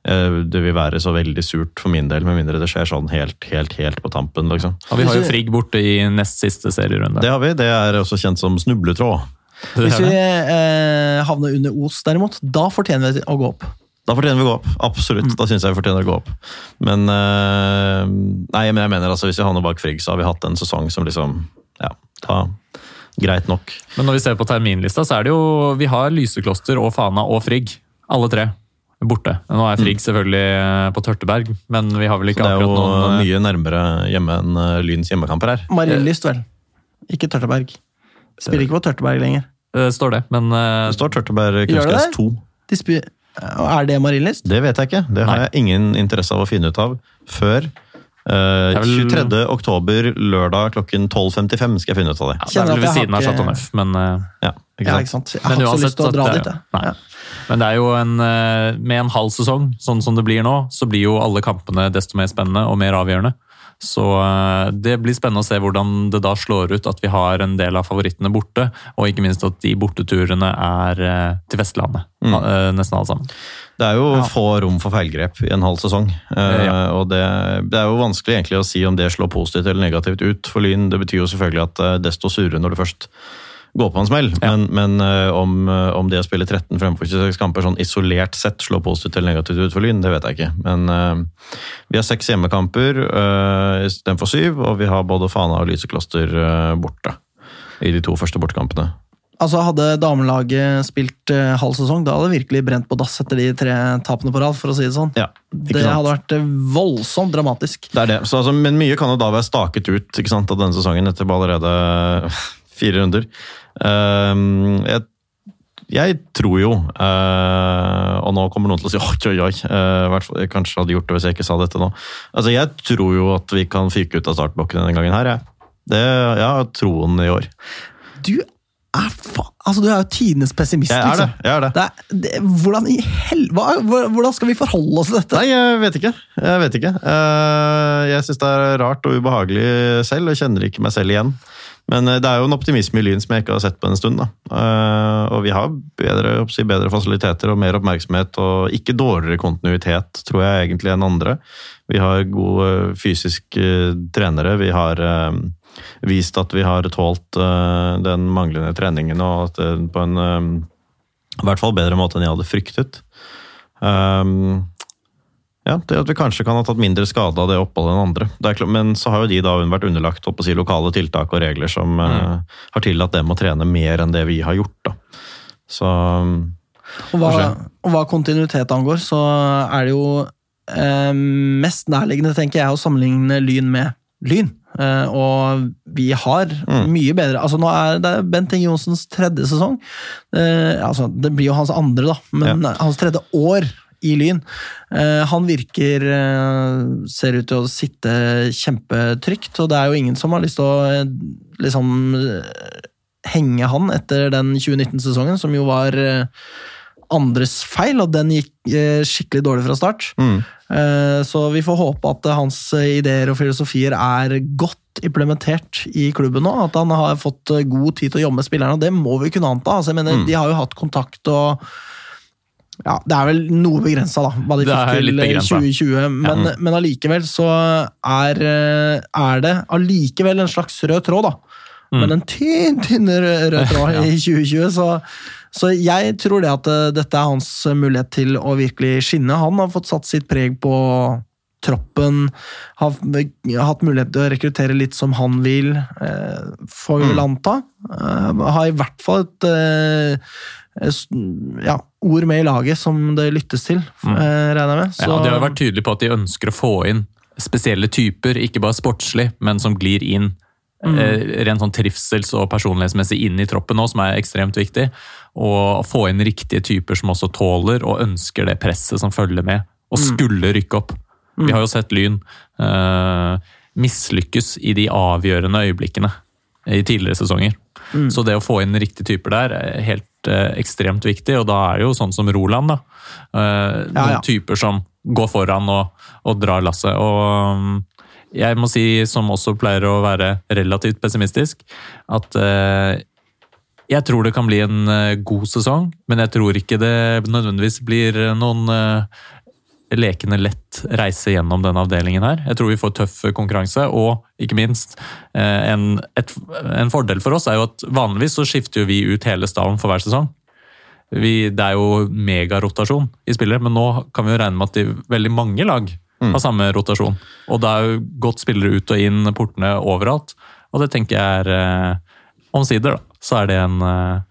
det vil være så veldig surt for min del, med mindre det skjer sånn helt, helt, helt på tampen. liksom. Og vi har jo Frigg borte i nest siste serierunde. Det har vi. Det er også kjent som snubletråd. Hvis vi eh, havner under Os, derimot, da fortjener vi å gå opp. Da fortjener vi å gå opp. Absolutt. Da syns jeg vi fortjener å gå opp. Men eh, Nei, men jeg mener altså hvis vi havner bak Frigg, så har vi hatt en sesong som liksom Ja, da Greit nok. Men når vi ser på terminlista, så er det jo Vi har Lysekloster og Fana og Frigg. Alle tre borte. Nå er Frigg selvfølgelig eh, på Tørteberg, men vi har vel ikke akkurat noen Det er jo noen eh, mye nærmere hjemme enn eh, Lyns hjemmekamper her. Marienlyst, vel. Ikke Tørteberg. Spiller ikke på Tørteberg lenger. Det Står det, men Det står Tørteberg kunstgress 2. De spi- er det Marienlyst? Det vet jeg ikke. Det har Nei. jeg ingen interesse av å finne ut av før vel- 23. oktober, lørdag klokken 12.55 skal jeg finne ut av det. ja, det er vel ved siden av Chateau Neuf, men uh, Ja, ikke Ja, sant? ikke sant. Jeg Men har ikke så lyst til å dra det dit, jeg. Men det er jo en, eh, med en halv sesong, sånn som det blir nå, så blir jo alle kampene desto mer spennende og mer avgjørende. Så eh, det blir spennende å se hvordan det da slår ut at vi har en del av favorittene borte, og ikke minst at de borteturene er eh, til Vestlandet. Mm. Nesten alle sammen. Det er jo Ja. få rom for feilgrep i en halv sesong. Ja. Og det, det er jo vanskelig egentlig å si om det slår positivt eller negativt ut for Lyn. Det betyr jo selvfølgelig at desto surere når du først går på en smell. Ja. Men, men eh, om, eh, om det å spille 13 fremfor 26 kamper sånn isolert sett slår positivt eller negativt ut for Lyn, det vet jeg ikke. Men uh, vi har seks hjemmekamper uh, istedenfor syv, og vi har både Fana og Lysekloster uh, borte i de to første bortekampene. Altså Hadde damelaget spilt eh, halv sesong, da hadde det virkelig brent på dass etter de tre tapene på rad. for å si Det sånn. Ja, Det hadde vært voldsomt dramatisk. Det er det. Så, altså, men mye kan jo da være staket ut ikke sant, av denne sesongen etter allerede fire runder. Ehm, jeg, jeg tror jo, eh, og nå kommer noen til å si oi, oi, oi, eh, i hvert fall, jeg kanskje hadde gjort det hvis jeg ikke sa dette nå. Altså, Jeg tror jo at vi kan fyke ut av startblokken denne gangen her. Jeg, det, jeg har troen i år. Du er fa... Altså, du er jo tidenes pessimist. Jeg er det. liksom. jeg er det. Det er, det, hvordan i hel... Hva, hva- hvordan skal vi forholde oss til dette? Nei, jeg vet ikke. Jeg vet ikke. Eh, Jeg syns det er rart og ubehagelig selv, og kjenner ikke meg selv igjen. Men eh, det er jo en optimisme i Lyn som jeg ikke har sett på en stund. da. Eh, Og vi har bedre, bedre fasiliteter og mer oppmerksomhet, og ikke dårligere kontinuitet, tror jeg egentlig, enn andre. Vi har gode fysiske trenere. Vi har eh, vist at vi har tålt eh, den manglende treningen, og at det på en eh, I hvert fall bedre måte enn jeg hadde fryktet. Um, ja, det at vi kanskje kan ha tatt mindre skade av det oppholdet enn andre. Det er klart, men så har jo de da vært underlagt si, lokale tiltak og regler som eh, har tillatt dem å trene mer enn det vi har gjort. da. Så Og hva, og hva kontinuitet angår, så er det jo eh, mest nærliggende, tenker jeg, å sammenligne Lyn med Lyn. Eh, og vi har Mm. mye bedre Altså Nå er det Bent Inge Johnsens tredje sesong. Eh, altså, det blir jo hans andre, da, men hans tredje år i Lyn. Eh, han virker eh, Ser ut til å sitte kjempetrygt, og det er jo ingen som har lyst til å eh, liksom henge han etter den 2019-sesongen, som jo var andres feil, og den gikk skikkelig dårlig fra start. mm. Så vi får håpe at hans ideer og filosofier er godt implementert i klubben nå. At han har fått god tid til å jobbe med spillerne, og det må vi kunne anta. Altså, jeg mener, Mm. De har jo hatt kontakt og ja, Det er vel noe begrensa, da, hva de Det fikk til i 2020. Men, men allikevel så er, eh, er det allikevel en slags rød tråd, da. Mm. Men en tynn, tynn rød tråd tråd i 2020, så, så jeg tror det at eh, dette er hans mulighet til å virkelig skinne. Han har fått satt sitt preg på troppen, har hatt mulighet til å rekruttere litt som han vil, eh, får vi vel anta. Eh, har i hvert fall et eh, ja, ord med i laget som det lyttes til, eh, regner jeg med. Så, Ja, de har vært tydelige på at de ønsker å få inn spesielle typer, ikke bare sportslig, men som glir inn Mm. rent sånn trivsels- og personlighetsmessig inn i troppen nå, som er ekstremt viktig. Og få inn riktige typer som også tåler og ønsker det presset som følger med, og skulle rykke opp. Vi har jo sett Lyn eh, mislykkes i de avgjørende øyeblikkene i tidligere sesonger. Så det å få inn riktige typer der er helt eh, ekstremt viktig, og da er det jo sånn som Roland, da. Eh, noen Ja, ja. typer som går foran og, og drar lasset. Og um, jeg må si, som også pleier å være relativt pessimistisk, at eh, jeg tror det kan bli en eh, god sesong, men jeg tror ikke det nødvendigvis blir noen eh, lekende lett reise gjennom denne avdelingen her. Jeg tror vi får tøff konkurranse, og ikke minst eh, en, et, en fordel for oss er jo at vanligvis så skifter jo vi ut hele stallen for hver sesong. Vi, det er jo megarotasjon i spillere, men nå kan vi jo regne med at de, veldig mange lag har samme rotasjon. Og det er jo godt spillere ut og inn portene overalt, og det tenker jeg er eh, Omsider, da, så er det en eh,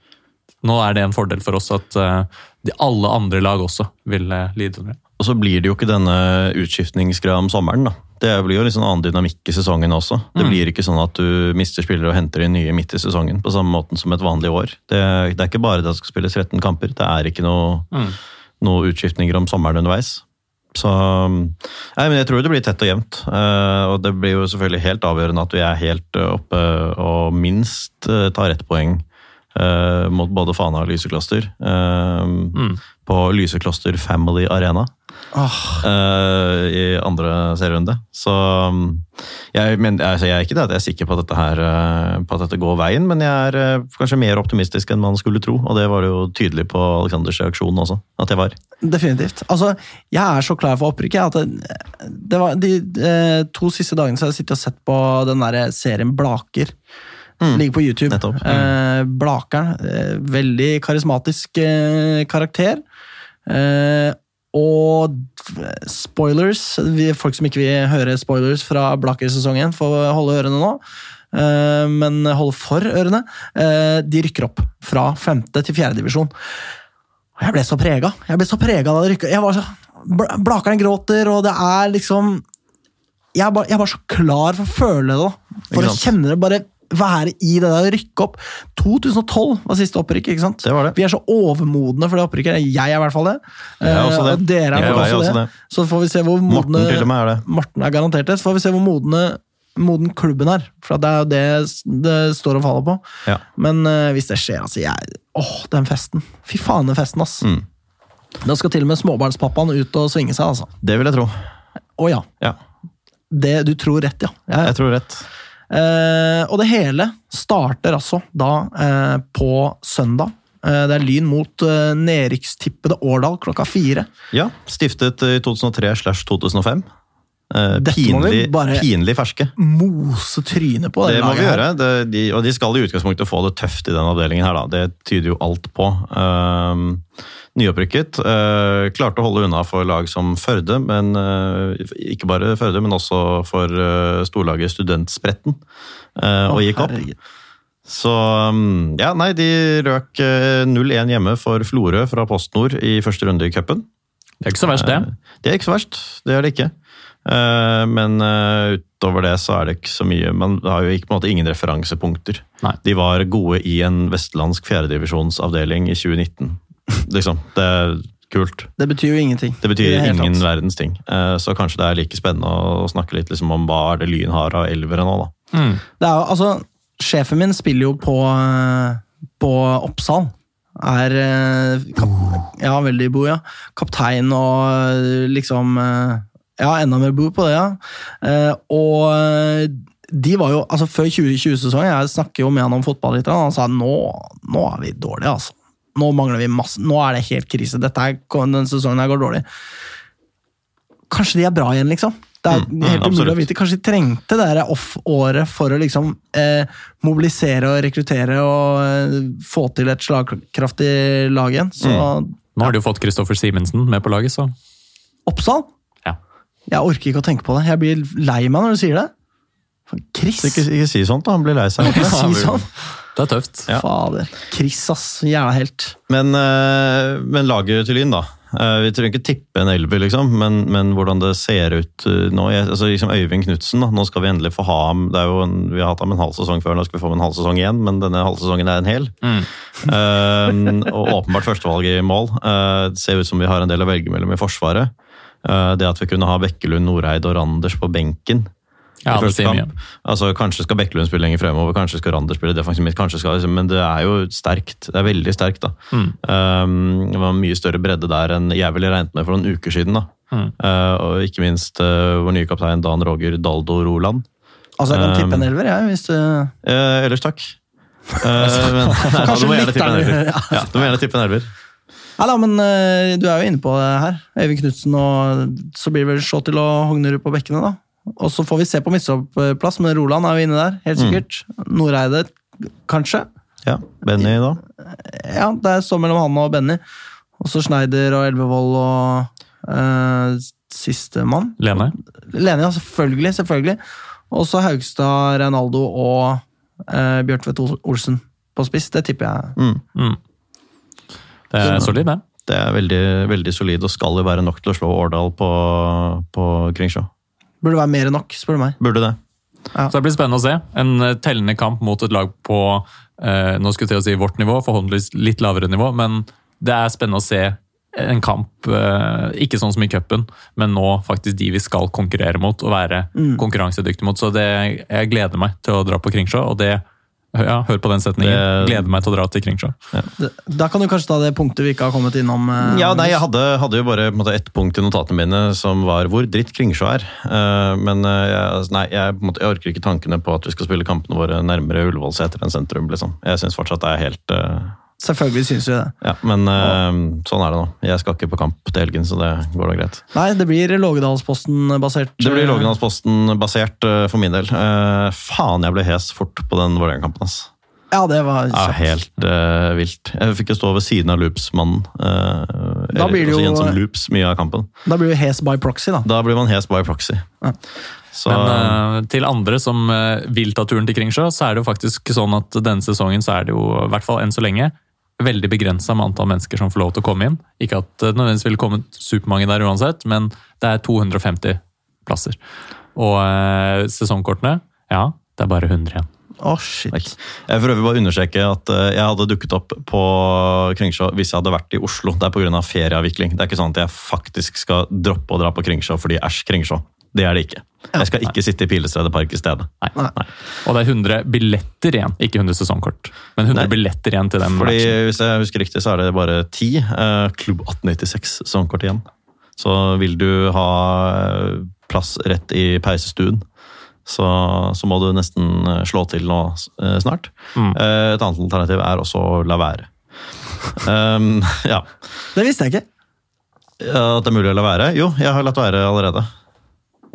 Nå er det en fordel for oss at eh, de, alle andre lag også vil eh, lide under det. Og så blir det jo ikke denne utskiftningsgreia om sommeren. da. Det blir jo litt sånn annen dynamikk i sesongen også. Det blir ikke sånn at du mister spillere og henter inn nye midt i sesongen på samme måten som et vanlig år. Det, det er ikke bare det at det skal spilles 13 kamper. Det er ikke noe, noe utskiftninger om sommeren underveis. Så Nei, men jeg tror det blir tett og jevnt. Uh, og det blir jo selvfølgelig helt avgjørende at vi er helt eh, oppe og minst uh, tar ett poeng uh, mot både Fana og Lysekloster. eh, På Lysekloster Family Arena eh, i andre serierunde. Så um, jeg, men, altså, jeg er ikke det jeg er sikker på at dette, her, eh, på at dette går veien, men jeg er eh, kanskje mer optimistisk enn man skulle tro. Og det var det jo tydelig på Alexanders reaksjon også, at jeg var. Definitivt. Altså, jeg er så klar for opprykket at det, det var de de, to siste dagene så har jeg sittet og sett på den der serien Blaker. Ligger på YouTube. Nettopp. Eh, Blakeren. Eh, veldig karismatisk eh, karakter. Eh, og spoilers vi, Folk som ikke vil høre spoilers fra Blaker-sesongen, får holde ørene nå. Eh, men hold for ørene. Eh, de rykker opp fra femte til fjerde divisjon. Og jeg ble så prega. Jeg ble så prega da det rykka. Blakeren gråter, og det er liksom Jeg er bare, jeg er bare så klar for å føle det. da. For å kjenne det, bare være i det der, rykke opp. 2012 var siste opprykk, ikke sant? Det var det. Vi er så overmodne for det opprykket. Jeg er i hvert fall det. Jeg er også Eh, det. Og dere er Jeg også, er også, det. det. Så får vi se hvor modne Morten til og med er det. Morten er garantert det. Så får vi se hvor modne, moden klubben er. For det er jo det det står og faller på. Ja. Men uh, hvis det skjer, altså jeg, Åh, den festen. Fy faen, den festen, ass. Mm. Da skal til og med småbarnspappaen ut og svinge seg, altså. Det vil jeg tro. Å ja. Ja, Det, du tror rett, ja. ja. jeg tror rett. Eh, og det hele starter altså da eh, på søndag. Eh, det er Lyn mot nedrykkstippede Årdal klokka fire. Ja, Stiftet i 2003 slash 2005. Eh, Dette må vi pinlig, pinlig ferske. Mose trynet på det, Det må vi gjøre, det, de, og de skal i utgangspunktet få det tøft i den avdelingen her, da. Det tyder jo alt på. Um, nyopprykket. Uh, klarte å holde unna for lag som Førde, men uh, ikke bare Førde, men også for uh, storlaget Studentspretten, uh, og gikk opp. Så um, ja, nei, de røk uh, 0-1 hjemme for Florø fra PostNord i første runde i cupen. Det er ikke så verst, det. Det er ikke så verst, det er det ikke. Eh, Men eh, utover det så er det ikke så mye Man har jo ikke, på en måte ingen referansepunkter. Nei. De var gode i en vestlandsk fjerdedivisjonsavdeling i 2019. liksom, Det er kult. Det betyr jo ingenting. Det betyr det ingen tatt. verdens ting. Eh, Så kanskje det er like spennende å snakke litt liksom om hva er det Lyn har av elvere nå, da. Mm. Det er jo, altså, sjefen min spiller jo på, eh, på Oppsal. Er eh, kap, Ja, veldig bo, ja. Kaptein og liksom Ja, enda mer bo på det, ja. Eh, Og de var jo Altså, før 2020-sesongen, jeg snakker jo med han om fotball litt, og han sa nå, nå er vi dårlige, altså. Nå mangler vi masse. Nå er det helt krise. Dette er, denne sesongen her går dårlig. Kanskje de er bra igjen, liksom. Det er Mm, helt umulig å vite. Kanskje de trengte det off-året for å liksom eh, mobilisere og rekruttere og eh, få til et slagkraftig lag igjen. Så Mm. Nå har de jo fått Kristoffer Simensen med på laget, så Oppsal ja. Jeg orker ikke å tenke på det. Jeg blir lei meg når du sier det. Chris! Ikke, ikke si sånt, da. Han blir lei seg. Ikke si sånn. Det er tøft. Ja. Fader. Chris, ass. Jævla helt. Men, eh, men laget til Lyn, da. Eh, Vi trenger ikke tippe en elver, liksom, men, men hvordan det ser ut eh, nå jeg, altså liksom Øyvind Knutsen, nå skal vi endelig få ha ham. Det er jo en, vi har hatt ham en halv sesong før, nå skal vi få ham en halv sesong igjen, men denne halvsesongen er en hel. Mm. uh, og åpenbart førstevalg i mål. Uh, det ser ut som vi har en del å velge mellom i Forsvaret. Uh, det at vi kunne ha Bekkelund, Noreid og Randers på benken Ja, i første kamp. Altså, Kanskje skal Bekkelund spille lenger fremover, kanskje skal Randers spille defensivt midt, kanskje skal, liksom, men det er jo sterkt. Det er veldig sterkt. da. Mm. Um, det var mye større bredde der enn jeg ville regnet med for noen uker siden. da. Mm. Uh, og ikke minst uh, vår nye kaptein Dan Roger Daldo Roland. Altså, jeg kan tippe en elver, jeg, hvis du Uh, ellers takk. Uh, men, Kanskje du må gjerne tippe en elver. Ja, du må gjerne tippe en elver. Nei da, men eh, du er jo inne på det her. Øyvind Knutsen, og så blir det vel Shottil og Hognerud på bekkene, da. Og så får vi se på midtstopplass, men Roland er jo inne der, helt sikkert. Noreide, kanskje. Ja, Benny, da? Ja, det er så mellom han og Benny. Og så Schneider og Elvevold og øh, sistemann. Lene? Lene, ja, selvfølgelig. selvfølgelig. Og så Haugstad, Reinaldo og øh, Bjørtvedt Olsen på spiss. Det tipper jeg. Mm. Mm. Det er solid, det. Det er veldig, veldig solid og skal jo være nok til å slå Årdal på, på Kringsjå. Burde være mer enn nok, spør du meg. Burde det. Så det blir spennende å se. En eh, tellende kamp mot et lag på eh, nå skulle jeg til å si vårt nivå, forhåpentligvis litt lavere nivå, men det er spennende å se en kamp, eh, ikke sånn som i cupen, men nå faktisk de vi skal konkurrere mot og være konkurransedyktige mot. Så det, jeg gleder meg til å dra på Kringsjå, og det ja, hør på den setningen. Det-. Gleder meg til å dra til Kringsjå. Ja. Da kan du kanskje ta det punktet vi ikke har kommet innom. eh, Ja, nei, Jeg hadde, hadde jo bare måte, ett punkt i notatene mine som var hvor dritt Kringsjå er. Eh, men eh, jeg, altså, nei, jeg, på en måte, jeg orker ikke tankene på at vi skal spille kampene våre nærmere Ullevålseter enn sentrum. liksom. Jeg syns fortsatt det er helt Selvfølgelig syns vi det. Ja, men uh, sånn er det nå. Jeg skal ikke på kamp til helgen, så det går da greit. Nei, det blir Lågedalsposten-basert. Det blir Lågedalsposten-basert uh, for min del. Uh, faen, jeg ble hes fort på den Vålerenga-kampen. ass. Ja, det var Ja, helt eh, vilt. Jeg fikk jo stå ved siden av Loopsmannen. Uh, Da blir det jo- En som loops mye av kampen. Da blir du hes by proxy, da. Da blir man hes by proxy. Ja. Så Men uh, til andre som uh, vil ta turen til Kringsjø, så er det jo faktisk sånn at denne sesongen så er det jo, i hvert fall enn så lenge, veldig begrensa med antall mennesker som får lov til å komme inn. Ikke at det nødvendigvis ville kommet supermange der uansett, men det er 250 plasser. Og eh, sesongkortene, ja, det er bare 100 igjen. Å, shit. Takk. Jeg prøver for øvrig bare understreke at eh, jeg hadde dukket opp på Kringsjå hvis jeg hadde vært i Oslo. Det er pga. ferieavvikling. Det er ikke sånn at jeg faktisk skal droppe å dra på Kringsjå fordi æsj, Kringsjå. Det er det ikke. Jeg skal ikke sitte i Pilestredet park i stedet. Nei. Nei. Og det er 100 billetter igjen, ikke 100 sesongkort. Men 100 Nei. billetter igjen til den Fordi matchen. Hvis jeg husker riktig, så er det bare ti. Eh, Klubb 1896 sesongkort igjen. Så vil du ha eh, plass rett i peisestuen, så, så må du nesten eh, slå til nå uh, snart. Mm. Uh, Et annet alternativ er også å la være. Um, ja. Det visste jeg ikke. At det er mulig å la være? Jo, jeg har latt være allerede.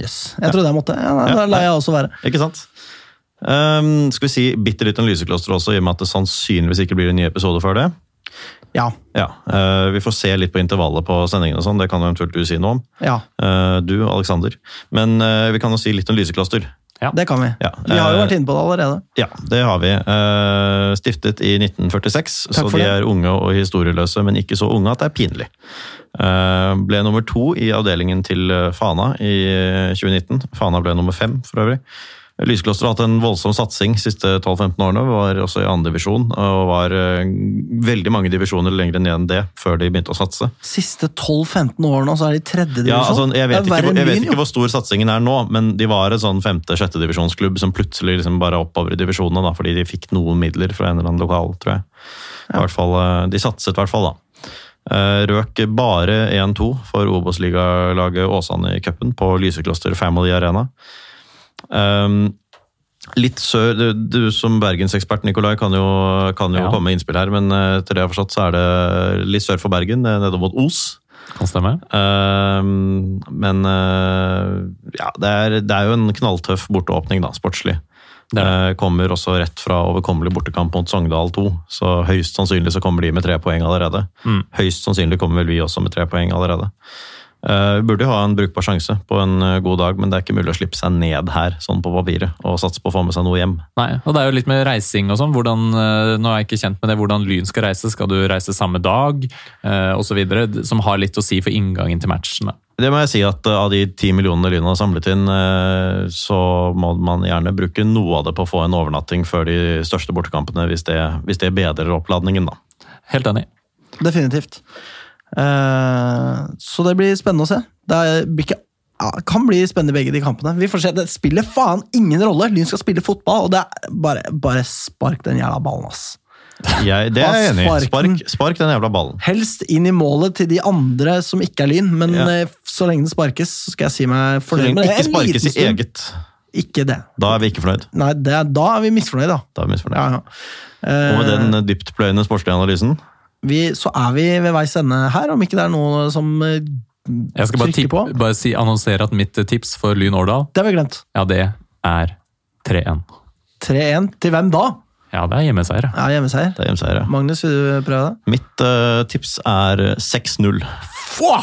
Jøss. Jeg trodde jeg måtte. Ja, Da lar jeg også være. Ikke sant? Um, skal vi si bitte litt om Lysekloster også, i og med at det sannsynligvis ikke blir en ny episode før det? Ja. Ja, Uh, Vi får se litt på intervallet på sendingen, og sånn, det kan eventuelt du si noe om. ja. Uh, du, Alexander. Men uh, vi kan jo si litt om Lysekloster. Det kan vi. Ja, Vi har jo eh, vært inne på det allerede. Ja, det har vi. Eh, stiftet i 1946, så de det. er unge og historieløse, men ikke så unge at det er pinlig. Eh, ble nummer to i avdelingen til Fana i eh, 2019. Fana ble nummer fem, for øvrig. Lysekloster har hatt en voldsom satsing de siste 12-15 årene. Var også i andre divisjon, og var eh, veldig mange divisjoner lenger ned enn det før de begynte å satse. Siste 12-15 årene, og så er de i tredje divisjon. Ja, altså, jeg vet, ikke, jeg vet ikke hvor stor satsingen er nå, men de var en sånn femte-sjette divisjonsklubb som plutselig liksom bare er oppover i divisjonene, da, fordi de fikk noen midler fra en eller annen lokal, tror jeg. I hvert fall, eh, de satset i hvert fall, da. Eh, Røk bare 1-2 for Obos-ligalaget Åsane i cupen på Lysekloster Family Arena. Um, Litt sør, du, du som bergensekspert Nikolai kan jo, kan jo Ja. komme med innspill her, men til etter det jeg har forstått så er det litt sør for Bergen, nede nedover mot Os. Kan stemme. Uh, men uh, ja, det er, det er jo en knalltøff borteåpning, da, sportslig. Det Eh, kommer også rett fra overkommelig bortekamp mot Sogndal 2, så høyst sannsynlig så kommer de med tre poeng allerede. Mm. Høyst sannsynlig kommer vel vi også med tre poeng allerede. Eh, Vi burde jo ha en brukbar sjanse på en eh, god dag, men det er ikke mulig å slippe seg ned her, sånn på papiret, og satse på å få med seg noe hjem. Nei, og det er jo litt med reising og sånn. Hvordan, eh, nå er jeg ikke kjent med det, hvordan Lyn skal reise. Skal du reise samme dag, eh, osv. Som har litt å si for inngangen til matchen. da. Det må jeg si at av de ti millionene Lyn har samlet inn, så må man gjerne bruke noe av det på å få en overnatting før de største bortekampene, hvis det, hvis det bedrer oppladningen, da. Helt enig. Definitivt. Eh, så det blir spennende å se. Det ikke, ja, kan bli spennende begge de kampene. Vi får se. Det spiller faen ingen rolle! Lyn skal spille fotball, og det er bare, bare spark den jævla ballen, ass. Jeg, det er jeg enig i. Spark Spark, den. jævla ballen. Helst inn i målet til de andre som ikke er Lyn, men Ja. eh, så lenge den sparkes, så skal jeg si meg fornøyd med det det. ikke sparkes i eget, Ikke det. da er vi ikke fornøyd. Nei, det da er vi misfornøyd, da. Da er vi misfornøyd. Ja, ja. Og med Eh, den dyptpløyende sportslige analysen vi, så er vi ved veis ende her, om ikke det er noe som eh, Jeg skal bare, tippe, bare si, annonsere at mitt eh, tips for Lyn Årdal, Det har vi glemt. ja, det er 3-1. 3-1. Til hvem da? Ja, det er hjemmeseier. ja. Hjemmeseier. Det er hjemmeseier, ja. Magnus, vil du prøve det? Mitt uh, tips er 6-0. Få!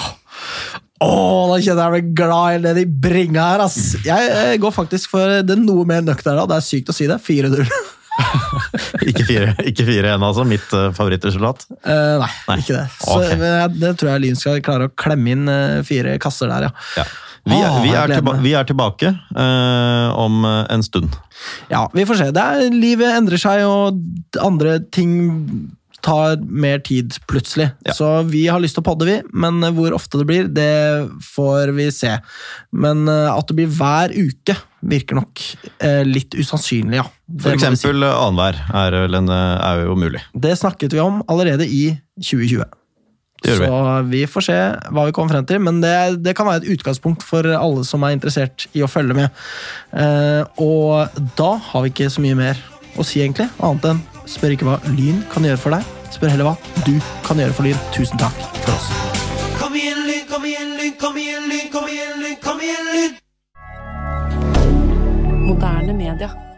Åh, da kjenner jeg meg glad i det de bringer her, ass. Jeg jeg går faktisk for det noe mer nøkterne. Det er sykt å si det. 4-0. Ikke fire, ikke 4-1, altså. Mitt uh, favorittresultat. Uh, nei, Nei. ikke det. Så, okay. men jeg, det tror jeg Lyn skal klare å klemme inn uh, fire kasser der, ja. Ja. Vi, er, vi, er tilba vi er tilbake om en stund. Ja, vi får se. Det er, livet endrer seg, og andre ting tar mer tid, plutselig. Ja. Så vi har lyst til å podde, vi, men hvor ofte det blir, det får vi se. Men at det blir hver uke, virker nok eh, litt usannsynlig, ja. Det For eksempel si. eh, annenhver er, eh, er jo mulig. Det snakket vi om allerede i 2020. Det gjør vi. Så vi får se hva vi kommer frem til, men det, det kan være et utgangspunkt for alle som er interessert i å følge med. Eh, og da har vi ikke så mye mer å si, egentlig, annet enn spør ikke hva Lyn kan gjøre for deg, spør heller hva du kan gjøre for Lyn. Tusen takk for oss. Kom igjen, Lyn, kom igjen, Lyn, kom igjen, Lyn, kom igjen, Lyn, kom igjen, Lyn! Moderne media.